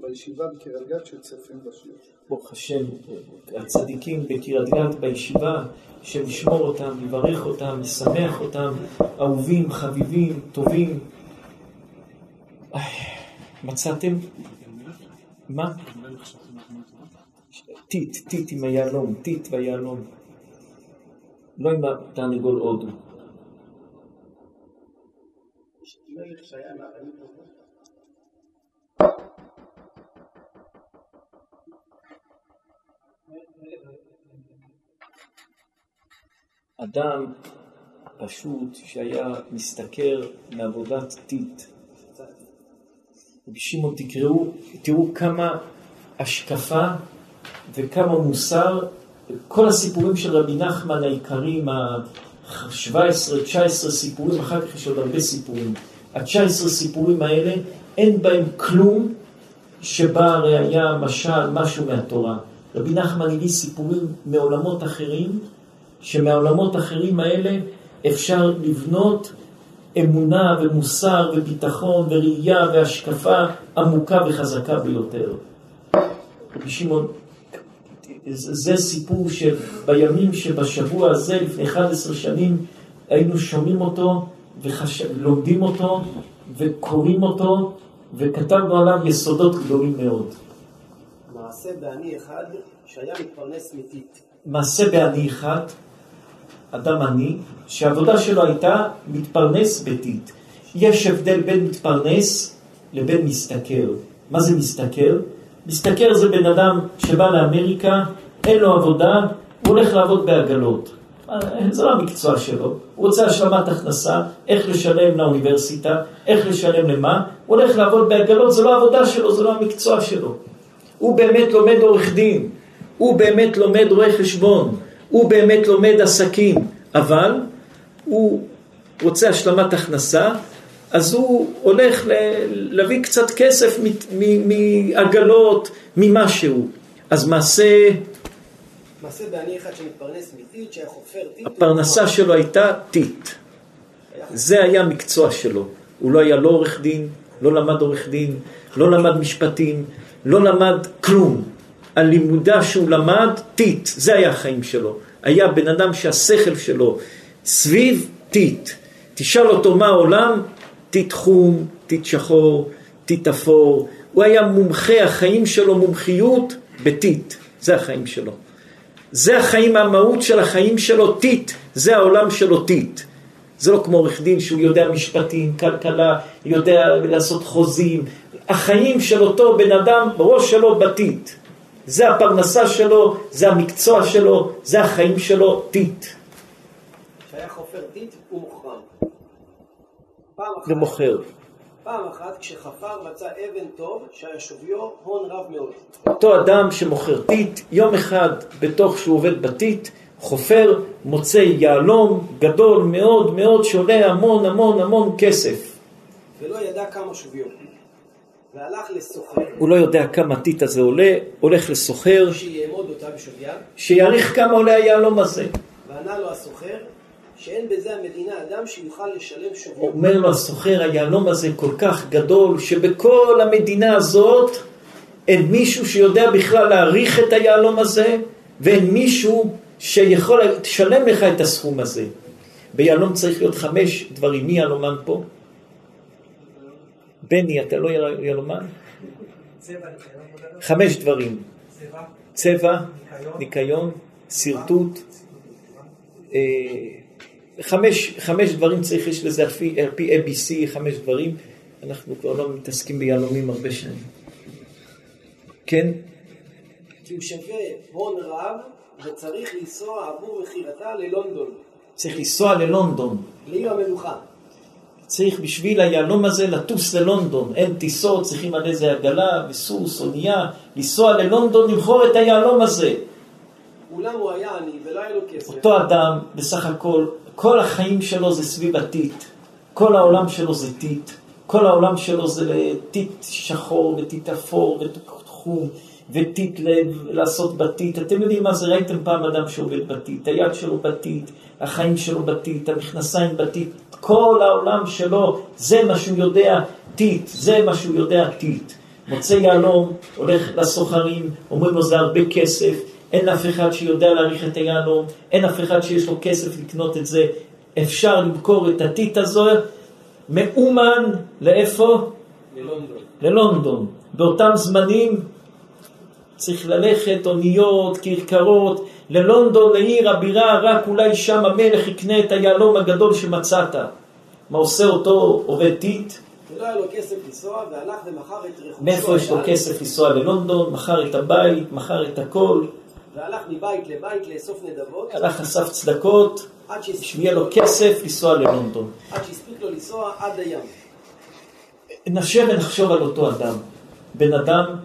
בישיבה בקריית גת שצופים בשיר. ברוך השם, הצדיקים בקריית גת בישיבה, שנשמור אותם, נברך אותם, נשמח אותם, אהובים, חביבים, טובים. מצאתם? מה? טיט, טיט עם היהלום, טיט והיהלום. לא עם התרנגול הודו. אדם פשוט שהיה משתכר מעבודת טיט. רבי שמעון תקראו, תראו כמה השקפה וכמה מוסר, כל הסיפורים של רבי נחמן העיקריים, ה-17-19 סיפורים, אחר כך יש עוד הרבה סיפורים. ה-19 סיפורים האלה, אין בהם כלום שבא ראיה, משל, משהו מהתורה. רבי נחמן הביא סיפורים מעולמות אחרים, שמהעולמות האחרים האלה אפשר לבנות אמונה ומוסר וביטחון וראייה והשקפה עמוקה וחזקה ביותר. רבי שמעון, זה סיפור שבימים שבשבוע הזה, לפני 11 שנים, היינו שומעים אותו ולומדים אותו וקוראים אותו וכתבנו עליו יסודות גדולים מאוד. מעשה בעני אחד שהיה מתפרנס מטיט. מעשה בעני אחד, אדם עני, שהעבודה שלו הייתה מתפרנס בטיט. יש הבדל בין מתפרנס לבין משתכר. מה זה משתכר? משתכר זה בן אדם שבא לאמריקה, אין לו עבודה, הוא הולך לעבוד בעגלות. זה לא המקצוע שלו, הוא רוצה השלמת הכנסה, איך לשלם לאוניברסיטה, איך לשלם למה, הוא הולך לעבוד בעגלות, זה לא העבודה שלו, זה לא המקצוע שלו. הוא באמת לומד עורך דין, הוא באמת לומד רואה חשבון, הוא באמת לומד עסקים, אבל הוא רוצה השלמת הכנסה, אז הוא הולך להביא קצת כסף מעגלות, ממשהו. אז מעשה... מעשה בעני אחד שמתפרנס מטיט, שהיה חופר טיט. הפרנסה שלו הייתה טיט. זה היה המקצוע שלו. הוא לא היה לא עורך דין, לא למד עורך דין, לא למד משפטים, לא למד כלום. הלימודה שהוא למד, טיט, זה היה החיים שלו. היה בן אדם שהשכל שלו סביב טיט. תשאל אותו מה העולם, טיט חום, טיט שחור, טיט אפור. הוא היה מומחה, החיים שלו מומחיות בטיט. זה החיים שלו. זה החיים, המהות של החיים שלו, טיט. זה העולם שלו, טיט. זה לא כמו עורך דין שהוא יודע משפטים, כלכלה, יודע לעשות חוזים. החיים של אותו בן אדם, ראש שלו בטיט. זה הפרנסה שלו, זה המקצוע שלו, זה החיים שלו, טיט. שהיה חופר טיט, הוא מוחרם. זה מוכר. פעם אחת כשחפר מצא אבן טוב שהיה שוויו הון רב מאוד. אותו אדם שמוכר טיט, יום אחד בתוך שהוא עובד בטיט, חופר, מוצא יהלום גדול מאוד מאוד שעולה המון המון המון כסף. ולא ידע כמה שוויו. והלך לסוחר. הוא לא יודע כמה הטיט הזה עולה, הולך לסוחר. שיעמוד אותה בשוויה. שיעריך כמה עולה היהלום הזה. וענה לו הסוחר, שאין בזה המדינה אדם שיוכל לשלם שוויו. אומר לו הסוחר, היהלום הזה כל כך גדול, שבכל המדינה הזאת אין מישהו שיודע בכלל להעריך את היהלום הזה, ואין מישהו שיכול לשלם לך את הסכום הזה. ביהלום צריך להיות חמש דברים. מי יהלומן פה? בני, אתה לא יהלומן? חמש דברים. צבע, ניקיון, שרטוט. אה, חמש, חמש דברים צריך, יש לזה על פי, על פי ABC, חמש דברים. אנחנו כבר לא מתעסקים ביהלומים הרבה שנים. כן? כי הוא שווה הון רב וצריך לנסוע עבור מכירתה ללונדון. צריך לנסוע ללונדון. לעיר המלוכה. צריך בשביל היהלום הזה לטוס ללונדון. אין טיסות, צריכים על איזה עגלה וסוס, אונייה, לנסוע ללונדון, למכור את היהלום הזה. אולם הוא היה עני ולא היה לו כסף. אותו אדם, בסך הכל, כל החיים שלו זה סביב הטיט. כל העולם שלו זה טיט. כל העולם שלו זה טיט שחור וטיט אפור ותחום וטיט לב, לעשות בטיט. אתם יודעים מה זה? ראיתם פעם אדם שעובד בטיט. היד שלו בטיט, החיים שלו בטיט, המכנסיים בטיט. כל העולם שלו, זה מה שהוא יודע טיט, זה מה שהוא יודע טיט. מוצא יהלום, הולך לסוחרים, אומרים לו זה הרבה כסף, אין אף אחד שיודע להעריך את היהלום, אין אף אחד שיש לו כסף לקנות את זה. אפשר למכור את הטיט הזו מאומן, לאיפה? ללונדון. ללונדון. באותם זמנים צריך ללכת אוניות, כרכרות, ללונדון, לעיר הבירה, רק אולי שם המלך יקנה את היהלום הגדול שמצאת. מה עושה אותו עובד טיט? היה לו כסף לנסוע, והלך ומכר את רכושו. מאיפה יש לו כסף לנסוע ללונדון? מכר את הבית, מכר את הכל, והלך מבית לבית לאסוף נדבות, הלך אסף צדקות, שיהיה לו כסף לנסוע ללונדון. עד שהספיק לו לנסוע עד הים. נשב ונחשוב על אותו אדם. בן אדם,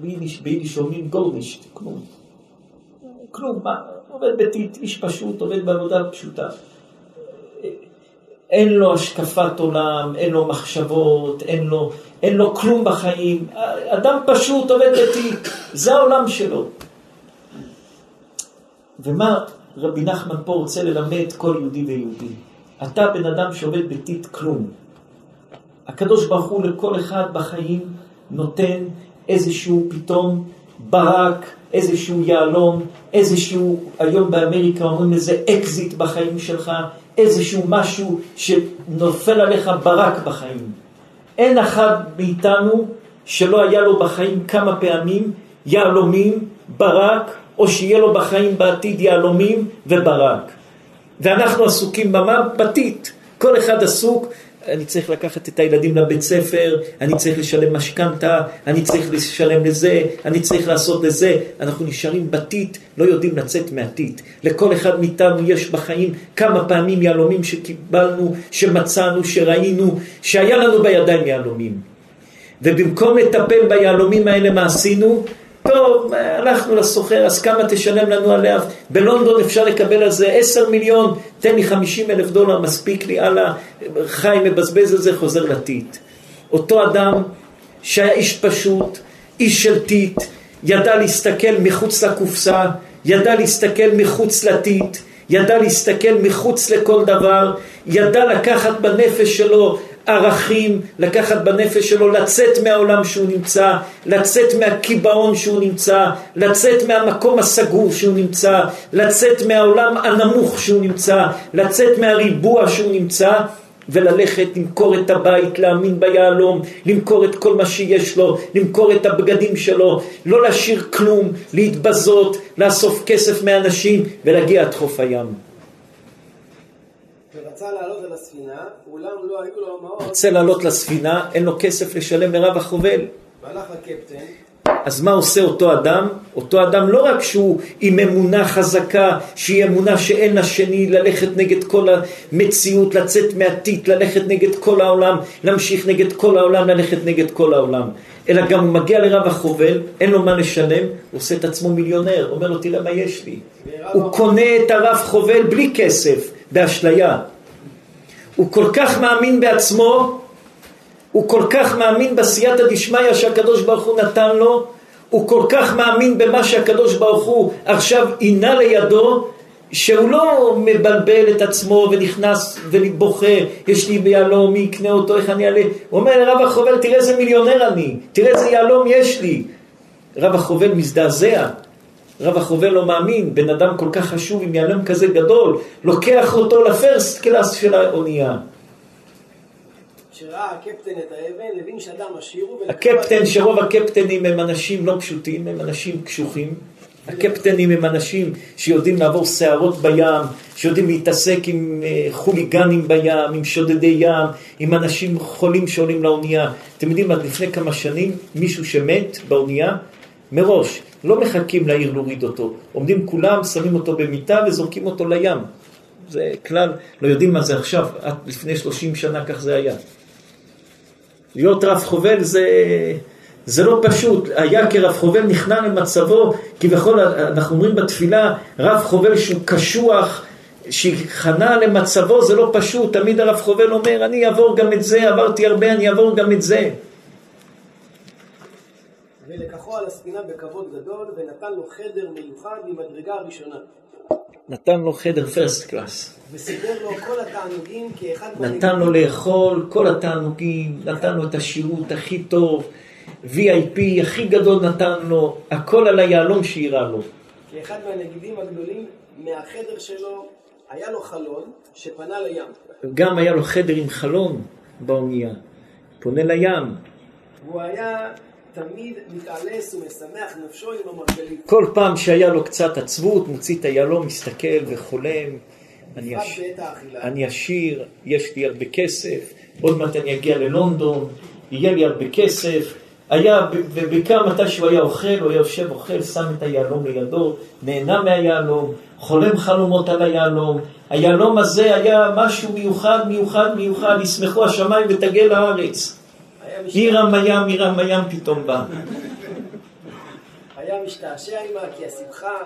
ביידיש ביידיש אומרים גולנישט, כלום. כלום, מה, עובד בטיט, איש פשוט, עובד בעבודה פשוטה. אין לו השקפת עולם, אין לו מחשבות, אין לו, אין לו כלום בחיים. אדם פשוט עובד בטיט, זה העולם שלו. ומה רבי נחמן פה רוצה ללמד כל יהודי ויהודי? אתה בן אדם שעובד בטיט כלום. הקדוש ברוך הוא לכל אחד בחיים נותן איזשהו פתאום ברק, איזשהו יהלום, איזשהו, היום באמריקה אומרים לזה אקזיט בחיים שלך, איזשהו משהו שנופל עליך ברק בחיים. אין אחד מאיתנו שלא היה לו בחיים כמה פעמים יהלומים, ברק, או שיהיה לו בחיים בעתיד יהלומים וברק. ואנחנו עסוקים במה? בטיט. כל אחד עסוק, אני צריך לקחת את הילדים לבית ספר, אני צריך לשלם משכנתה, אני צריך לשלם לזה, אני צריך לעשות לזה. אנחנו נשארים בטיט, לא יודעים לצאת מהטיט. לכל אחד מאיתנו יש בחיים כמה פעמים יהלומים שקיבלנו, שמצאנו, שראינו, שהיה לנו בידיים יהלומים. ובמקום לטפל ביהלומים האלה, מה עשינו? טוב, הלכנו לסוחר, אז כמה תשלם לנו עליה? בלונדון אפשר לקבל על זה עשר מיליון, תן לי חמישים אלף דולר, מספיק לי, הלאה, חי, מבזבז על זה, חוזר לטיט. אותו אדם שהיה איש פשוט, איש של טיט, ידע להסתכל מחוץ לקופסה, ידע להסתכל מחוץ לטיט, ידע להסתכל מחוץ לכל דבר, ידע לקחת בנפש שלו ערכים, לקחת בנפש שלו, לצאת מהעולם שהוא נמצא, לצאת מהקיבעון שהוא נמצא, לצאת מהמקום הסגור שהוא נמצא, לצאת מהעולם הנמוך שהוא נמצא, לצאת מהריבוע שהוא נמצא, וללכת למכור את הבית, להאמין ביהלום, למכור את כל מה שיש לו, למכור את הבגדים שלו, לא להשאיר כלום, להתבזות, לאסוף כסף מאנשים ולהגיע עד חוף הים. ורצה לעלות על הספינה, אולם לא היו לו אמהות, רוצה לעלות לספינה, אין לו כסף לשלם לרב החובל. והלך לקפטן, אז מה עושה אותו אדם? אותו אדם לא רק שהוא עם אמונה חזקה, שהיא אמונה שאין לה שני, ללכת נגד כל המציאות, לצאת מהטיט, ללכת נגד כל העולם, להמשיך נגד כל העולם, ללכת נגד כל העולם. אלא גם הוא מגיע לרב החובל, אין לו מה לשלם, הוא עושה את עצמו מיליונר, אומר לו תראה מה יש לי. הוא קונה את הרב חובל בלי כסף, באשליה. הוא כל כך מאמין בעצמו, הוא כל כך מאמין בסייעתא דשמיא שהקדוש ברוך הוא נתן לו, הוא כל כך מאמין במה שהקדוש ברוך הוא עכשיו עינה לידו, שהוא לא מבלבל את עצמו ונכנס ובוכה, יש לי ביהלום, מי יקנה אותו, איך אני אעלה? הוא אומר לרב החובל, תראה איזה מיליונר אני, תראה איזה יהלום יש לי. רב החובל מזדעזע, רב החובל לא מאמין, בן אדם כל כך חשוב עם יהלום כזה גדול, לוקח אותו לפרסט קלאס של האונייה. כשראה הקפטן את האבן, הבין שאדם עשיר הוא. ולקחו הקפטן, שרוב הקפטנים הם אנשים לא פשוטים, הם אנשים קשוחים. הקפטנים הם אנשים שיודעים לעבור סערות בים, שיודעים להתעסק עם אה, חוליגנים בים, עם שודדי ים, עם אנשים חולים שעולים לאונייה. אתם יודעים, עד לפני כמה שנים, מישהו שמת באונייה, מראש, לא מחכים לעיר להוריד אותו. עומדים כולם, שמים אותו במיטה וזורקים אותו לים. זה כלל, לא יודעים מה זה עכשיו, עד לפני 30 שנה כך זה היה. להיות רב חובל זה, זה לא פשוט. היה כרב חובל נכנע למצבו, כביכול אנחנו אומרים בתפילה, רב חובל שהוא קשוח, שכנע למצבו, זה לא פשוט. תמיד הרב חובל אומר, אני אעבור גם את זה, עברתי הרבה, אני אעבור גם את זה. ולקחו על הספינה בכבוד גדול, ונתן לו חדר מיוחד ממדרגה הראשונה. נתן לו חדר פרסט קלאס. וסידר לו כל התענוגים כאחד נתן לו לאכול כל התענוגים, נתן לו את השירות הכי טוב, VIP הכי גדול נתן לו, הכל על היהלום שאירע לו. כאחד מהנגידים הגדולים, מהחדר שלו היה לו חלון שפנה לים. גם היה לו חדר עם חלון באונייה, פונה לים. והוא היה תמיד מתעלס ומשמח נפשו עם המרגלית. כל פעם שהיה לו קצת עצבות, מוציא את היהלום, מסתכל וחולם. אני, האכילה. אני עשיר, יש לי הרבה כסף, עוד מעט אני אגיע ללונדון, יהיה לי הרבה כסף. היה, ובעיקר מתי שהוא היה אוכל, הוא היה יושב אוכל, שם את היהלום לידו, נהנה מהיהלום, חולם חלומות על היהלום. היהלום הזה היה משהו מיוחד, מיוחד, מיוחד, ישמחו השמיים ותגל לארץ. עירם ים, עירם ים פתאום בא. היה משתעשע עמה כי השמחה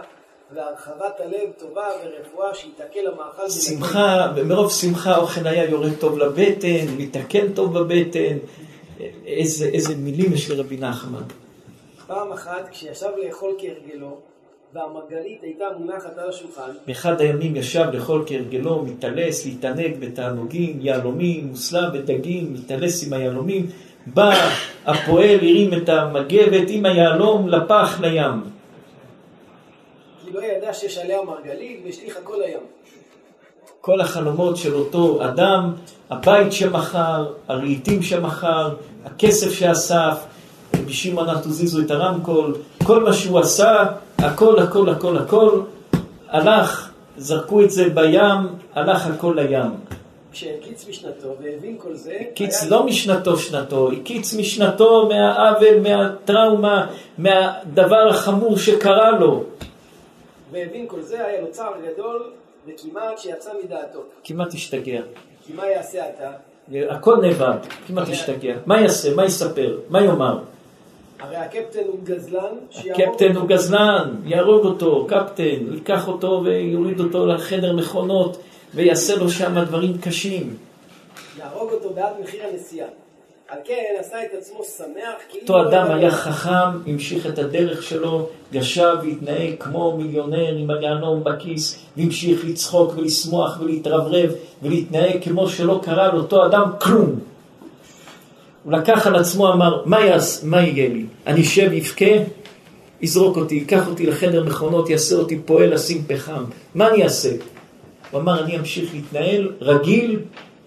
והרחבת הלב טובה ורפואה שיתקל המאכל. שמחה, מרוב שמחה האוכל היה יורד טוב לבטן, מתקן טוב בבטן. איזה, איזה מילים יש לרבי נחמן. פעם אחת כשישב לאכול כהרגלו והמרגלית הייתה מונחת על השולחן באחד הימים ישב לאכול כהרגלו, מתעלס, להתענג בתענוגים, יהלומים, מוסלם ודגים, מתעלס עם היהלומים. בא הפועל, הרים את המגבת עם היהלום לפח לים. כי לא ידע שיש עליה מרגלית והשליכה כל הים. כל החלומות של אותו אדם, הבית שמכר, הרהיטים שמכר, הכסף שאסף, אל תזיזו את הרמקול, כל מה שהוא עשה, הכל, הכל, הכל, הכל, הלך, זרקו את זה בים, הלך הכל לים. כשהקיץ משנתו והבין כל זה, הקיץ היה- לא משנתו שנתו, הקיץ משנתו מהעוול, מהטראומה, מהדבר החמור שקרה לו. והבין כל זה, היה לו צער גדול וכמעט שיצא מדעתו. כמעט השתגע. כי מה יעשה עתה? הכל נאבד, כמעט השתגע. מה יעשה? מה יספר? מה יאמר? הרי הקפטן הוא גזלן הקפטן הוא גזלן, יהרוג אותו, קפטן, ייקח אותו ויוריד אותו לחדר מכונות ויעשה לו שם דברים קשים. יהרוג אותו בעד מחיר הנסיעה. על כן עשה את עצמו שמח כאילו... אותו אדם היה. חכם, המשיך את הדרך שלו, ישב והתנהג כמו מיליונר עם היהלום בכיס, והמשיך לצחוק ולשמוח ולהתרברב ולהתנהג כמו שלא קרה לאותו אדם כלום. הוא לקח על עצמו, אמר, מה, יעש, מה יהיה לי? אני אשב, יבכה, יזרוק אותי, ייקח אותי לחדר מכונות, יעשה אותי פועל לשים פחם. מה אני אעשה? הוא אמר, אני אמשיך להתנהל רגיל,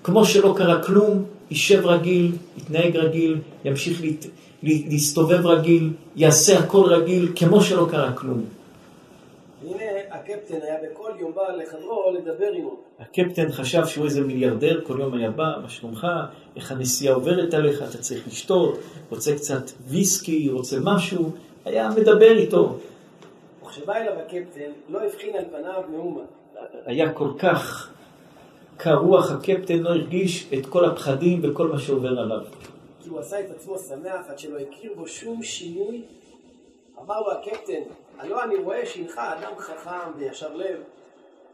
כמו שלא קרה כלום, יישב רגיל, יתנהג רגיל, ימשיך להת... לה- להסתובב רגיל, יעשה הכל רגיל, כמו שלא קרה כלום. הקפטן היה בכל יום בא לחדרו לדבר עמו. הקפטן חשב שהוא איזה מיליארדר, כל יום היה בא, מה שלומך, איך הנסיעה עוברת עליך, אתה צריך לשתות, רוצה קצת ויסקי, רוצה משהו, היה מדבר איתו. וכשבא אליו הקפטן, לא הבחין על פניו מאומה. היה כל כך קר רוח, הקפטן לא הרגיש את כל הפחדים וכל מה שעובר עליו. כי הוא עשה את עצמו שמח עד שלא הכיר בו שום שינוי. אמר לו הקפטן, הלא אני רואה שהנך אדם חכם וישר לב.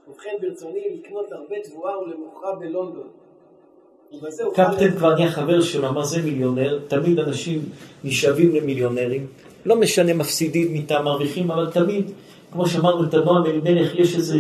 ובכן ברצוני לקנות הרבה תבואה ולמוכרה בלונדון. קפטן כבר נהיה חבר שלו, אמר זה מיליונר, תמיד אנשים נשאבים למיליונרים, לא משנה מפסידים מטעם מרוויחים, אבל תמיד, כמו שאמרנו את הנועם אלימלך, יש איזה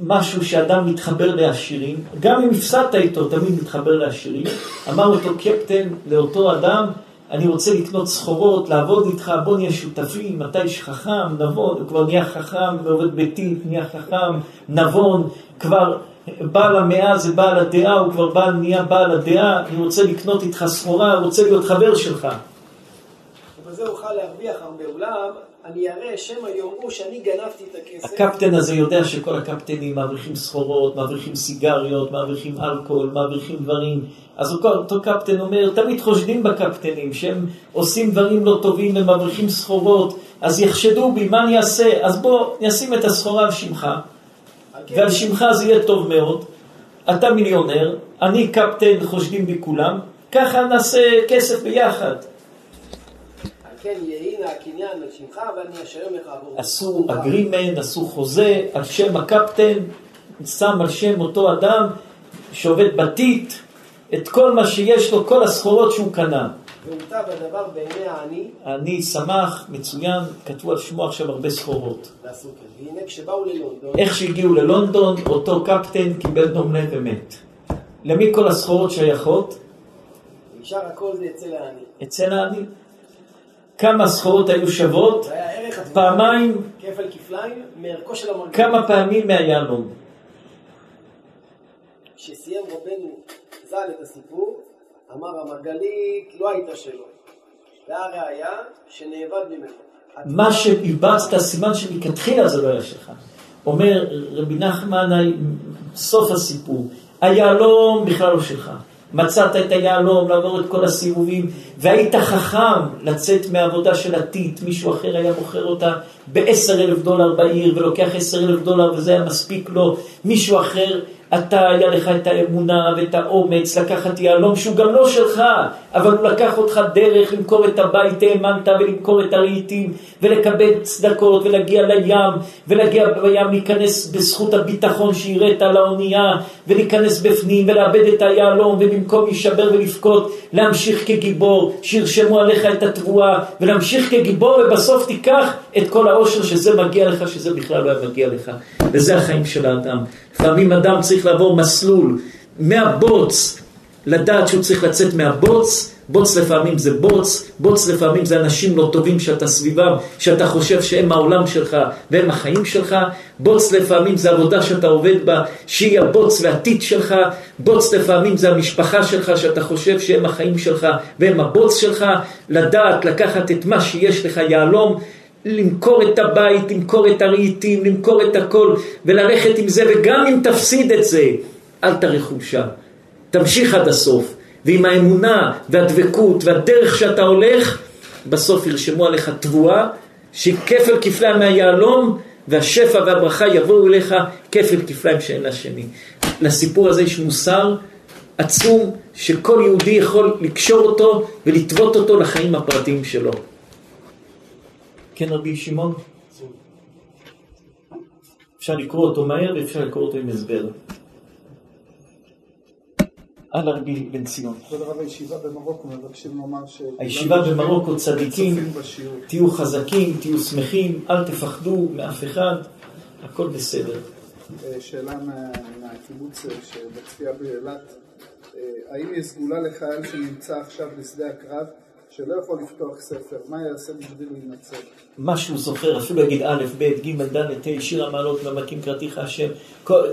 משהו שאדם מתחבר לעשירים, גם אם הפסדת איתו, תמיד מתחבר לעשירים. אמר אותו קפטן לאותו אדם, אני רוצה לקנות סחורות, לעבוד איתך, בוא נהיה שותפים, אתה איש חכם, נבון, הוא כבר נהיה חכם, עובד ביתי, נהיה חכם, נבון, כבר בעל המאה זה בעל הדעה, הוא כבר בעל, נהיה בעל הדעה, אני רוצה לקנות איתך סחורה, רוצה להיות חבר שלך. ובזה אוכל להרוויח הרבה. אולם אני אראה שמא יאמרו שאני גנבתי את הכסף. הקפטן הזה יודע שכל הקפטנים מבריחים סחורות, מבריחים סיגריות, מבריחים אלכוהול, מבריחים דברים. אז אותו, אותו קפטן אומר, תמיד חושדים בקפטנים שהם עושים דברים לא טובים ומבריחים סחורות, אז יחשדו בי, מה אני אעשה? אז בוא, נשים את הסחורה על שמך, על כן, ועל שמך זה יהיה טוב מאוד. אתה מיליונר, אני קפטן, חושדים בי כולם, ככה נעשה כסף ביחד. כן יהי נא הקניין ואני אשלם לך עבור. עשו אגרימן, עשו חוזה על שם הקפטן, שם על שם אותו אדם שעובד בטיט את כל מה שיש לו, כל הסחורות שהוא קנה. והוטב הדבר בעיני העני אני שמח, מצוין, כתבו על שמו עכשיו הרבה סחורות. כן. והנה כשבאו ללונדון, איך שהגיעו ללונדון, אותו קפטן קיבל דום לב ומת. למי כל הסחורות שייכות? נשאר הכל זה אצל העני. אצל העני. כמה סחורות היו שוות? פעמיים, כפל כפליים מערכו של המרגלית. כמה פעמים מהיהלום. כשסיים רבנו ז"ל את הסיפור, אמר המרגלית לא הייתה שלו. והראיה שנאבד ממנו. מה שאיבצת, סימן שמלכתחילה זה לא היה שלך. אומר רבי נחמן, סוף הסיפור, היהלום בכלל לא שלך. מצאת את היהלום, לעבור את כל הסיבובים, והיית חכם לצאת מהעבודה של הטיט, מישהו אחר היה מוכר אותה בעשר אלף דולר בעיר, ולוקח עשר אלף דולר וזה היה מספיק לו, מישהו אחר, אתה, היה לך את האמונה ואת האומץ לקחת יהלום שהוא גם לא שלך, אבל הוא לקח אותך דרך למכור את הבית, האמנת, ולמכור את הרהיטים, ולקבל צדקות, ולהגיע לים, ולהגיע בים, להיכנס בזכות הביטחון שהראית על האונייה, ולהיכנס בפנים, ולאבד את היהלום, ובמקום להישבר ולבכות, להמשיך כגיבור, שירשמו עליך את התבואה, ולהמשיך כגיבור, ובסוף תיקח את כל העושר שזה מגיע לך, שזה בכלל לא היה מגיע לך. וזה החיים של האדם. לפעמים אדם צריך לעבור מסלול מהבוץ, לדעת שהוא צריך לצאת מהבוץ, בוץ לפעמים זה בוץ, בוץ לפעמים זה אנשים לא טובים שאתה סביבם, שאתה חושב שהם העולם שלך והם החיים שלך, בוץ לפעמים זה עבודה שאתה עובד בה, שהיא הבוץ והטיט שלך, בוץ לפעמים זה המשפחה שלך שאתה חושב שהם החיים שלך והם הבוץ שלך, לדעת לקחת את מה שיש לך יהלום, למכור את הבית, למכור את הרהיטים, למכור את הכל וללכת עם זה, וגם אם תפסיד את זה, אל תאריך חולשה. תמשיך עד הסוף, ועם האמונה והדבקות והדרך שאתה הולך, בסוף ירשמו עליך תבואה, שהיא כפל כפליים מהיהלום, והשפע והברכה יבואו אליך כפל כפליים שאין לה שני. לסיפור הזה יש מוסר עצום, שכל יהודי יכול לקשור אותו ולטוות אותו לחיים הפרטיים שלו. כן, רבי שמעון? אפשר לקרוא אותו מהר ואפשר לקרוא אותו עם הסבר. הלאה רבי בן ציון. כבוד הרב הישיבה במרוקו מבקשים לומר ש... הישיבה במרוקו צדיקים. תהיו חזקים, תהיו שמחים, אל תפחדו מאף אחד, הכל בסדר. אה, שאלה מה- מהקיבוץ אה, שבצפייה באילת, אה, האם יש סגולה לחייל שנמצא עכשיו בשדה הקרב שלא יכול לפתוח ספר, מה יעשה בשביל להינצל? מה שהוא זוכר, אפילו יגיד א', ב', ג', ד', ה', שיר המעלות, ממקים קראתיך השם,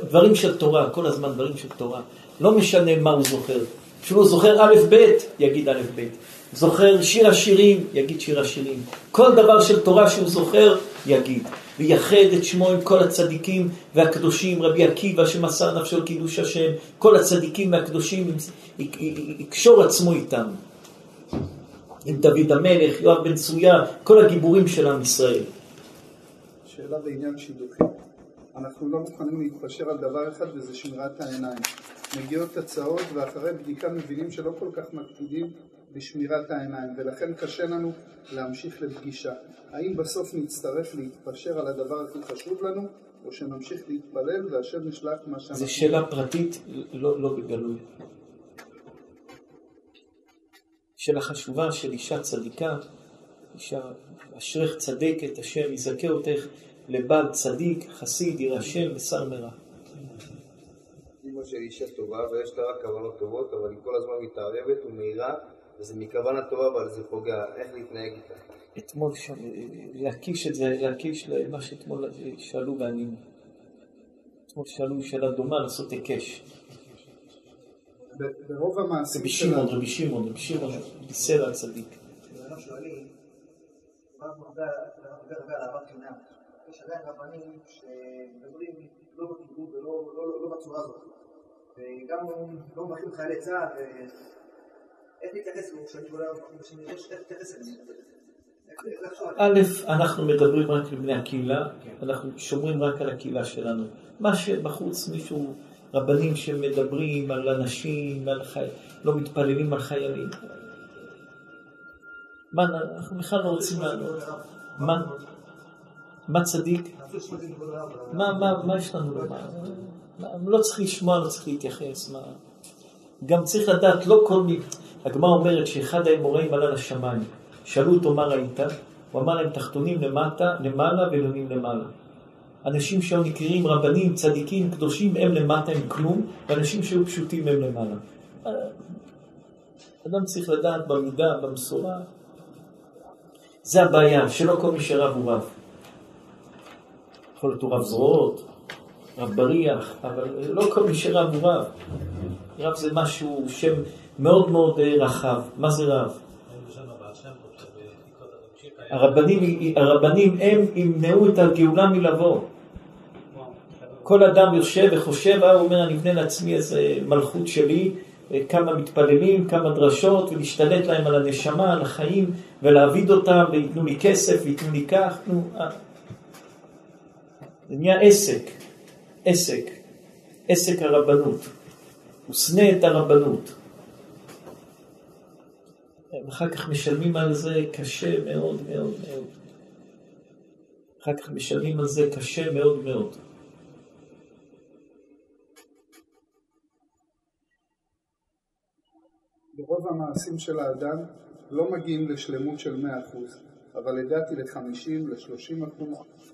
דברים של תורה, כל הזמן דברים של תורה. לא משנה מה הוא זוכר. כשהוא זוכר א', ב', יגיד א', ב'. זוכר שיר השירים, יגיד שיר השירים. כל דבר של תורה שהוא זוכר, יגיד. ויחד את שמו עם כל הצדיקים והקדושים, רבי עקיבא שמסר נפשו לקידוש השם, כל הצדיקים והקדושים, יקשור עצמו איתם. עם דוד המלך, יואב בן צרויה, כל הגיבורים של עם ישראל. שאלה בעניין שידוכים. אנחנו לא מוכנים להתפשר על דבר אחד וזה שמירת העיניים. מגיעות הצעות ואחרי בדיקה מבינים שלא כל כך מקפידים בשמירת העיניים ולכן קשה לנו להמשיך לפגישה. האם בסוף נצטרך להתפשר על הדבר הכי חשוב לנו או שנמשיך להתפלל והשם ישלח מה שאנחנו... זו שאלה פרטית, לא, לא בגלוי. שאלה חשובה של אישה צדיקה, אישה אשרך צדקת, השם יזכה אותך לבעל צדיק, חסיד, ירא השם ושר מרע. אמא שלי אישה טובה ויש לה רק כוונות טובות, אבל היא כל הזמן מתערבת ומאירה, וזה מכוונה טובה אבל זה פוגע, איך להתנהג איתה. אתמול שם, להקיש את זה, להקיש למה שאתמול שאלו וענינו. אתמול שאלו שאלה דומה לעשות היקש. ברוב המעשים רבי שמעון, רבי שמעון, רבי שמעון, בישר הצדיק. אנחנו שואלים, דיברנו הרבה הרבה הרבה על אהבת חינם. יש עדיין רבנים שמדברים לא בקיבול ולא לא- לא- לא בצורה הזאת. וגם לא מברכים חיילי צה"ל, ואיך להתייחס לו כשאני קורא כשאני יודע איך להתייחס אליהם. איך- איך. א', אנחנו מדברים רק לבני הקהילה, אנחנו שומרים רק על הקהילה שלנו. מה שבחוץ מישהו, רבנים שמדברים על אנשים, על חי... לא מתפללים על חיילים. מה, אנחנו בכלל לא רוצים לענות. מה? מה צדיק? מה, מה, מה יש לנו לומר? לא צריך לשמוע, לא צריך להתייחס. מה... גם צריך לדעת, לא כל מי... הגמרא אומרת שאחד האמוראים עלה לשמיים. שאלו אותו מה ראית? הוא אמר להם תחתונים למטה, למעלה ועליונים למעלה. אנשים שהיו נקראים רבנים, צדיקים, קדושים, הם למטה הם כלום, ואנשים שהיו פשוטים הם למעלה. אדם צריך לדעת במידה, במשורה. זה הבעיה, שלא כל מי שרב הוא רב. יכול להיות הוא רב זרועות, רב בריח, אבל לא כל מי שרב הוא רב. רב זה משהו, שם מאוד מאוד אה, רחב. מה זה רב? הרבנים, הרבנים הם ימנעו את הגאולה מלבוא. כל אדם יושב וחושב, אה, הוא אומר, אני אבנה לעצמי איזה מלכות שלי, אה, כמה מתפללים, כמה דרשות, ולהשתלט להם על הנשמה, על החיים, ולהעביד אותם, וייתנו לי כסף, וייתנו לי כך, נו, אה. זה נהיה עסק, עסק, עסק הרבנות. הוא שנא את הרבנות. אחר כך משלמים על זה קשה מאוד מאוד מאוד. אחר כך משלמים על זה קשה מאוד מאוד. ברוב המעשים של האדם לא מגיעים לשלמות של 100%, אבל הגעתי ל-50, ל-30%.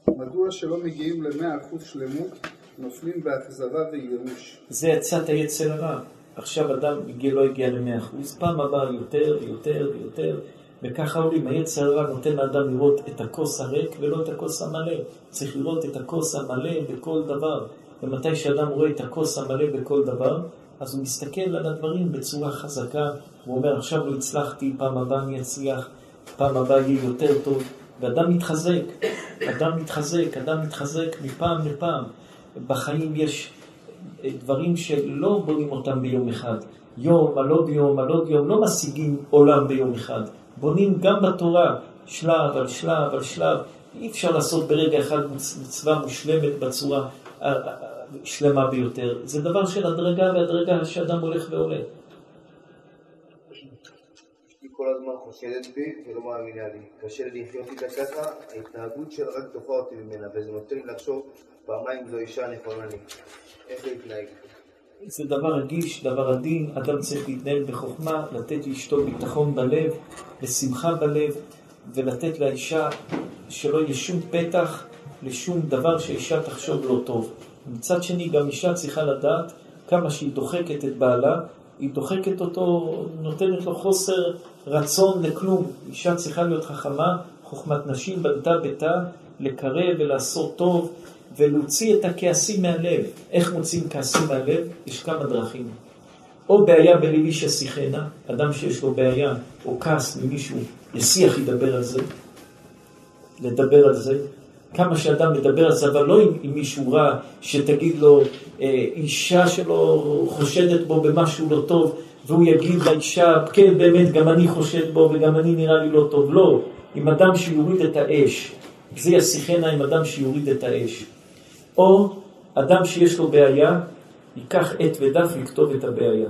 מדוע שלא מגיעים ל-100% שלמות, נופלים באכזבה וייאוש? זה יצאת יצר הרע. עכשיו אדם לא הגיע ל-100%, פעם הבאה יותר ויותר ויותר, וככה עולים. היצר הרע נותן לאדם לראות את הכוס הריק ולא את הכוס המלא. צריך לראות את הכוס המלא בכל דבר. ומתי שאדם רואה את הכוס המלא בכל דבר, אז הוא מסתכל על הדברים בצורה חזקה, הוא אומר עכשיו לא הצלחתי, פעם הבאה אני אצליח, פעם הבאה יהיה יותר טוב, ואדם מתחזק, אדם מתחזק, אדם מתחזק מפעם לפעם. בחיים יש דברים שלא בונים אותם ביום אחד. יום על עוד יום על עוד יום, לא משיגים עולם ביום אחד. בונים גם בתורה, שלב על שלב על שלב. אי אפשר לעשות ברגע אחד מצווה מושלמת בצורה שלמה ביותר. זה דבר של הדרגה והדרגה שאדם הולך ועולה. כל הזמן חושדת בי ולא מאמינה לי. קשה לי לחיות איתה ככה, ההתנהגות שלה רק דוחה אותי ממנה, וזה נותן לי לחשוב פעמיים זו אישה נכונה לי. איך להתנהג. זה דבר רגיש, דבר עדין, אדם צריך להתנהל בחוכמה, לתת לאשתו ביטחון בלב, ושמחה בלב, ולתת לאישה שלא יהיה שום פתח לשום דבר שאישה תחשוב לא טוב. מצד שני, גם אישה צריכה לדעת כמה שהיא דוחקת את בעלה, היא דוחקת אותו, נותנת לו חוסר רצון לכלום. אישה צריכה להיות חכמה, חוכמת נשים בנתה ביתה, לקרב ולעשות טוב, ולהוציא את הכעסים מהלב. איך מוציאים כעסים מהלב? יש כמה דרכים. או בעיה בליבי ששיחנה, אדם שיש לו בעיה או כעס ממישהו, ישיח ידבר על זה, לדבר על זה. כמה שאדם מדבר על זה, אבל לא עם, עם מישהו רע, שתגיד לו, אה, אישה שלו חושדת בו במשהו לא טוב, והוא יגיד לאישה, כן, באמת, גם אני חושד בו וגם אני נראה לי לא טוב. לא, עם אדם שיוריד את האש. זה ישיחנה עם אדם שיוריד את האש. או אדם שיש לו בעיה, ייקח עט ודף לכתוב את הבעיה.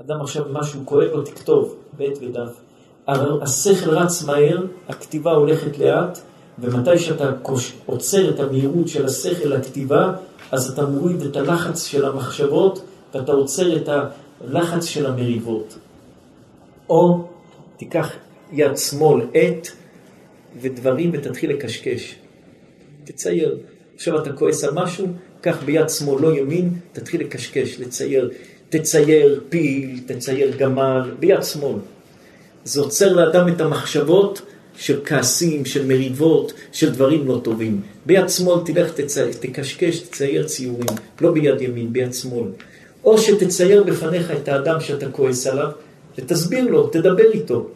אדם עכשיו משהו כואב לו, תכתוב בעט ודף. השכל רץ מהר, הכתיבה הולכת לאט, ומתי שאתה עוצר את המהירות של השכל לכתיבה, אז אתה מוריד את הלחץ של המחשבות, ואתה עוצר את הלחץ של המריבות. או תיקח יד שמאל עט ודברים ותתחיל לקשקש. תצייר. עכשיו אתה כועס על משהו, קח ביד שמאל, לא ימין, תתחיל לקשקש, לצייר. תצייר פיל, תצייר גמל, ביד שמאל. זה עוצר לאדם את המחשבות של כעסים, של מריבות, של דברים לא טובים. ביד שמאל תלך תצי... תקשקש, תצייר ציורים, לא ביד ימין, ביד שמאל. או שתצייר בפניך את האדם שאתה כועס עליו, ותסביר לו, תדבר איתו.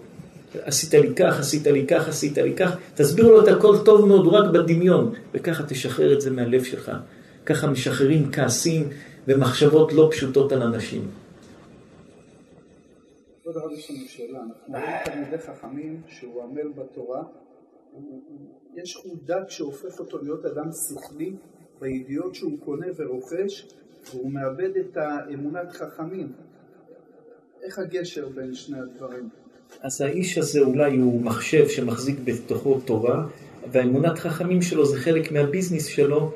עשית לי כך, עשית לי כך, עשית לי כך, תסביר לו את הכל טוב מאוד, רק בדמיון, וככה תשחרר את זה מהלב שלך. ככה משחררים כעסים ומחשבות לא פשוטות על אנשים. כבוד הרב, יש לנו שאלה. אנחנו רואים תלמידי חכמים שהוא עמל בתורה. יש חולדק שהופך אותו להיות אדם שכלי בידיעות שהוא קונה ורוכש, והוא מאבד את האמונת חכמים. איך הגשר בין שני הדברים? אז האיש הזה אולי הוא מחשב שמחזיק בתוכו תורה, והאמונת חכמים שלו זה חלק מהביזנס שלו,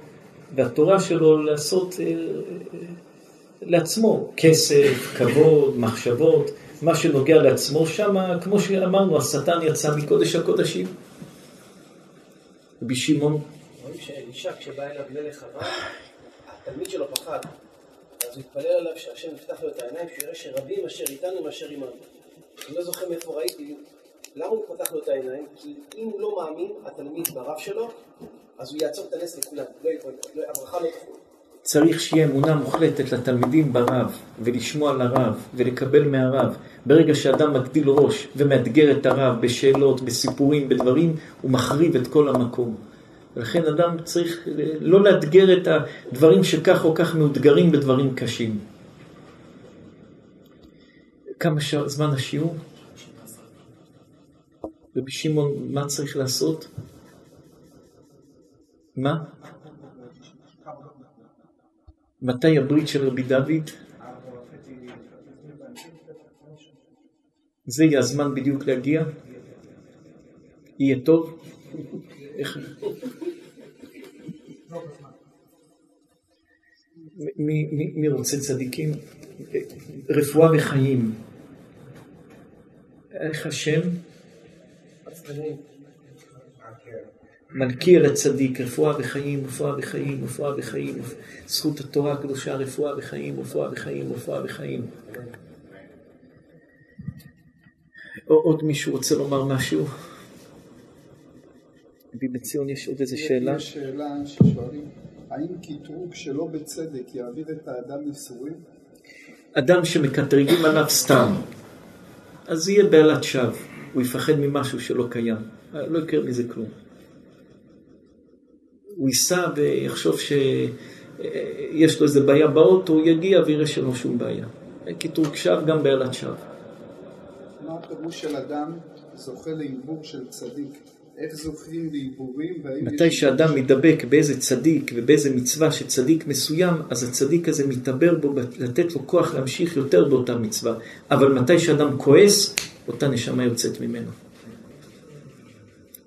והתורה שלו לעשות אה, אה, לעצמו כסף, כבוד, מחשבות, מה שנוגע לעצמו, שם, כמו שאמרנו, השטן יצא מקודש הקודשים. רבי שמעון. רואים שאלישע כשבא אליו מלך ארם, התלמיד שלו פחד. אז הוא התפלל עליו שהשם יפתח לו את העיניים, שהוא יראה שרבים אשר איתנו מאשר עמנו. אני לא זוכר מאיפה ראיתי, למה הוא פתח לו את העיניים? כי אם הוא לא מאמין, התלמיד ברב שלו, אז הוא יעצור את הנס לכולם, לא, לא, הברכה לא תחול. צריך שיהיה אמונה מוחלטת לתלמידים ברב, ולשמוע לרב, ולקבל מהרב. ברגע שאדם מגדיל ראש ומאתגר את הרב בשאלות, בסיפורים, בדברים, הוא מחריב את כל המקום. ולכן אדם צריך לא לאתגר את הדברים שכך או כך מאותגרים בדברים קשים. כמה שע, זמן השיעור? רבי שמעון, מה צריך לעשות? מה? מתי הברית של רבי דוד? זה יהיה הזמן בדיוק להגיע? יהיה טוב? איך... מי, מי, מי רוצה צדיקים? רפואה וחיים. איך השם? מלכי על הצדיק, רפואה וחיים, רפואה וחיים, רפואה וחיים, זכות התורה הקדושה, רפואה וחיים, רפואה וחיים, רפואה וחיים. עוד מישהו רוצה לומר משהו? רבי בציון, יש עוד איזה שאלה? יש שאלה ששואלים, האם קטרוג שלא בצדק יעביר את האדם ייסורים? אדם שמקטרגים עליו סתם, אז יהיה בעלת שווא, הוא יפחד ממשהו שלא קיים, לא יקרה מזה כלום. הוא ייסע ויחשוב שיש לו איזה בעיה באוטו, הוא יגיע ויראה שאין לו שום בעיה. קטרוג שווא גם בעלת שווא. מה הפירוש של אדם זוכה לעיבור של צדיק? איך זוכים לעיבורים? מתי שאדם מדבק באיזה צדיק ובאיזה מצווה של צדיק מסוים, אז הצדיק הזה מתעבר בו לתת לו כוח להמשיך יותר באותה מצווה. אבל מתי שאדם כועס, אותה נשמה יוצאת ממנו.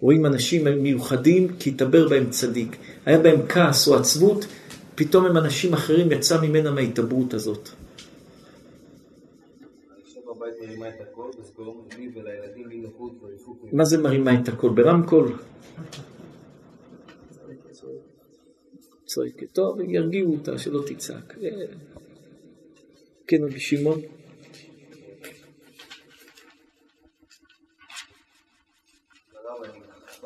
רואים אנשים מיוחדים כי התעבר בהם צדיק. היה בהם כעס או עצבות, פתאום הם אנשים אחרים, יצא ממנה מההתעברות הזאת. מה זה מרימה את הקול? ברמקול? צועקת. טוב, ירגיעו אותה, שלא תצעק. כן, רבי שמעון?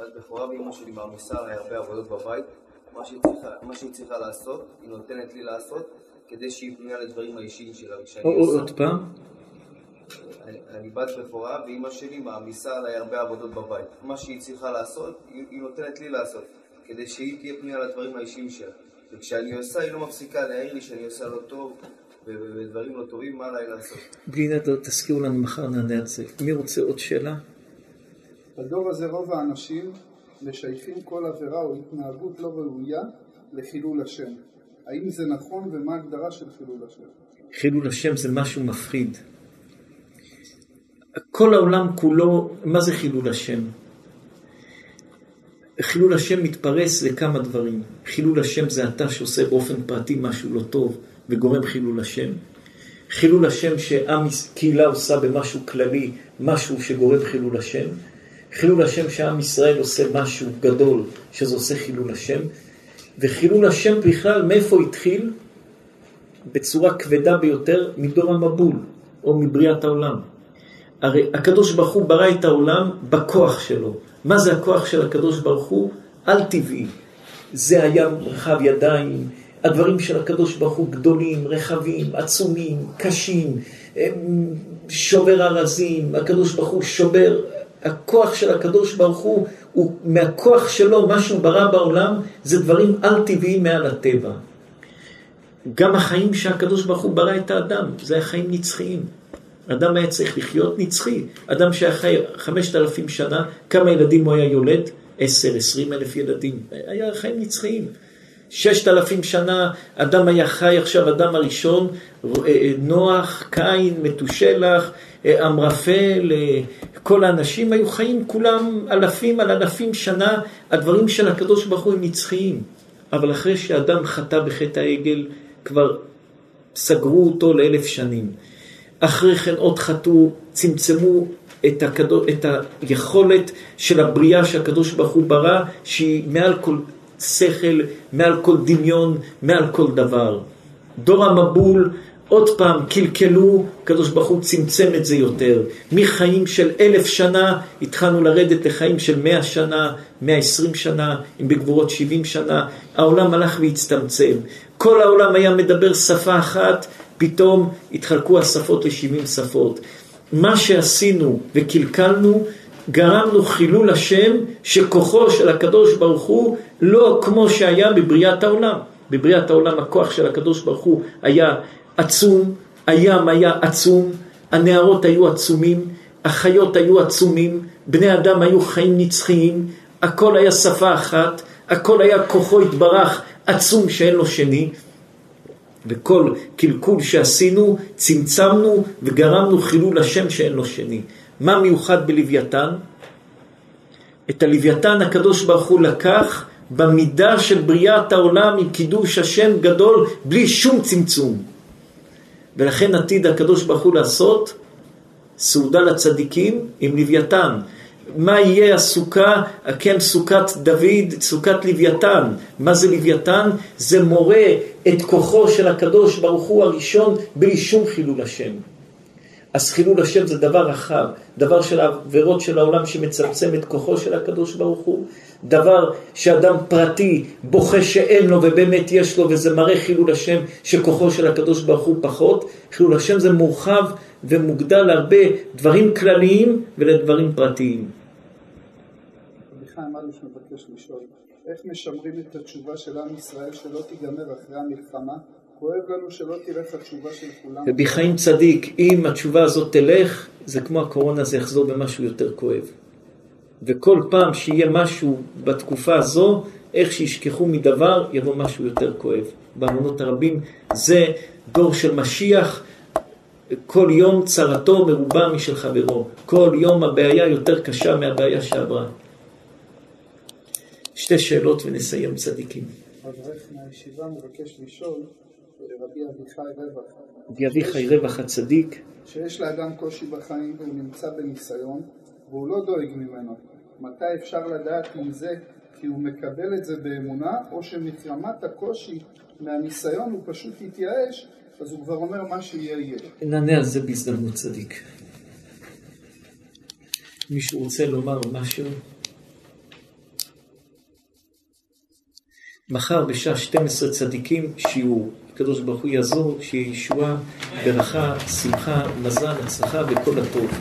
בת בכורה ואימא שלי מעמיסה עליי הרבה עבודות בבית. מה שהיא צריכה לעשות, היא נותנת לי לעשות, כדי שהיא פנויה לדברים האישיים שלה. עוד פעם? אני בת בכורה ואימא שלי מעמיסה עליי הרבה עבודות בבית. מה שהיא צריכה לעשות, היא נותנת לי לעשות, כדי שהיא תהיה פנויה לדברים האישיים שלה. וכשאני עושה, היא לא מפסיקה להעיר לי שאני עושה לא טוב, ודברים לא טובים, מה עליי לעשות? בלי נדר, תזכירו לנו מחר נענה על זה. מי רוצה עוד שאלה? בדור הזה רוב האנשים משייכים כל עבירה או התנהגות לא ראויה לחילול השם. האם זה נכון ומה ההגדרה של חילול השם? חילול השם זה משהו מפחיד. כל העולם כולו, מה זה חילול השם? חילול השם מתפרס לכמה דברים. חילול השם זה אתה שעושה באופן פרטי משהו לא טוב וגורם חילול השם. חילול השם שעם קהילה עושה במשהו כללי, משהו שגורם חילול השם. חילול השם שעם ישראל עושה משהו גדול, שזה עושה חילול השם. וחילול השם בכלל, מאיפה התחיל? בצורה כבדה ביותר מדור המבול, או מבריאת העולם. הרי הקדוש ברוך הוא ברא את העולם בכוח שלו, מה זה הכוח של הקדוש ברוך הוא? על טבעי. זה היה רחב ידיים, הדברים של הקדוש ברוך הוא גדולים, רחבים, עצומים, קשים, שובר ארזים, הקדוש ברוך הוא שובר, הכוח של הקדוש ברוך הוא, הוא מהכוח שלו, מה שהוא ברא בעולם, זה דברים על טבעיים מעל הטבע. גם החיים שהקדוש ברוך הוא ברא את האדם, זה החיים נצחיים. אדם היה צריך לחיות נצחי. אדם שהיה חי חמשת אלפים שנה, כמה ילדים הוא היה יולד? עשר, עשרים אלף ילדים. היה חיים נצחיים. ששת אלפים שנה אדם היה חי עכשיו, אדם הראשון, נוח, קין, מתושלח, אמרפל, כל האנשים היו חיים כולם אלפים על אלפים שנה, הדברים של הקדוש ברוך הוא הם נצחיים. אבל אחרי שאדם חטא בחטא העגל, כבר סגרו אותו לאלף שנים. אחרי כן עוד חטאו, צמצמו את, הקדוש, את היכולת של הבריאה שהקדוש ברוך הוא ברא, שהיא מעל כל שכל, מעל כל דמיון, מעל כל דבר. דור המבול, עוד פעם קלקלו, הקדוש ברוך הוא צמצם את זה יותר. מחיים של אלף שנה התחלנו לרדת לחיים של מאה שנה, מאה עשרים שנה, אם בגבורות שבעים שנה. העולם הלך והצטמצם. כל העולם היה מדבר שפה אחת, פתאום התחלקו השפות לשבעים שפות. מה שעשינו וקלקלנו, גרמנו חילול השם שכוחו של הקדוש ברוך הוא לא כמו שהיה בבריאת העולם. בבריאת העולם הכוח של הקדוש ברוך הוא היה עצום, הים היה עצום, הנערות היו עצומים, החיות היו עצומים, בני אדם היו חיים נצחיים, הכל היה שפה אחת, הכל היה כוחו התברך עצום שאין לו שני. וכל קלקול שעשינו, צמצמנו וגרמנו חילול השם שאין לו שני. מה מיוחד בלוויתן? את הלוויתן הקדוש ברוך הוא לקח במידה של בריאת העולם עם קידוש השם גדול בלי שום צמצום. ולכן עתיד הקדוש ברוך הוא לעשות סעודה לצדיקים עם לוויתן. מה יהיה הסוכה, כן סוכת דוד, סוכת לוויתן. מה זה לוויתן? זה מורה את כוחו של הקדוש ברוך הוא הראשון בלי שום חילול השם. אז חילול השם זה דבר רחב, דבר של העבירות של העולם שמצמצם את כוחו של הקדוש ברוך הוא, דבר שאדם פרטי בוכה שאין לו ובאמת יש לו וזה מראה חילול השם שכוחו של הקדוש ברוך הוא פחות, חילול השם זה מורחב ומוגדל להרבה דברים כלליים ולדברים פרטיים. איך משמרים את התשובה של עם ישראל שלא תיגמר אחרי המלחמה? כואב לנו שלא תלך התשובה של כולם. רבי חיים צדיק, אם התשובה הזאת תלך, זה כמו הקורונה, זה יחזור במשהו יותר כואב. וכל פעם שיהיה משהו בתקופה הזו, איך שישכחו מדבר, יבוא משהו יותר כואב. באמונות הרבים זה דור של משיח, כל יום צרתו מרובה משל חברו. כל יום הבעיה יותר קשה מהבעיה שעברה. שתי שאלות ונסיים צדיקים. אברך מהישיבה מבקש לשאול, רבי אביחי רווח. הצדיק. שיש לאדם קושי בחיים והוא נמצא בניסיון, והוא לא דואג ממנו. מתי אפשר לדעת אם זה כי הוא מקבל את זה באמונה, או שמחרמת הקושי מהניסיון הוא פשוט יתייאש, אז הוא כבר אומר מה שיהיה יהיה. נענה על זה בהזדמנות צדיק. מישהו רוצה לומר משהו? מחר בשעה 12 צדיקים שיעור. הקדוש ברוך הוא יעזור, שיהיה ישועה, ברכה, שמחה, מזל, הצלחה וכל הטוב.